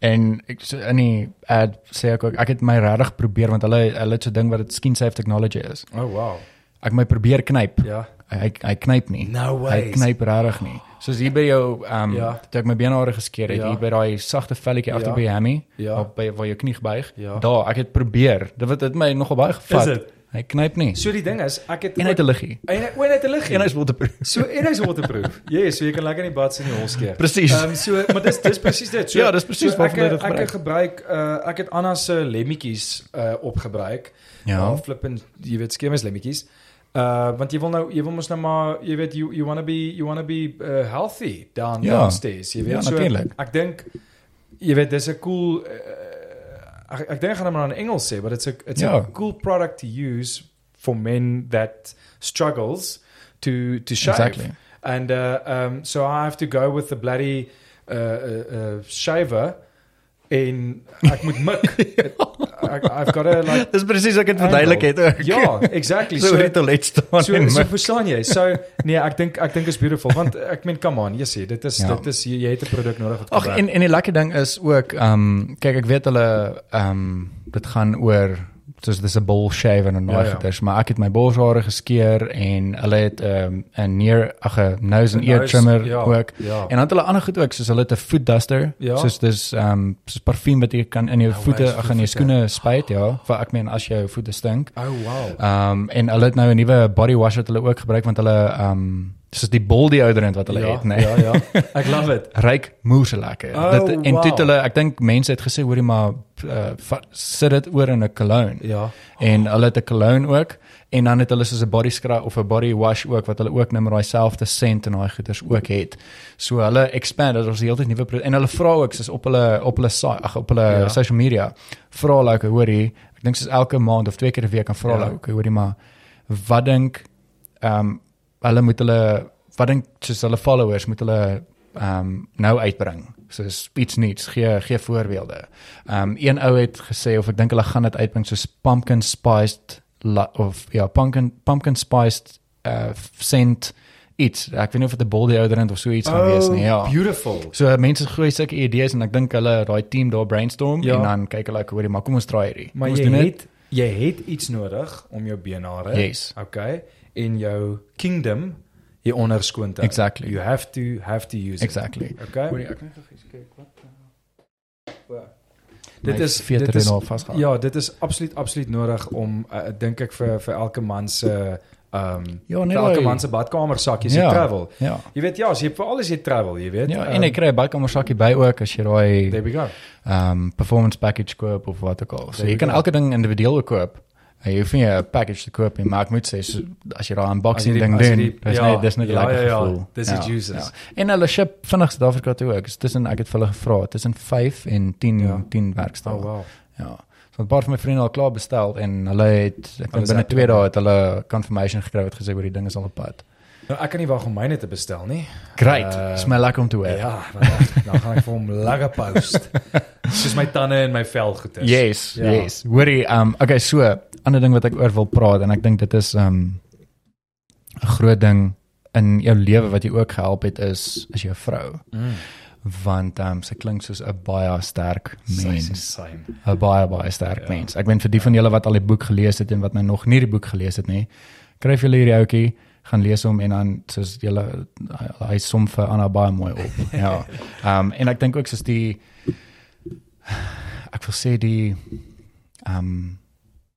en ek so in die ad sê ek ook ek het my regtig probeer want hulle hulle het so ding wat dit skin safe technology is. Oh wow. Ek my probeer knyp. Ja. Hy hy knyp nie. No Hy way. knyp regtig nie. Soos hier by jou ehm Ja. toe ek my benhare geskeer het, Ja. hier by daai sagte velletjie agter Ja. by jou hammy, Ja. op by waar jou knie gebuig. Ja. Daar, ek het probeer. Dit het, het my nogal baie gevat. Is dit? Hy knyp nie. So die ding is, ek het En hy het 'n liggie. En hy- het 'n liggie. En hy's waterproof. So en hy's waterproof. Ja, yes, so jy kan lekker in die bad in die hol skeer. Presies. Ehm um, so maar dis dis presies dit. So, Ja, dis presies so ek jy dit ek gebruik uh ek het Anna se lemmetjies uh opgebruik. Ja. Uh, flippin jy weet skemes lemmetjies. Uh want jy wil nou jy wil mos nou maar jy weet you you want to be you want to be uh, healthy down Ja. downstairs. Jy weet Ja, so natuurlijk. ek dink jy weet dis 'n cool uh, ek ek dink gaan hom maar in Engels sê, but it's a it's Ja. a cool product to use for men that struggles to to shave. Exactly. And uh, um, so I have to go with the bloody uh, uh, uh, shaver en ek moet mik. I, I've got to like Dis presies ek het verduidelik het ook. Ja, exactly. so So in die toilet staan so, so verstaan jy. So nee, ek dink ek dink is beautiful want ek meen come on, jy sê dit is Ja. dit is jy, jy het 'n produk nodig wat Ag en en die lekker ding is ook ehm um, kyk ek weet hulle ehm um, dit gaan oor soos dis 'n ball shave en 'n Ja, naai ja. goeders, maar ek het my borshare geskeer en hulle het ehm um, 'n neer ag 'n nose and ear trimmer ja, ook. ja. En dan het hulle ander goed ook soos hulle het 'n foot duster, Ja. soos dis ehm um, soos parfuum wat jy kan in jou Nou, voete ag in jou skoene spuit, ja, vir ek meen as jou voete stink. Oh wow. Ehm um, en hulle het nou 'n nuwe body wash wat hulle ook gebruik want hulle ehm um, soos die bol deodorant wat hulle ja, het, nee. Ja, ja. Ek love it. Ryk moer lekker. Oh, dit en wow. toe hulle ek dink mense het gesê hoorie maar uh, sit dit oor in 'n cologne. Ja. En hulle het 'n cologne ook en dan het hulle soos 'n body scrub of 'n body wash ook wat hulle ook nou met daai selfde scent en daai goeders ook het. So hulle expand dit ons heeltyd nuwe en hulle vra ook soos op hulle op hulle ag op hulle Ja. social media vra hulle like hoorie ek dink soos elke maand of twee keer 'n week kan vra hulle ja. ook hoorie maar wat dink ehm um, hulle moet hulle wat dink soos hulle followers moet hulle ehm um, nou uitbring soos iets nuuts gee gee voorbeelde. Ehm um, een ou het gesê of ek dink hulle gaan dit uitbring soos pumpkin spiced of ja pumpkin pumpkin spiced uh scent iets. Ek weet nie of dit 'n bol deodorant of so iets gaan wees nie. Ja. Oh, beautiful. So mense gooi sulke idees en ek dink hulle daai team daar brainstorm Ja. en dan kyk hulle ek hoorie maar kom ons try hierdie. Maar kom ons jy doen dit. jy het iets nodig om jou benare, Yes. okay, in jou kingdom hier onder skoon te hou. Exactly. You have to have to use Exactly. it. Okay? Hoorie ek net gou kyk wat Dit My is dit is en. Ja, dit is absoluut absoluut nodig om uh, dink ek vir vir elke man se Ehm Ja, nee, elke man se badkamer sak as jy Ja. travel. Ja. Jy weet ja, as jy veral as jy travel, jy weet. Ja, ehm, en ek kry 'n badkamer sakkie by ook as jy daai There we go. um performance package koop of wat ook al. So There jy kan go. elke ding individueel koop. Jy hoef nie 'n package te koop nie, maar ek moet sê so, as jy daai unboxing ding doen, dis ja, net dis net ja, lekker ja, ja, gevoel. dis die juices. En hulle ship vinnig Suid-Afrika toe ook. Dis tussen ek het vir hulle gevra, tussen 5 en 10 Ja. 10 werkdae. Oh wow. Ja. So 'n paar van my vriende al klaar bestel en hulle het ek dink is binne happy 2 dae het hulle confirmation gekry wat gesê oor die ding is al op pad. Nou ek kan nie wag om myne te bestel nie. Great. Uh, Dis my lekker om te hoor. Ja, dan- dan gaan ek vir hom lekker post. Soos my tande en my vel goeters. Yes, Ja. yes. Hoorie, um okay, so ander ding wat ek oor wil praat en ek dink dit is um 'n groot ding in jou lewe wat jy ook gehelp het is is jou vrou Mm. want um sy klink soos 'n baie sterk mens. 'n baie baie sterk Ja. mens. Ek ben vir die van julle wat al die boek gelees het en wat nou nog nie die boek gelees het nie, skryf julle hierdie ouetjie, gaan lees hom en dan soos julle hy- som vir Anna baie mooi op. ja. Um en ek dink ook soos die ek wil sê die um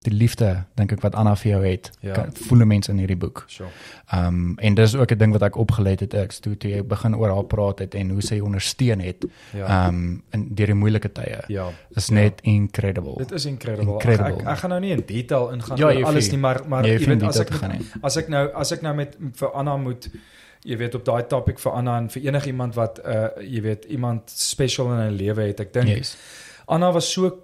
die liefde dink ek wat Anna vir jou het. Ja. Kan, voel mense in hierdie boek. Sure. Um en dis ook 'n ding wat ek opgelet het ek toe toe jy begin oor haar praat het en hoe sy ondersteun het Ja. um in deur die moeilike tye ja. is Ja. net incredible. Dit is incredible. Incredible. Ek, ek, ek gaan nou nie in detail ingaan Ja, oor alles nie. maar maar Jy jy weet as ek gaan as ek nou as ek nou met vir Anna moet jy weet op daai topic vir Anna en vir enigiemand wat uh jy weet iemand special in 'n lewe het. Ek dink Yes. Anna was so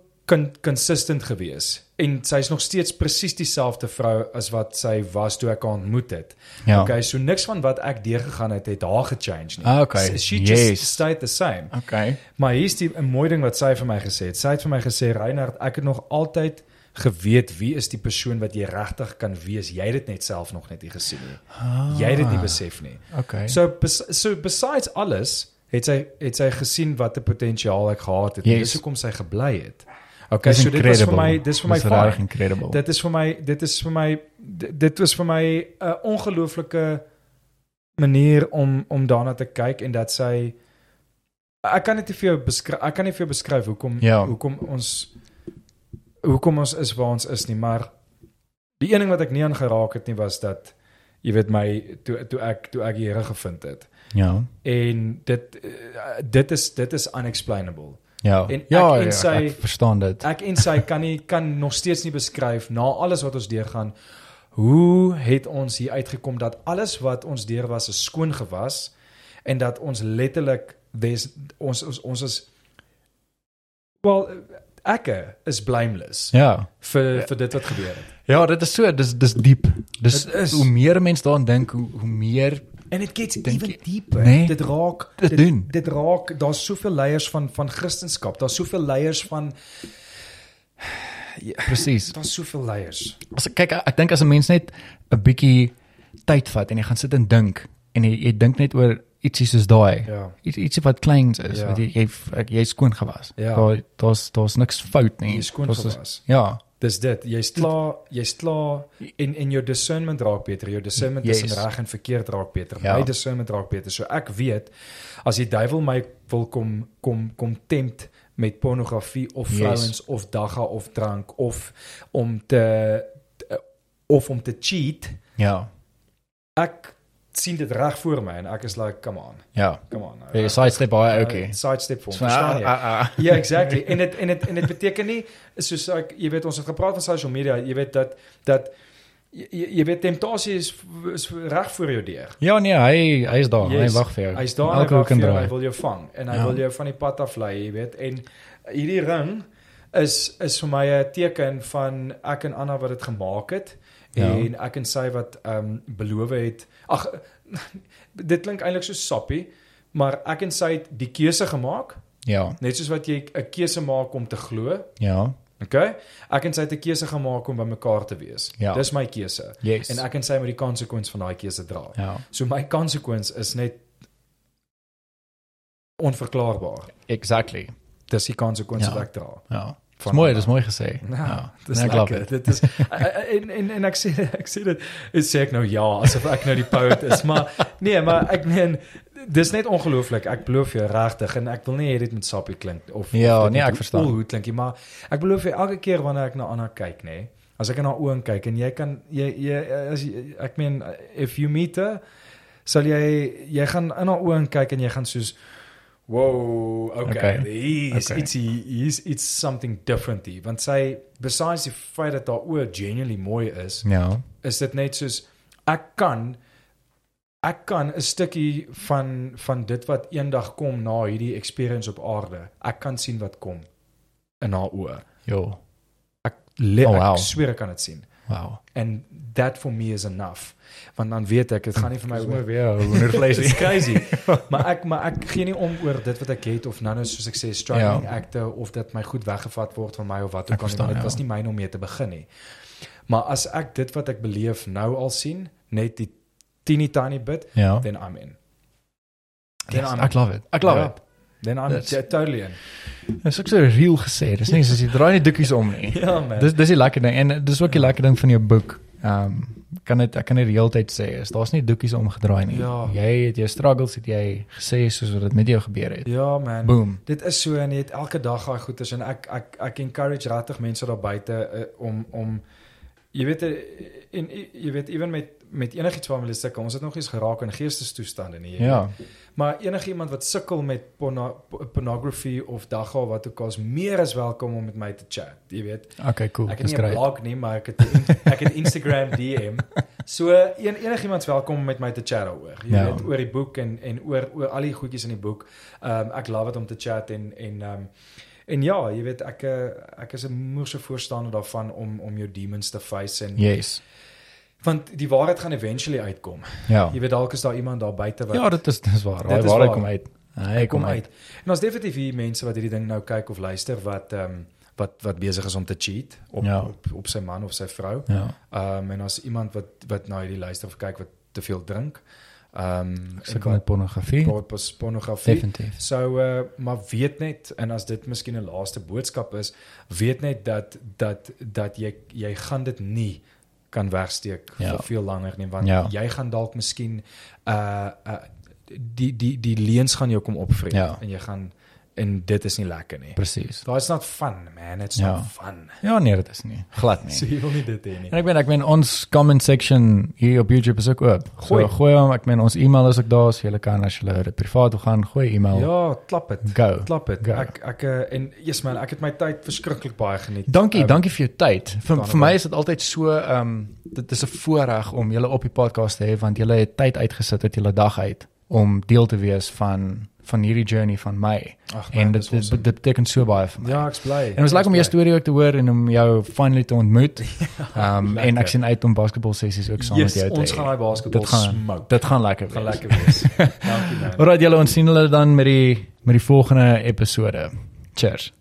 consistent geweest en sy's nog steeds presies dieselfde vrou as wat sy was toe ek haar ontmoet het. Ja. Okay, so niks van wat ek deurgegaan het het haar gechange nie. Ah, okay. She Yes. just stayed the same. Okay. Maar hier's die 'n mooi ding wat sy vir my gesê het. Sy het vir my gesê Reinhard, ek het nog altyd geweet wie is die persoon wat jy regtig kan wees. Jy het dit net self nog net nie gesien nie. Ah, Jy het dit nie besef nie. Okay. So bes, so besides alles het sy het sy gesien wat 'n potensiaal ek gehad het. Yes. En dis hoekom sy gebly het. Okay, so dit was vir incredible. my dis vir my fyn. incredible. Dit is vir my dit is vir my dit, dit was vir my 'n ongelooflike manier om om daarna te kyk en dat sy ek kan net nie vir jou beskryf ek kan nie vir jou beskryf hoekom Ja. hoekom ons hoekom ons is waar ons is nie maar die een ding wat ek nie aan geraak het nie was dat jy weet my toe toe ek toe ek die Here gevind het ja. en dit eh, dit is dit is unexplainable Ja. En ja, ek en ja, sy- ek verstaan dit. ek en sy kan nie kan nog steeds nie beskryf na alles wat ons deurgaan hoe het ons hier uitgekom dat alles wat ons deur was is skoon gewas en dat ons letterlik there's- ons ons ons is wel ek is blameless Ja. vir vir dit wat gebeur het Ja, dit is so, dis dis diep. Dis is. hoe meer mense daaraan dink, hoe hoe meer en it gets Dink even deeper Nee, dit raak dit doen. dit raak daar's soveel leiers van van Christendom daar's soveel leiers van presies. daar's soveel leiers As ek kyk, ek dink as 'n mens net 'n bietjie tyd vat en jy gaan sit en dink en jy, jy dink net oor ietsie soos daai. ja Iets ietsie wat kleins is, Ja. wat jy jy jy skoon gewas. Ja. Daar daar's daar's niks fout nie. jy skoon gewas Ja. Dis dit. Jy's klaar, jy's klaar en en jou discernment raak beter. Jou discernment Yes. tussen reg en verkeerd raak beter. Ja. My discernment raak beter. So ek weet as die duiwel my wil kom kom kom tempt met pornografie of Yes. vrouens of dagga of drank of om te of om te cheat, Ja. ek sien dit reg voor my en ek is like, come on. Ja. Come on. Jy sidestep baie okay. Sidestep vir hom. So, Verstaan ah, jy? ah, ah. Ja, exactly. En dit en dit en dit beteken nie soos ek jy weet ons het gepraat van social media, jy weet dat dat jy, jy weet temptasie is, is reg voor jou deur. Ja nee, hy hy is daar. Yes. Hy wag vir jou. Hy's daar hy vir jou, hy wil jou vang en hy Ja. wil jou van die pad af lei, jy weet. En hierdie ring is is vir my 'n teken van ek en Anna wat dit gemaak het Ja. en ek en sy wat ehm um, beloof het. Ag dit klink eintlik so sappie, maar ek en sy het die keuse gemaak, Ja. net soos wat jy 'n keuse maak om te glo. Ja. Okay? Ek en sy het 'n keuse gemaak om by mekaar te wees. Ja. Dis my keuse. Yes. En ek en sy moet die konsekwens van daai keuse dra. Ja. So my konsekwens is net onverklaarbaar. Exactly. Dis die konsekwens Ja. wat ek dra. Ja. Dis Van mooi, Anna. dis mooi gesê. Ja, dis Nee, ek love lekker. it. Dit is en en en ek sê ek sê dit is sê ek nou ja asof ek nou die poet is, maar nee, maar ek meen dis net ongelooflik. Ek beloof jou regtig en ek wil nie hê dit moet sappie klink of Ja, nee, ek verstaan. Hoe klink jy, maar ek beloof jou elke keer wanneer ek na Anna kyk, nê, As ek in haar oë kyk en jy kan jy jy as jy, ek meen if you meet her sal jy jy gaan in haar oë kyk en jy gaan soos wow okay, Okay. okay. he's Okay. it's he's it's something different hier want sy besides die feit dat haar oë genuinely mooi is Ja. is dit net soos ek kan ek kan 'n stukkie van van dit wat eendag kom na hierdie experience op aarde. Ek kan sien wat kom in haar oë. Jo. Ek le Oh, wow. ek sweer ek kan dit sien. Wow. And that for me is enough. Want dan weet ek dit gaan nie vir my oor weer hoendervleis It's crazy. maar ek maar ek gee nie om oor dit wat ek het of nou nou soos ek sê struggling Ja. actor of dat my goed weggevat word van my of wat ook al nie, dit ja. was nie myne om mee te begin nie. Maar as ek dit wat ek beleef nou al sien, net die teeny tiny bit, Ja. then I'm in. Then Yes, I'm ek love it. Ek love Ja. it. Then I'm That's- totally in. Dis ook so real gesê. Dis nie soos jy draai nie doekies om nie. Ja man. Dis dis die lekker ding en dis ook die lekker ding van jou boek. Ehm um, kan dit ek kan dit die hele tyd sê is daar's nie doekies omgedraai nie. Ja. Jy het jou struggles het jy gesê soos wat dit met jou gebeur het. ja man. Boom. Dit is so en jy het elke dag daai goeders en ek ek ek encourage regtig mense daar buite uh, om om jy weet eh, en jy weet ewen met met enigiets waarmee hulle sukkel. Ons het nog eens geraak in geestestoestande nie. Ja. Maar enigiemand wat sukkel met porno, pornography of dagga wat ook al is meer as welkom om met my te chat. Jy weet. Okay, cool. Ek het nie 'n blog nie, maar ek het ek het Instagram DM. So een, enigiemand is welkom om met my te chat daaroor. Jy Ja. weet oor die boek en en oor oor al die goedjies in die boek. Ehm um, ek love dit om te chat en en ehm um, en ja, jy weet ek eh, ek is 'n moerse voorstander daarvan om om jou demons te face en Yes. Want die waarheid gaan eventually uitkom. Ja. Jy weet dalk is daar iemand daar buite wat Ja, dit is dis waar. Dit is waar kom uit. Hy kom uit. En ons definitief hier mense wat hierdie ding nou kyk of luister wat ehm um, wat wat besig is om te cheat op Ja. op op sy man of sy vrou. Ja. Ehm um, en as iemand wat wat na hierdie luister of kyk wat te veel drink. Ehm um, Ek sukkel met pornografie. pas pornografie. Definitief. So uh maar weet net en as dit miskien 'n laaste boodskap is, weet net dat dat dat jy jy gaan dit nie kan wegsteek Ja. vir veel langer nie want Ja. jy gaan dalk miskien uh uh die die die leuns gaan jou kom opvreet Ja. en jy gaan en dit is nie lekker nie. Presies. Daai is not fun man, it's Ja. not fun. Ja, nee, dit is nie. Glad So nie. jy wil nie dit hê nie. En ek meen ek meen ons comment section hier op YouTube is ook oop. Gooi. So gooi hom, ek meen ons e-mail is ook daar, so jy kan as jy dit privaat wil gaan, gooi e-mail. Ja, klap dit. Klap dit. Ek ek uh, en yes man, ek het my tyd verskriklik baie geniet. Dankie, Ehm, dankie vir jou tyd. Vir vir my is dit altyd so ehm um, dit is 'n voorreg om julle op die podcast te hê want julle het tyd uitgesit uit julle dag uit om deel te wees van van hierdie journey van my. Ag, En dit dis dit, dit beteken so baie vir my. Ja, ek's bly. En dit was lekker om jou storie ook te hoor en om jou finally te ontmoet. Ehm um, en lekker. ek sien uit om basketbal sessies ook saam yes, met jou te Ons hê. gaan daai basketbal Dit gaan- smoke. Dit gaan lekker gaan wees. lekker wees. Dankie man. Alright julle, ons sien julle dan met die met die volgende episode. Cheers.